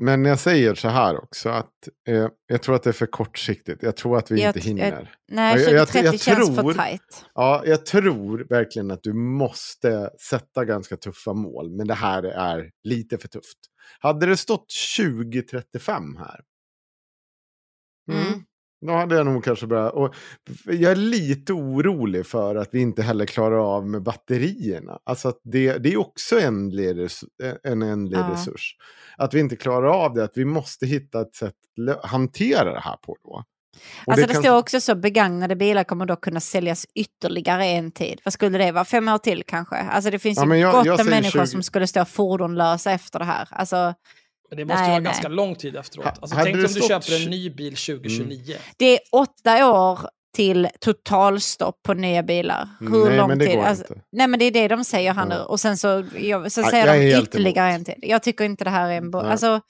men jag säger så här också att eh, jag tror att det är för kortsiktigt. Jag tror att vi Jag inte hinner. Nej, Ja, jag- jag- 2030 jag känns för tror- tajt. Ja, jag tror verkligen att du måste sätta ganska tuffa mål. Men det här är lite för tufft. Hade det stått 2035 här. Mm. Mm. Då hade jag nog kanske börjat. Och jag är lite orolig för att vi inte heller klarar av med batterierna. Alltså att det, det är också ändlig res, en ändlig Ja. resurs. Att vi inte klarar av det, att vi måste hitta ett sätt att hantera det här på då. Och Alltså det, kan- står också så begagnade bilar kommer då kunna säljas ytterligare en tid. Vad skulle det vara? Fem år till kanske? Alltså det finns Ja, ju jag- gott om människor 20. som skulle stå fordonlösa efter det här. Alltså Men det måste Nej, ju vara nej. ganska lång tid efteråt. Alltså, tänk om du stått köper en ny bil 2029. det är åtta år till totalstopp på nya bilar. Hur Nej, lång men det tid? går Alltså, inte. nej men det är det de säger här nu. Ja. Och sen så, jag, så Ja, säger jag de ytterligare emot. en till. Jag tycker inte det här är en bra... Nej. Alltså,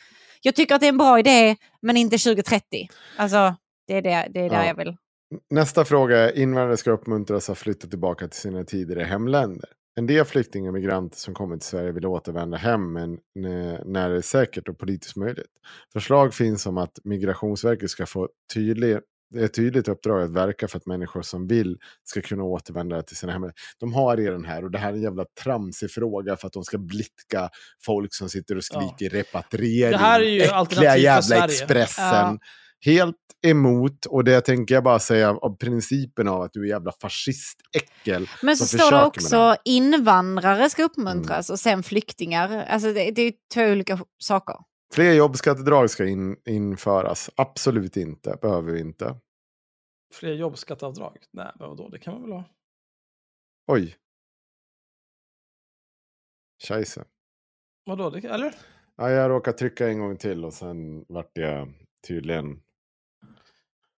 jag tycker att det är en bra idé, men inte 2030. Alltså, det är, det, det är där Ja. jag vill. Nästa fråga är invandrare ska uppmuntras att flytta tillbaka till sina tidigare hemländer. En del flyktingar och migranter som kommer till Sverige vill återvända hem men när, det är säkert och politiskt möjligt. Förslag finns om att Migrationsverket ska få tydlig, ett tydligt uppdrag att verka för att människor som vill ska kunna återvända till sina hemländer. De har redan här och det här är en jävla tramsig fråga för att de ska blidka folk som sitter och skriker repatriering. Det här är ju äckliga jävla. Expressen. Ja. Helt emot, och det tänker jag bara säga av principen av att du är jävla fascistäckel. Men så står det också invandrare ska uppmuntras och sen flyktingar. Alltså det, det är två olika saker. Fler jobbskattedrag ska in, införas. Absolut inte, behöver vi inte. Fler jobbskatteavdrag? Nej, men vadå, det kan man väl ha. Oj. Scheisse. Vadå, det, eller? Ja, jag råkade trycka en gång till och sen vart jag tydligen...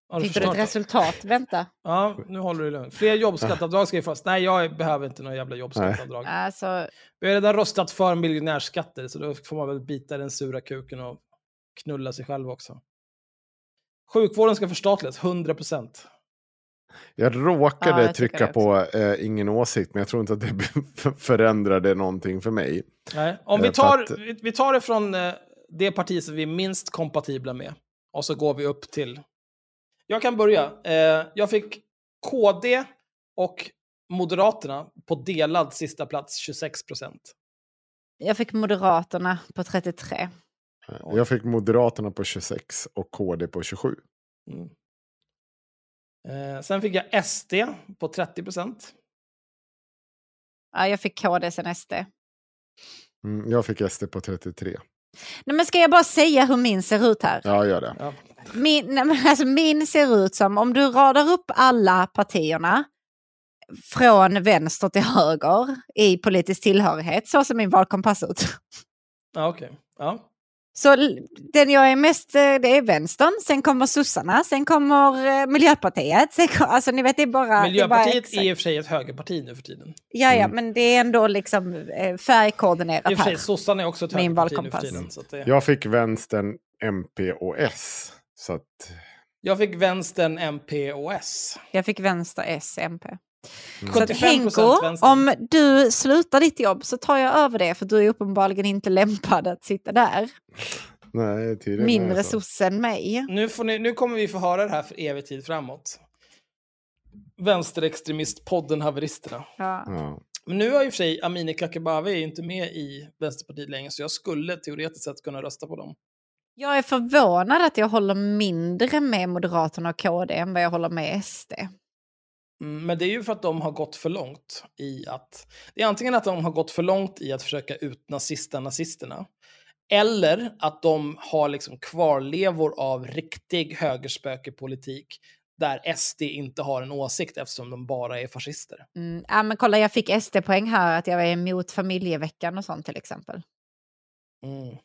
Har Fick du ett resultat? Vänta. [laughs] Ja, nu håller du lugnt. Fler jobbskatteavdrag ska fast. Nej, jag behöver inte några jävla jobbskatteavdrag. Alltså, Vi har redan röstat för miljonärsskatter, så då får man väl bita den sura kuken och knulla sig själv också. Sjukvården ska förstatligas, 100 procent. Jag råkade Ja, jag trycka på eh, ingen åsikt, men jag tror inte att det [laughs] förändrade någonting för mig. Nej, om vi Eh, tar, att- vi, vi tar det från eh, det parti som vi är minst kompatibla med, och så går vi upp till... Jag kan börja. Eh, jag fick KD och Moderaterna på delad sista plats, 26 procent. jag fick Moderaterna på 33. Eh, Jag fick Moderaterna på 26 och KD på 27. Mm. Eh, sen fick jag SD på 30 procent. Ja, jag fick KD sen SD. Mm, jag fick SD på 33. Nej, men ska jag bara säga hur min ser ut här? Ja, gör det. Ja. Min, alltså, min ser ut som, om du radar upp alla partierna från vänster till höger i politisk tillhörighet, så ser min valkompass ut. Ja, okej. Ja. Så den jag är mest, eh, det är vänstern, sen kommer sossarna, sen kommer eh, Miljöpartiet. Sen kom, alltså ni vet, det är bara... det är bara Miljöpartiet är i och för sig ett högerparti nu för tiden. Ja, ja, Mm. men det är ändå liksom eh, färgkoordinerat I och för sig, här. sossarna är också ett Min högerparti nu för valkompass. tiden. Så att det... Jag fick vänstern, MP och S. Så att... Jag fick vänstern, MP och S. Jag fick vänster S, MP. Så att 75% Henko, vänster. om du slutar ditt jobb så tar jag över det för du är uppenbarligen inte lämpad att sitta där. Nej, tydligen Mindre sosse än mig. Nu, får ni, nu kommer vi få höra det här för evig tid framåt. Vänsterextremistpodden Haveristerna. Ja. Ja. Men nu har och för sig Amineh Kakabaveh inte med i Vänsterpartiet längre, så jag skulle teoretiskt sett kunna rösta på dem. Jag är förvånad att jag håller mindre med Moderaterna och KD än vad jag håller med SD. Mm, Men det är ju för att de har gått för långt i att... Det är antingen att de har gått för långt i att försöka utnazista nazisterna, eller att de har liksom kvarlevor av riktig högerspökepolitik där SD inte har en åsikt eftersom de bara är fascister. Mm. Ja, men kolla, jag fick SD-poäng här att jag är emot familjeveckan och sånt till exempel. Mm.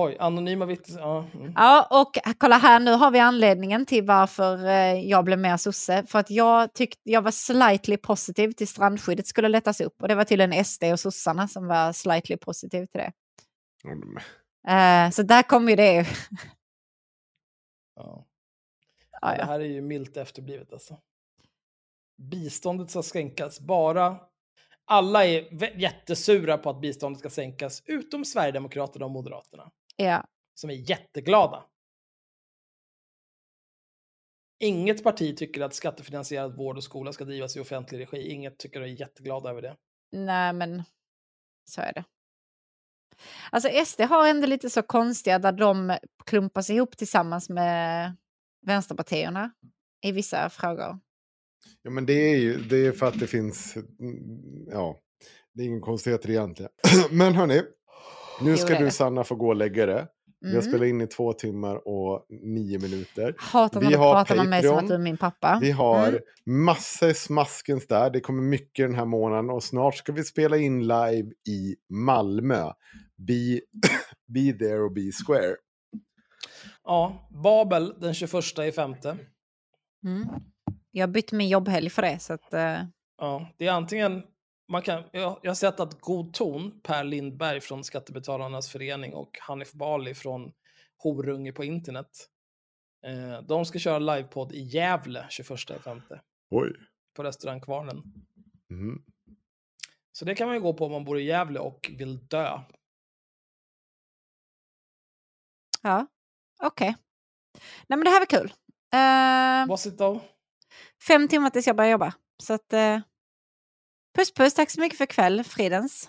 Oj, anonyma vittnen. Ja, mm. Ja, och kolla här, nu har vi anledningen till varför eh, jag blev mer sosse. För att jag tyckte jag var slightly positiv till strandskyddet skulle lättas upp. Och det var tydligen SD och sossarna som var slightly positiv till det. De- Eh, så där kom ju det. [laughs] Ja. Ja, Det här är ju milt efterblivet alltså. Biståndet ska sänkas. Bara alla är jättesura på att biståndet ska sänkas, utom Sverigedemokraterna och Moderaterna, ja. som är jätteglada. Inget parti tycker att skattefinansierad vård och skola ska drivas i offentlig regi. Inget tycker är jätteglada över det. Nej, men så är det. Alltså SD har ändå lite så konstiga där de klumpas ihop tillsammans med vänsterpartierna i vissa frågor. Ja, men det är ju det är för att det finns... mm, Ja, det är ingen konstigheter egentligen. [clears throat] men hörni, nu ska du. Sanna få gå och lägga det. Vi har Mm. spelat in i två timmar och nio minuter. Hatar när Vi du har pratar med mig som att du är min pappa. Vi har Mm. massor smaskens där. Det kommer mycket den här månaden. Och snart ska vi spela in live i Malmö. Be, [coughs] be there och be square. Ja, Babel den 21 i femte. Mm. Jag har bytt min jobbhelg för det. Så att, eh, Ja, det är antingen... Man kan, jag, jag har sett att God ton, Per Lindberg från Skattebetalarnas förening och Hanif Bali från Horunge på internet. Eh, de ska köra livepodd i Gävle 21 i femte Oj. på restaurang Kvarnen. Mm. Så det kan man ju gå på om man bor i Gävle och vill dö. ja, okej. Nej men det här var kul. Eh, Was it though? fem timmar tills jag börjar jobba. Så att, eh, puss puss, tack så mycket för ikväll. Fridens.